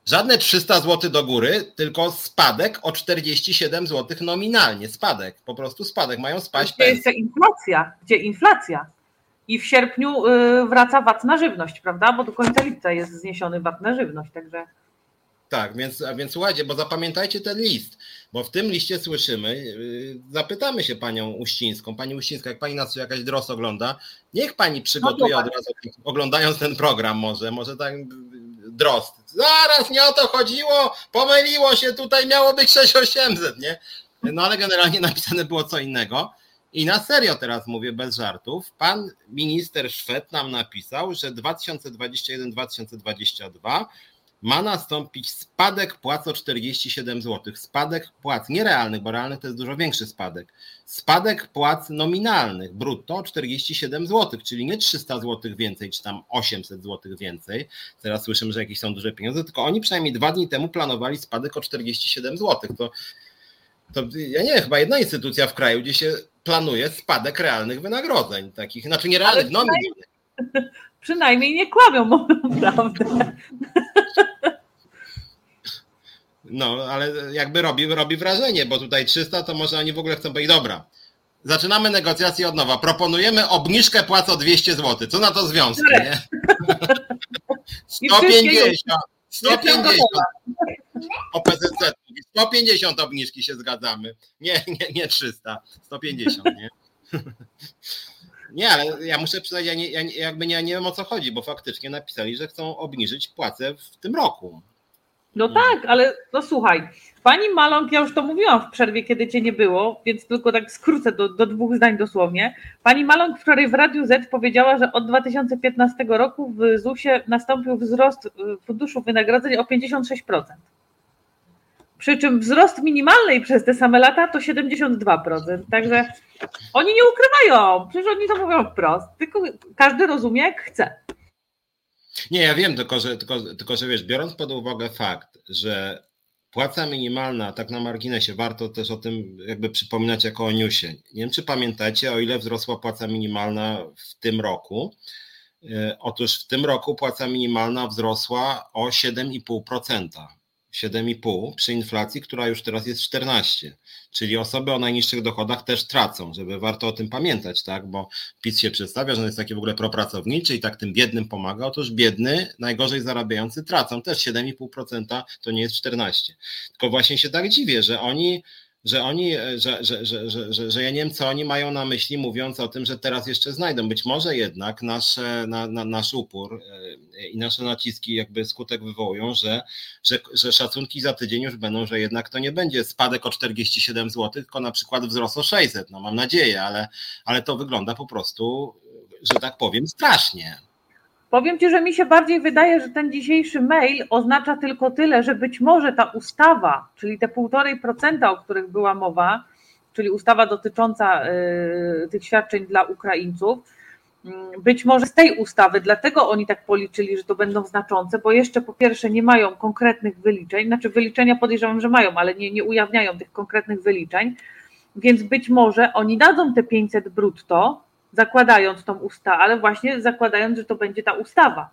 Speaker 1: Żadne 300 zł do góry, tylko spadek o 47 zł nominalnie. Spadek, po prostu spadek. Mają spaść
Speaker 3: Gdzie jest inflacja? Gdzie inflacja? I w sierpniu y, wraca VAT na żywność, prawda? Bo do końca lipca jest zniesiony VAT na żywność, także.
Speaker 1: Tak, więc, a więc słuchajcie, bo zapamiętajcie ten list, bo w tym liście słyszymy, yy, zapytamy się panią Uścińską. Pani Uścińska, jak pani nas jakaś dros ogląda, niech pani przygotuje no od razu, oglądając ten program może, może tak drost. Zaraz nie o to chodziło, pomyliło się, tutaj miało być 6800, nie? No ale generalnie napisane było co innego. I na serio teraz mówię, bez żartów. Pan minister Szwed nam napisał, że 2021-2022 ma nastąpić spadek płac o 47 zł. Spadek płac nierealnych, bo realnych to jest dużo większy spadek. Spadek płac nominalnych brutto o 47 zł, czyli nie 300 zł więcej, czy tam 800 zł więcej. Teraz słyszymy, że jakieś są duże pieniądze, tylko oni przynajmniej dwa dni temu planowali spadek o 47 zł. To, to ja nie wiem, chyba jedna instytucja w kraju, gdzie się planuje spadek realnych wynagrodzeń, takich, znaczy nie realnych, nominalnych.
Speaker 3: Przynajmniej nie kłamią, mówią prawdę.
Speaker 1: No, ale jakby robi, robi wrażenie, bo tutaj 300 to może oni w ogóle chcą powiedzieć, dobra, zaczynamy negocjacje od nowa, proponujemy obniżkę płac o 200 zł. Co na to związki, nie? 150, 150 OPZZ, 150 obniżki się zgadzamy. Nie, nie, nie 300, 150, nie? Nie, ale ja muszę przyznać, ja, nie, ja jakby nie, nie wiem o co chodzi, bo faktycznie napisali, że chcą obniżyć płacę w tym roku.
Speaker 3: No tak, ale no słuchaj, pani Maląg, ja już to mówiłam w przerwie, kiedy cię nie było, więc tylko tak skrócę do, do dwóch zdań dosłownie. Pani Maląg wczoraj w Radiu Z powiedziała, że od 2015 roku w ZUS-ie nastąpił wzrost y, funduszu wynagrodzeń o 56%. Przy czym wzrost minimalnej przez te same lata to 72%. Także oni nie ukrywają, przecież oni to mówią wprost, tylko każdy rozumie jak chce.
Speaker 1: Nie, ja wiem, tylko że, tylko, tylko że wiesz, biorąc pod uwagę fakt, że płaca minimalna, tak na marginesie, warto też o tym jakby przypominać jako o newsie. Nie wiem, czy pamiętacie, o ile wzrosła płaca minimalna w tym roku. E, otóż w tym roku płaca minimalna wzrosła o 7,5%. 7,5 przy inflacji, która już teraz jest 14. Czyli osoby o najniższych dochodach też tracą, żeby warto o tym pamiętać, tak? Bo PiS się przedstawia, że on jest taki w ogóle propracowniczy i tak tym biednym pomaga. Otóż biedny, najgorzej zarabiający tracą też 7,5% to nie jest 14. Tylko właśnie się tak dziwię, że oni że oni, że, że, że, że, że ja nie wiem, co oni mają na myśli, mówiąc o tym, że teraz jeszcze znajdą. Być może jednak nasze, na, na, nasz upór e, i nasze naciski jakby skutek wywołują, że, że, że szacunki za tydzień już będą, że jednak to nie będzie spadek o 47 zł, tylko na przykład wzrost o 600. No mam nadzieję, ale, ale to wygląda po prostu, że tak powiem, strasznie.
Speaker 3: Powiem Ci, że mi się bardziej wydaje, że ten dzisiejszy mail oznacza tylko tyle, że być może ta ustawa, czyli te 1,5%, o których była mowa, czyli ustawa dotycząca y, tych świadczeń dla Ukraińców, mm, być może z tej ustawy, dlatego oni tak policzyli, że to będą znaczące, bo jeszcze po pierwsze nie mają konkretnych wyliczeń, znaczy wyliczenia podejrzewam, że mają, ale nie, nie ujawniają tych konkretnych wyliczeń, więc być może oni dadzą te 500 brutto, zakładając tą ustawę, ale właśnie zakładając, że to będzie ta ustawa.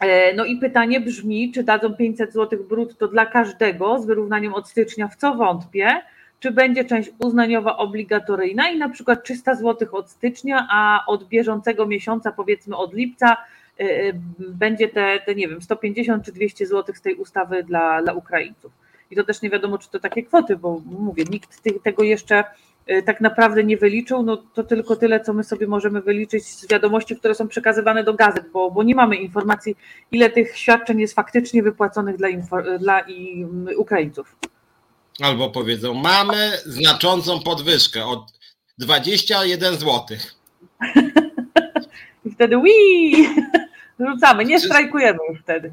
Speaker 3: E, no i pytanie brzmi, czy dadzą 500 zł brutto dla każdego z wyrównaniem od stycznia, w co wątpię, czy będzie część uznaniowa obligatoryjna i na przykład 300 zł od stycznia, a od bieżącego miesiąca, powiedzmy od lipca, e, e, będzie te, te nie wiem, 150 czy 200 zł z tej ustawy dla, dla Ukraińców. I to też nie wiadomo, czy to takie kwoty, bo mówię, nikt tego jeszcze tak naprawdę nie wyliczył, no to tylko tyle, co my sobie możemy wyliczyć z wiadomości, które są przekazywane do gazet, bo, bo nie mamy informacji, ile tych świadczeń jest faktycznie wypłaconych dla, dla i, mm, Ukraińców.
Speaker 1: Albo powiedzą, mamy znaczącą podwyżkę od 21 zł.
Speaker 3: I wtedy ui, rzucamy, nie strajkujemy już wtedy.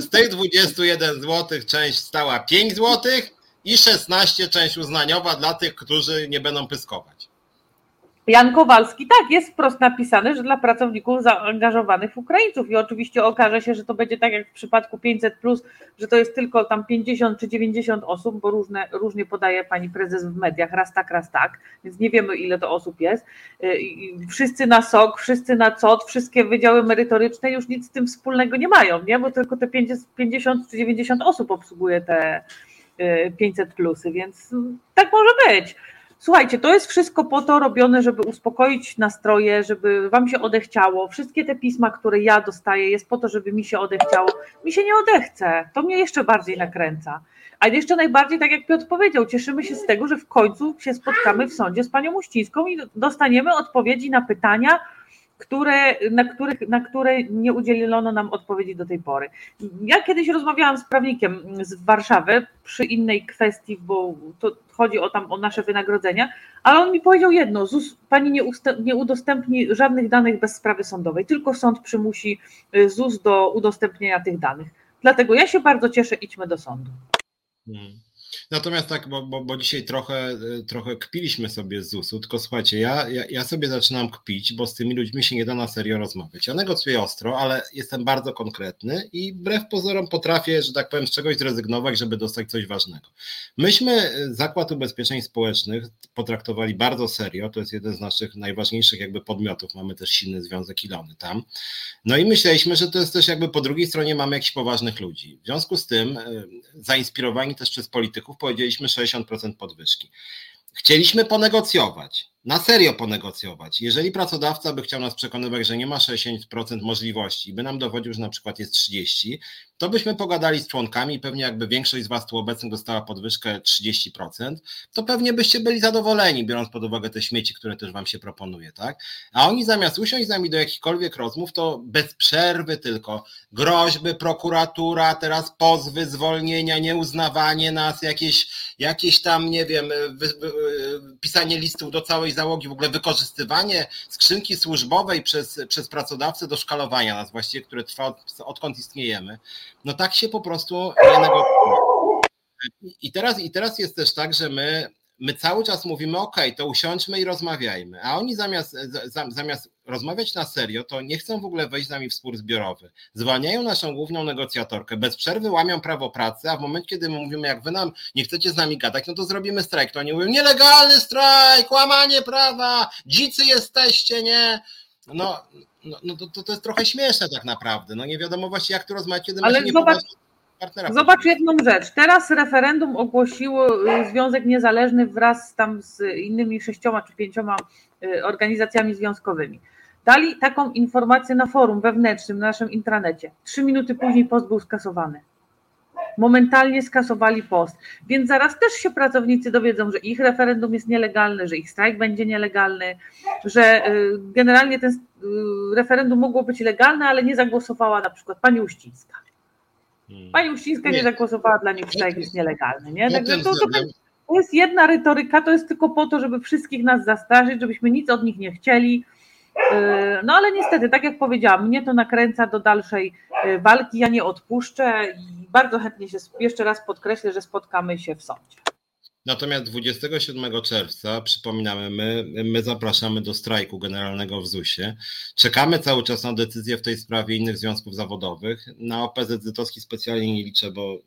Speaker 1: Z tych 21 zł część stała 5 złotych, i 16 część uznaniowa dla tych, którzy nie będą pyskować.
Speaker 3: Jan Kowalski, tak, jest wprost napisane, że dla pracowników zaangażowanych Ukraińców i oczywiście okaże się, że to będzie tak jak w przypadku 500, że to jest tylko tam 50 czy 90 osób, bo różne, różnie podaje pani prezes w mediach, raz tak, raz tak, więc nie wiemy ile to osób jest. Y, wszyscy na SOK, wszyscy na COT, wszystkie wydziały merytoryczne już nic z tym wspólnego nie mają, nie? bo tylko te 50 czy 90 osób obsługuje te 500 plusy, więc tak może być. Słuchajcie, to jest wszystko po to robione, żeby uspokoić nastroje, żeby wam się odechciało. Wszystkie te pisma, które ja dostaję, jest po to, żeby mi się odechciało. Mi się nie odechce. To mnie jeszcze bardziej nakręca. A jeszcze najbardziej, tak jak Piotr powiedział, cieszymy się z tego, że w końcu się spotkamy w sądzie z panią Uścińską i dostaniemy odpowiedzi na pytania, które, na, których, na które nie udzielono nam odpowiedzi do tej pory. Ja kiedyś rozmawiałam z prawnikiem z Warszawy przy innej kwestii, bo to chodzi o tam o nasze wynagrodzenia, ale on mi powiedział jedno, ZUS, pani nie, nie udostępni żadnych danych bez sprawy sądowej, tylko sąd przymusi y, ZUS do udostępnienia tych danych. Dlatego ja się bardzo cieszę, idźmy do sądu.
Speaker 1: Hmm. Natomiast tak, bo, bo, bo dzisiaj trochę, y, trochę kpiliśmy sobie z ZUS-u, tylko słuchajcie, ja, ja, ja sobie zaczynam kpić, bo z tymi ludźmi się nie da na serio rozmawiać. Ja negocjuję ostro, ale jestem bardzo konkretny i wbrew pozorom potrafię, że tak powiem, z czegoś zrezygnować, żeby dostać coś ważnego. Myśmy y, Zakład Ubezpieczeń Społecznych potraktowali bardzo serio, to jest jeden z naszych najważniejszych jakby podmiotów, mamy też silny związek Ilony tam. No i myśleliśmy, że to jest też jakby po drugiej stronie mamy jakichś poważnych ludzi. W związku z tym, y, zainspirowani też przez polityków, powiedzieliśmy 60% podwyżki. Chcieliśmy ponegocjować na serio ponegocjować. Jeżeli pracodawca by chciał nas przekonywać, że nie ma 60% możliwości, by nam dowodził, że na przykład jest 30%, to byśmy pogadali z członkami i pewnie jakby większość z Was tu obecnych dostała podwyżkę 30%, to pewnie byście byli zadowoleni, biorąc pod uwagę te śmieci, które też Wam się proponuje, tak? A oni zamiast usiąść z nami do jakichkolwiek rozmów, to bez przerwy tylko groźby, prokuratura, teraz pozwy, zwolnienia, nieuznawanie nas, jakieś, jakieś tam, nie wiem, pisanie listów do całej załogi, w ogóle wykorzystywanie skrzynki służbowej przez, przez pracodawcę do szkalowania nas właściwie, które trwa od, odkąd istniejemy, no tak się po prostu nie negocjuje. I teraz, I teraz jest też tak, że my my cały czas mówimy, OK, to usiądźmy i rozmawiajmy, a oni zamiast, zamiast rozmawiać na serio, to nie chcą w ogóle wejść z nami w spór zbiorowy. Zwalniają naszą główną negocjatorkę, bez przerwy łamią prawo pracy, a w momencie, kiedy my mówimy, jak wy nam nie chcecie z nami gadać, no to zrobimy strajk. To oni mówią, nielegalny strajk, łamanie prawa, dzicy jesteście, nie? No, no, no to, to jest trochę śmieszne tak naprawdę. No nie wiadomo właśnie, jak tu rozmawiać, kiedy
Speaker 3: Ale
Speaker 1: nie
Speaker 3: zobacz, partnera. Zobacz jedną rzecz. Teraz referendum ogłosił y, Związek Niezależny wraz tam z innymi sześcioma czy pięcioma y, organizacjami związkowymi. Dali taką informację na forum wewnętrznym, na naszym intranecie. Trzy minuty później post był skasowany. momentalnie skasowali post. Więc zaraz też się pracownicy dowiedzą, że ich referendum jest nielegalne, że ich strajk będzie nielegalny, że y, generalnie ten y, referendum mogło być legalne, ale nie zagłosowała na przykład pani Uścińska. Hmm. Pani Uścińska nie, nie zagłosowała, dla nich strajk jest nielegalny. Nie? Także to, to, to jest jedna retoryka, to jest tylko po to, żeby wszystkich nas zastraszyć, żebyśmy nic od nich nie chcieli. Y, no ale niestety, tak jak powiedziałam, mnie to nakręca do dalszej walki. Ja nie odpuszczę i bardzo chętnie się jeszcze raz podkreślę, że spotkamy się w sądzie.
Speaker 1: Natomiast 27 czerwca, przypominamy, my, my zapraszamy do strajku generalnego w ZUS-ie. Czekamy cały czas na decyzję w tej sprawie innych związków zawodowych. Na OPZZ-owski specjalnie nie liczę, bo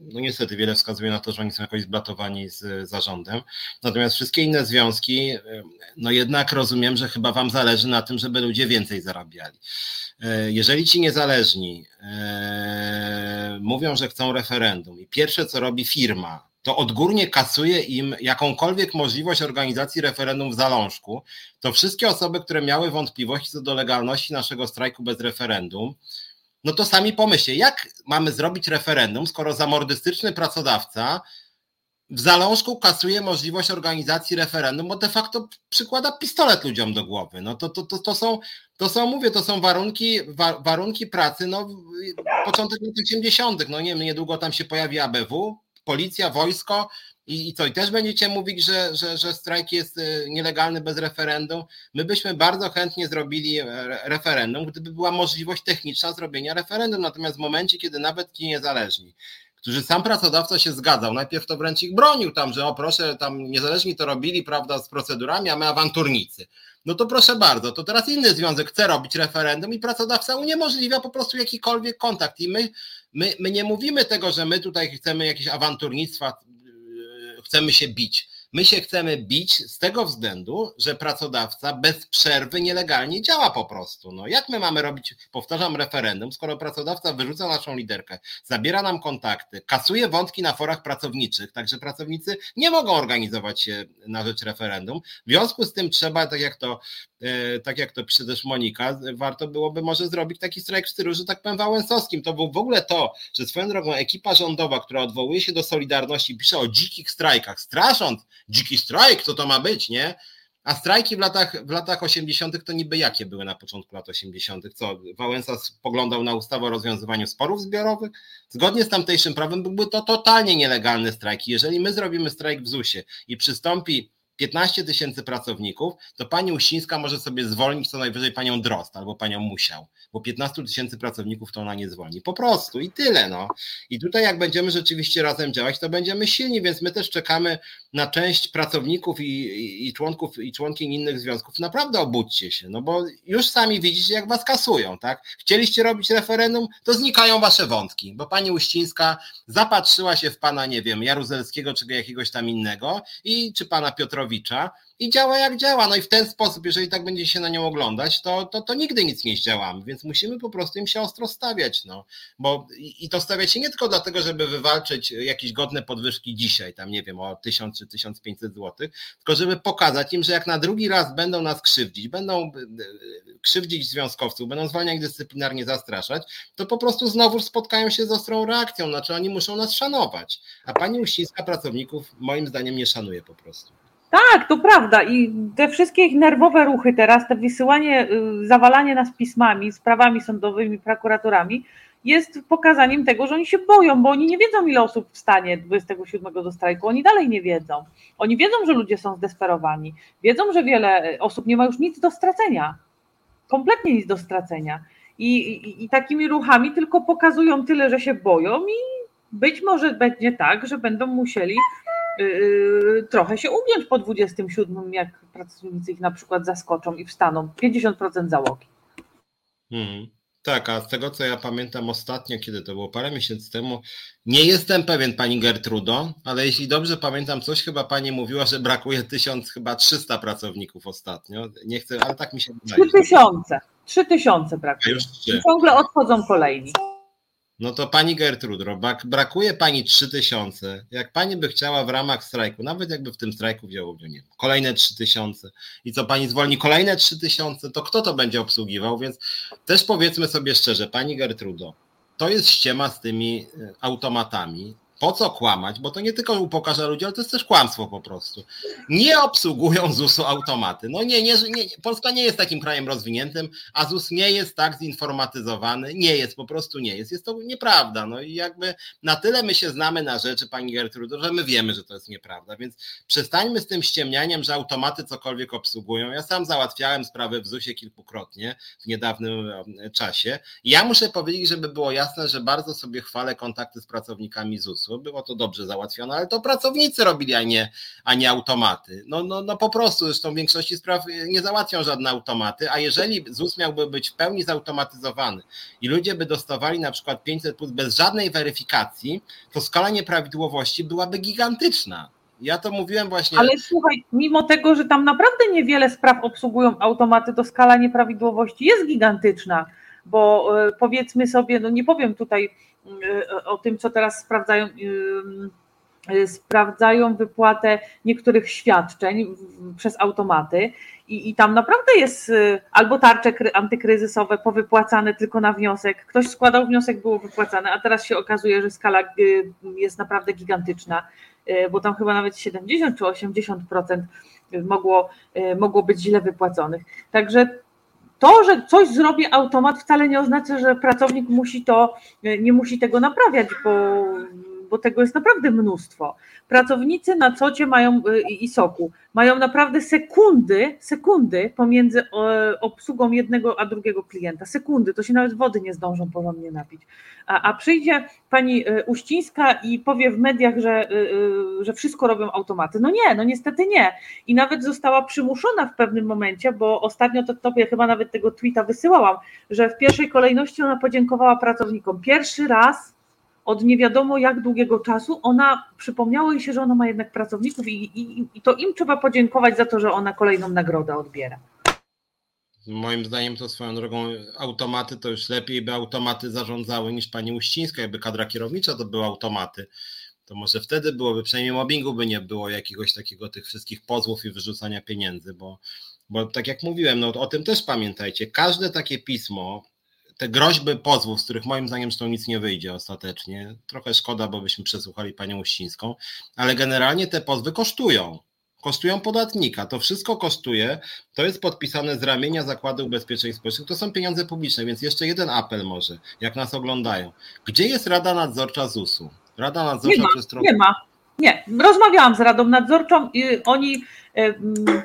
Speaker 1: no niestety wiele wskazuje na to, że oni są jakoś zblatowani z zarządem. Natomiast wszystkie inne związki, no jednak rozumiem, że chyba Wam zależy na tym, żeby ludzie więcej zarabiali. E, jeżeli ci niezależni e, mówią, że chcą referendum i pierwsze co robi firma, to odgórnie kasuje im jakąkolwiek możliwość organizacji referendum w zalążku, to wszystkie osoby, które miały wątpliwości co do legalności naszego strajku bez referendum, no to sami pomyślcie, jak mamy zrobić referendum, skoro zamordystyczny pracodawca w zalążku kasuje możliwość organizacji referendum, bo de facto przykłada pistolet ludziom do głowy. No to, to, to, to są, to są, mówię, to są warunki, wa, warunki pracy, no początek lat 80., no nie wiem, niedługo tam się pojawi ABW, policja, wojsko i, i co, i też będziecie mówić, że, że, że strajk jest y, nielegalny bez referendum. My byśmy bardzo chętnie zrobili e, referendum, gdyby była możliwość techniczna zrobienia referendum, natomiast w momencie, kiedy nawet ci niezależni, którzy sam pracodawca się zgadzał, najpierw to wręcz ich bronił tam, że o proszę, tam niezależni to robili, prawda, z procedurami, a my awanturnicy. No to proszę bardzo, to teraz inny związek chce robić referendum i pracodawca uniemożliwia po prostu jakikolwiek kontakt. I my, my, my nie mówimy tego, że my tutaj chcemy jakieś awanturnictwa, chcemy się bić. My się chcemy bić z tego względu, że pracodawca bez przerwy nielegalnie działa po prostu. No, jak my mamy robić, powtarzam, referendum, skoro pracodawca wyrzuca naszą liderkę, zabiera nam kontakty, kasuje wątki na forach pracowniczych, także pracownicy nie mogą organizować się na rzecz referendum. W związku z tym trzeba, tak jak to E, tak jak to pisze też Monika, warto byłoby może zrobić taki strajk w stylu, że tak powiem, wałęsowskim. To był w ogóle to, że swoją drogą ekipa rządowa, która odwołuje się do Solidarności, pisze o dzikich strajkach, strasząc, dziki strajk, co to ma być, nie? A strajki w latach, w latach 80. to niby jakie były na początku lat 80.? Co, Wałęsa spoglądał na ustawę o rozwiązywaniu sporów zbiorowych? Zgodnie z tamtejszym prawem byłby to totalnie nielegalny strajk. Jeżeli my zrobimy strajk w ZUS-ie i przystąpi 15 tysięcy pracowników, to pani Uścińska może sobie zwolnić co najwyżej panią Drost albo panią Musiał, bo 15 tysięcy pracowników to ona nie zwolni. Po prostu i tyle. No. I tutaj jak będziemy rzeczywiście razem działać, to będziemy silni, więc my też czekamy na część pracowników i, i, i członków i członkiń innych związków. Naprawdę obudźcie się, no bo już sami widzicie, jak was kasują, tak? Chcieliście robić referendum, to znikają wasze wątki, bo pani Uścińska zapatrzyła się w pana, nie wiem, Jaruzelskiego czy jakiegoś tam innego i czy pana Piotrowicza i działa jak działa. No i w ten sposób, jeżeli tak będzie się na nią oglądać, to, to, to nigdy nic nie zdziałamy, więc musimy po prostu im się ostro stawiać. No. Bo, I to stawiać się nie tylko dlatego, żeby wywalczyć jakieś godne podwyżki dzisiaj, tam nie wiem, o 1000 czy 1500 zł, tylko żeby pokazać im, że jak na drugi raz będą nas krzywdzić, będą e, e, krzywdzić związkowców, będą zwalniać dyscyplinarnie, zastraszać, to po prostu znowu spotkają się z ostrą reakcją, znaczy oni muszą nas szanować. A pani Uścińska pracowników moim zdaniem nie szanuje po prostu.
Speaker 3: Tak, to prawda. I te wszystkie ich nerwowe ruchy teraz, te wysyłanie, y, zawalanie nas pismami, sprawami sądowymi, prokuratorami, jest pokazaniem tego, że oni się boją, bo oni nie wiedzą, ile osób wstanie 27 do strajku. Oni dalej nie wiedzą. Oni wiedzą, że ludzie są zdesperowani. Wiedzą, że wiele osób nie ma już nic do stracenia. Kompletnie nic do stracenia. I, i, i takimi ruchami tylko pokazują tyle, że się boją, i być może będzie tak, że będą musieli trochę się ugiąć po 27, jak pracownicy ich na przykład zaskoczą i wstaną 50% załogi.
Speaker 1: Hmm. Tak, a z tego co ja pamiętam ostatnio, kiedy to było parę miesięcy temu, nie jestem pewien pani Gertrudo, ale jeśli dobrze pamiętam, coś chyba pani mówiła, że brakuje 1000, chyba 300 pracowników ostatnio. Nie chcę, ale tak mi się
Speaker 3: wydaje. 3000, 3000 brakuje. Już Ciągle odchodzą kolejni.
Speaker 1: No to pani Gertrudro, brakuje pani 3000. Jak pani by chciała w ramach strajku, nawet jakby w tym strajku wzięło udział, nie kolejne 3000 i co pani zwolni kolejne 3000, to kto to będzie obsługiwał? Więc też powiedzmy sobie szczerze, pani Gertrudo, to jest ściema z tymi automatami po co kłamać? Bo to nie tylko upokarza ludzi, ale to jest też kłamstwo po prostu. Nie obsługują ZUS-u automaty. No nie, nie, nie, Polska nie jest takim krajem rozwiniętym, a ZUS nie jest tak zinformatyzowany. Nie jest, po prostu nie jest. Jest to nieprawda. No i jakby na tyle my się znamy na rzeczy, pani Gertrudo, że my wiemy, że to jest nieprawda. Więc przestańmy z tym ściemnianiem, że automaty cokolwiek obsługują. Ja sam załatwiałem sprawę w ZUS-ie kilkukrotnie w niedawnym e, czasie. Ja muszę powiedzieć, żeby było jasne, że bardzo sobie chwalę kontakty z pracownikami ZUS-u było to dobrze załatwione, ale to pracownicy robili, a nie, a nie automaty. No, no, no po prostu, zresztą w większości spraw nie załatwią żadne automaty, a jeżeli ZUS miałby być w pełni zautomatyzowany i ludzie by dostawali na przykład 500 plus bez żadnej weryfikacji, to skala nieprawidłowości byłaby gigantyczna. Ja to mówiłem właśnie.
Speaker 3: Ale słuchaj, mimo tego, że tam naprawdę niewiele spraw obsługują automaty, to skala nieprawidłowości jest gigantyczna, bo e, powiedzmy sobie, no nie powiem tutaj Y, o tym, co teraz sprawdzają y, sprawdzają wypłatę niektórych świadczeń przez automaty i, i tam naprawdę jest albo tarcze antykryzysowe powypłacane tylko na wniosek. Ktoś składał wniosek, było wypłacane, a teraz się okazuje, że skala jest naprawdę gigantyczna, bo tam chyba nawet 70 czy 80% mogło, mogło być źle wypłaconych. Także to, że coś zrobi automat, wcale nie oznacza, że pracownik musi to, nie musi tego naprawiać, bo, bo tego jest naprawdę mnóstwo. Pracownicy na cocie mają y, i soku mają naprawdę sekundy, sekundy pomiędzy obsługą jednego a drugiego klienta. Sekundy, to się nawet wody nie zdążą porządnie napić. A, a przyjdzie pani e, Uścińska i powie w mediach, że, e, że wszystko robią automaty. No nie, no niestety nie. I nawet została przymuszona w pewnym momencie, bo ostatnio to tobie chyba nawet tego tweeta wysyłałam, że w pierwszej kolejności ona podziękowała pracownikom. Pierwszy raz od nie wiadomo jak długiego czasu, ona przypomniało jej się, że ona ma jednak pracowników i, i, i to im trzeba podziękować za to, że ona kolejną nagrodę odbiera.
Speaker 1: Moim zdaniem to swoją drogą automaty to już lepiej by automaty zarządzały niż pani Uścińska, jakby kadra kierownicza to były automaty. To może wtedy byłoby, przynajmniej mobbingu by nie było jakiegoś takiego tych wszystkich pozwów i wyrzucania pieniędzy, bo, bo tak jak mówiłem, no o tym też pamiętajcie, każde takie pismo, te groźby pozwów, z których moim zdaniem zresztą nic nie wyjdzie ostatecznie, trochę szkoda, bo byśmy przesłuchali panią Uścińską, ale generalnie te pozwy kosztują. Kosztują podatnika. To wszystko kosztuje. To jest podpisane z ramienia Zakładu Ubezpieczeń Społecznych. To są pieniądze publiczne, więc jeszcze jeden apel może, jak nas oglądają. Gdzie jest Rada Nadzorcza ZUS-u?
Speaker 3: Rada Nadzorcza nie ma, przez trochę... Nie ma. Nie, rozmawiałam z Radą Nadzorczą i oni e,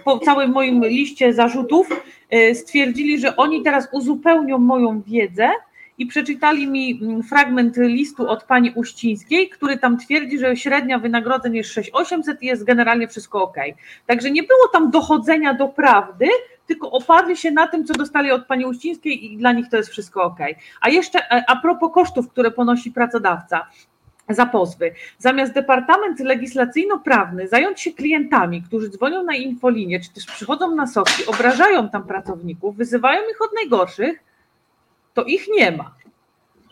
Speaker 3: po całym moim liście zarzutów e, stwierdzili, że oni teraz uzupełnią moją wiedzę i przeczytali mi fragment listu od pani Uścińskiej, który tam twierdzi, że średnia wynagrodzeń jest 6800 i jest generalnie wszystko ok. Także nie było tam dochodzenia do prawdy, tylko oparli się na tym, co dostali od pani Uścińskiej i dla nich to jest wszystko ok. A jeszcze e, a propos kosztów, które ponosi pracodawca za pozwy. Zamiast Departament Legislacyjno-Prawny zająć się klientami, którzy dzwonią na infolinię, czy też przychodzą na soki, obrażają tam pracowników, wyzywają ich od najgorszych, to ich nie ma.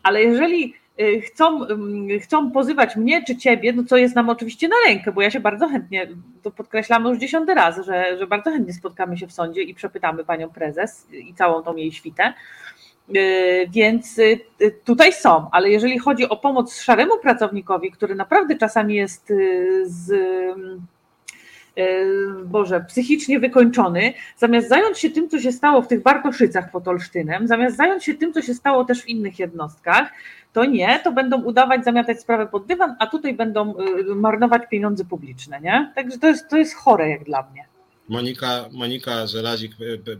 Speaker 3: Ale jeżeli y, chcą, mm, chcą pozywać mnie czy ciebie, no co jest nam oczywiście na rękę, bo ja się bardzo chętnie, to podkreślamy już dziesiąty raz, że, że bardzo chętnie spotkamy się w sądzie i przepytamy panią prezes i całą tą jej świtę, więc e, tutaj są, ale jeżeli chodzi o pomoc szaremu pracownikowi, który naprawdę czasami jest e, z Boże, psychicznie wykończony, zamiast zająć się tym, co się stało w tych Bartoszycach pod Olsztynem, zamiast zająć się tym, co się stało też w innych jednostkach, to nie, to będą udawać, zamiatać sprawę pod dywan, a tutaj będą marnować pieniądze publiczne, nie? Także to jest, to jest chore jak dla mnie.
Speaker 1: Monika, Monika Żelazik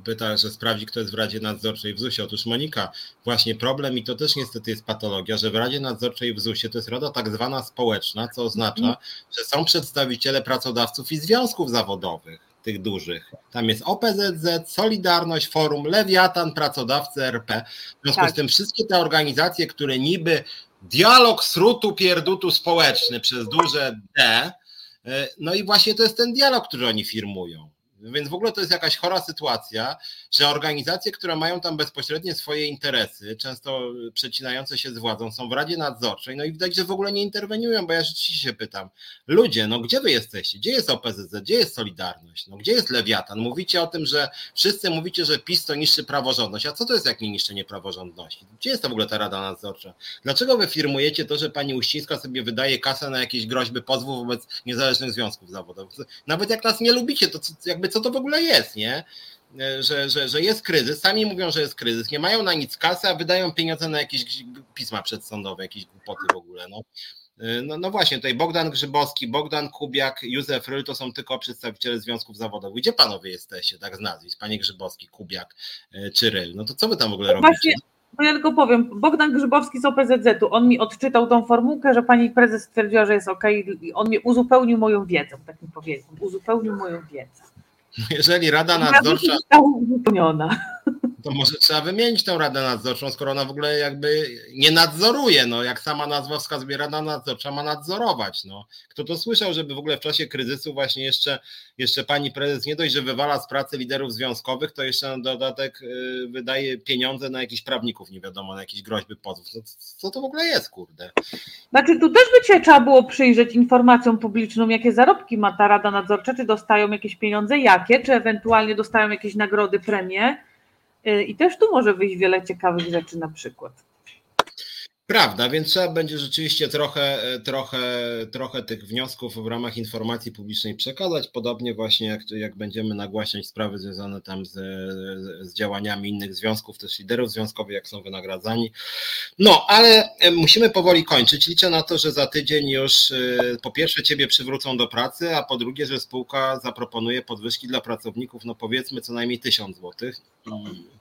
Speaker 1: pyta, że sprawdzi, kto jest w Radzie Nadzorczej w ZUS-ie. Otóż Monika, właśnie problem i to też niestety jest patologia, że w Radzie Nadzorczej w ZUS-ie to jest rada tak zwana społeczna, co oznacza, mhm. że są przedstawiciele pracodawców i związków zawodowych tych dużych. Tam jest OPZZ, Solidarność, Forum, Lewiatan, Pracodawcy RP. W związku tak. z tym wszystkie te organizacje, które niby dialog srutu pierdutu społeczny przez duże D, e, no i właśnie to jest ten dialog, który oni firmują. Więc w ogóle to jest jakaś chora sytuacja, że organizacje, które mają tam bezpośrednie swoje interesy, często przecinające się z władzą, są w Radzie Nadzorczej, no i widać, że w ogóle nie interweniują, bo ja rzeczywiście się pytam, ludzie, no gdzie wy jesteście? Gdzie jest OPZZ? Gdzie jest Solidarność? No gdzie jest Lewiatan? Mówicie o tym, że wszyscy mówicie, że PiS to niszczy praworządność, a co to jest jak nie niszczenie praworządności? Gdzie jest to w ogóle ta Rada Nadzorcza? Dlaczego wy firmujecie to, że pani Uścińska sobie wydaje kasę na jakieś groźby pozwów wobec niezależnych związków zawodowych? Nawet jak nas nie lubicie, to jakby co to w ogóle jest, nie? E, że, że, że jest kryzys, sami mówią, że jest kryzys, nie mają na nic kasy, a wydają pieniądze na jakieś pisma przedsądowe, jakieś głupoty w ogóle. No. E, no, no właśnie, tutaj Bogdan Grzybowski, Bogdan Kubiak, Józef Ryl to są tylko przedstawiciele związków zawodowych. Gdzie panowie jesteście, tak z nazwisk? Panie Grzybowski, Kubiak e, czy Ryl? No to co wy tam w ogóle robicie? Właśnie,
Speaker 3: no ja tylko powiem, Bogdan Grzybowski z OPZZ-u, on mi odczytał tą formułkę, że pani prezes stwierdziła, że jest ok, on mi uzupełnił moją wiedzę, tak mi powiedział, uzupełnił moją wiedzę.
Speaker 1: Jeżeli Rada Nadzorcza. To może trzeba wymienić tę Radę Nadzorczą, skoro ona w ogóle jakby nie nadzoruje. No, jak sama nazwa wskazuje, Rada Nadzorcza ma nadzorować. No. Kto to słyszał, żeby w ogóle w czasie kryzysu właśnie jeszcze, jeszcze pani prezes nie dość, że wywala z pracy liderów związkowych, to jeszcze na dodatek y, wydaje pieniądze na jakichś prawników, nie wiadomo, na jakieś groźby pozwów. No, co to w ogóle jest, kurde?
Speaker 3: Znaczy tu też by się trzeba było przyjrzeć informacjom publicznym, jakie zarobki ma ta Rada Nadzorcza, czy dostają jakieś pieniądze, jakie, czy ewentualnie dostają jakieś nagrody, premie I też tu może wyjść wiele ciekawych rzeczy na przykład.
Speaker 1: Prawda, więc trzeba będzie rzeczywiście trochę, trochę, trochę tych wniosków w ramach informacji publicznej przekazać, podobnie właśnie jak, jak będziemy nagłaśniać sprawy związane tam z, z działaniami innych związków, też liderów związkowych, jak są wynagradzani. No, ale musimy powoli kończyć. Liczę na to, że za tydzień już y, po pierwsze Ciebie przywrócą do pracy, a po drugie, że spółka zaproponuje podwyżki dla pracowników, no powiedzmy co najmniej 1000 zł.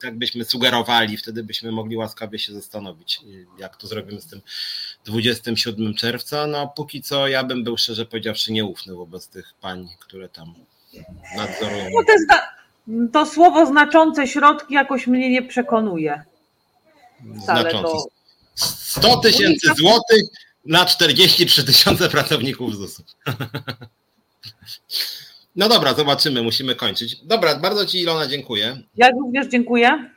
Speaker 1: Tak byśmy sugerowali, wtedy byśmy mogli łaskawie się zastanowić, jak to zrobić zrobimy z tym 27 czerwca. No póki co ja bym był szczerze powiedziawszy nieufny wobec tych pań, które tam nadzorują. No
Speaker 3: to, to słowo znaczące środki jakoś mnie nie przekonuje.
Speaker 1: Znaczące. Do... 100 tysięcy złotych na 43 tysiące pracowników ZUS-u. No dobra, zobaczymy, musimy kończyć. Dobra, bardzo Ci Ilona dziękuję.
Speaker 3: Ja również dziękuję.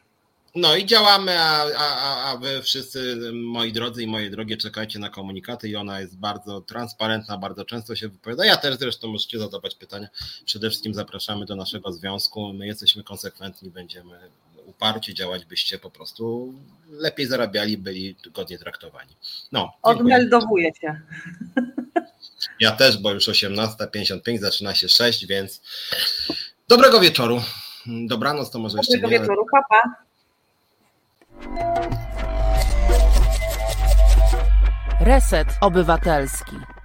Speaker 1: No i działamy, a, a, a wy wszyscy, moi drodzy i moje drogie, czekajcie na komunikaty i ona jest bardzo transparentna, bardzo często się wypowiada. Ja też zresztą możecie zadawać pytania. Przede wszystkim zapraszamy do naszego związku. My jesteśmy konsekwentni, będziemy uparcie działać, byście po prostu lepiej zarabiali, byli godnie traktowani. No,
Speaker 3: Odmeldowuję się.
Speaker 1: Ja też, bo już 18.55, zaczyna się 6, więc dobrego wieczoru. Dobranoc to może
Speaker 3: Dobrego jeszcze Dobrego wieczoru, papa.
Speaker 2: Reset Obywatelski.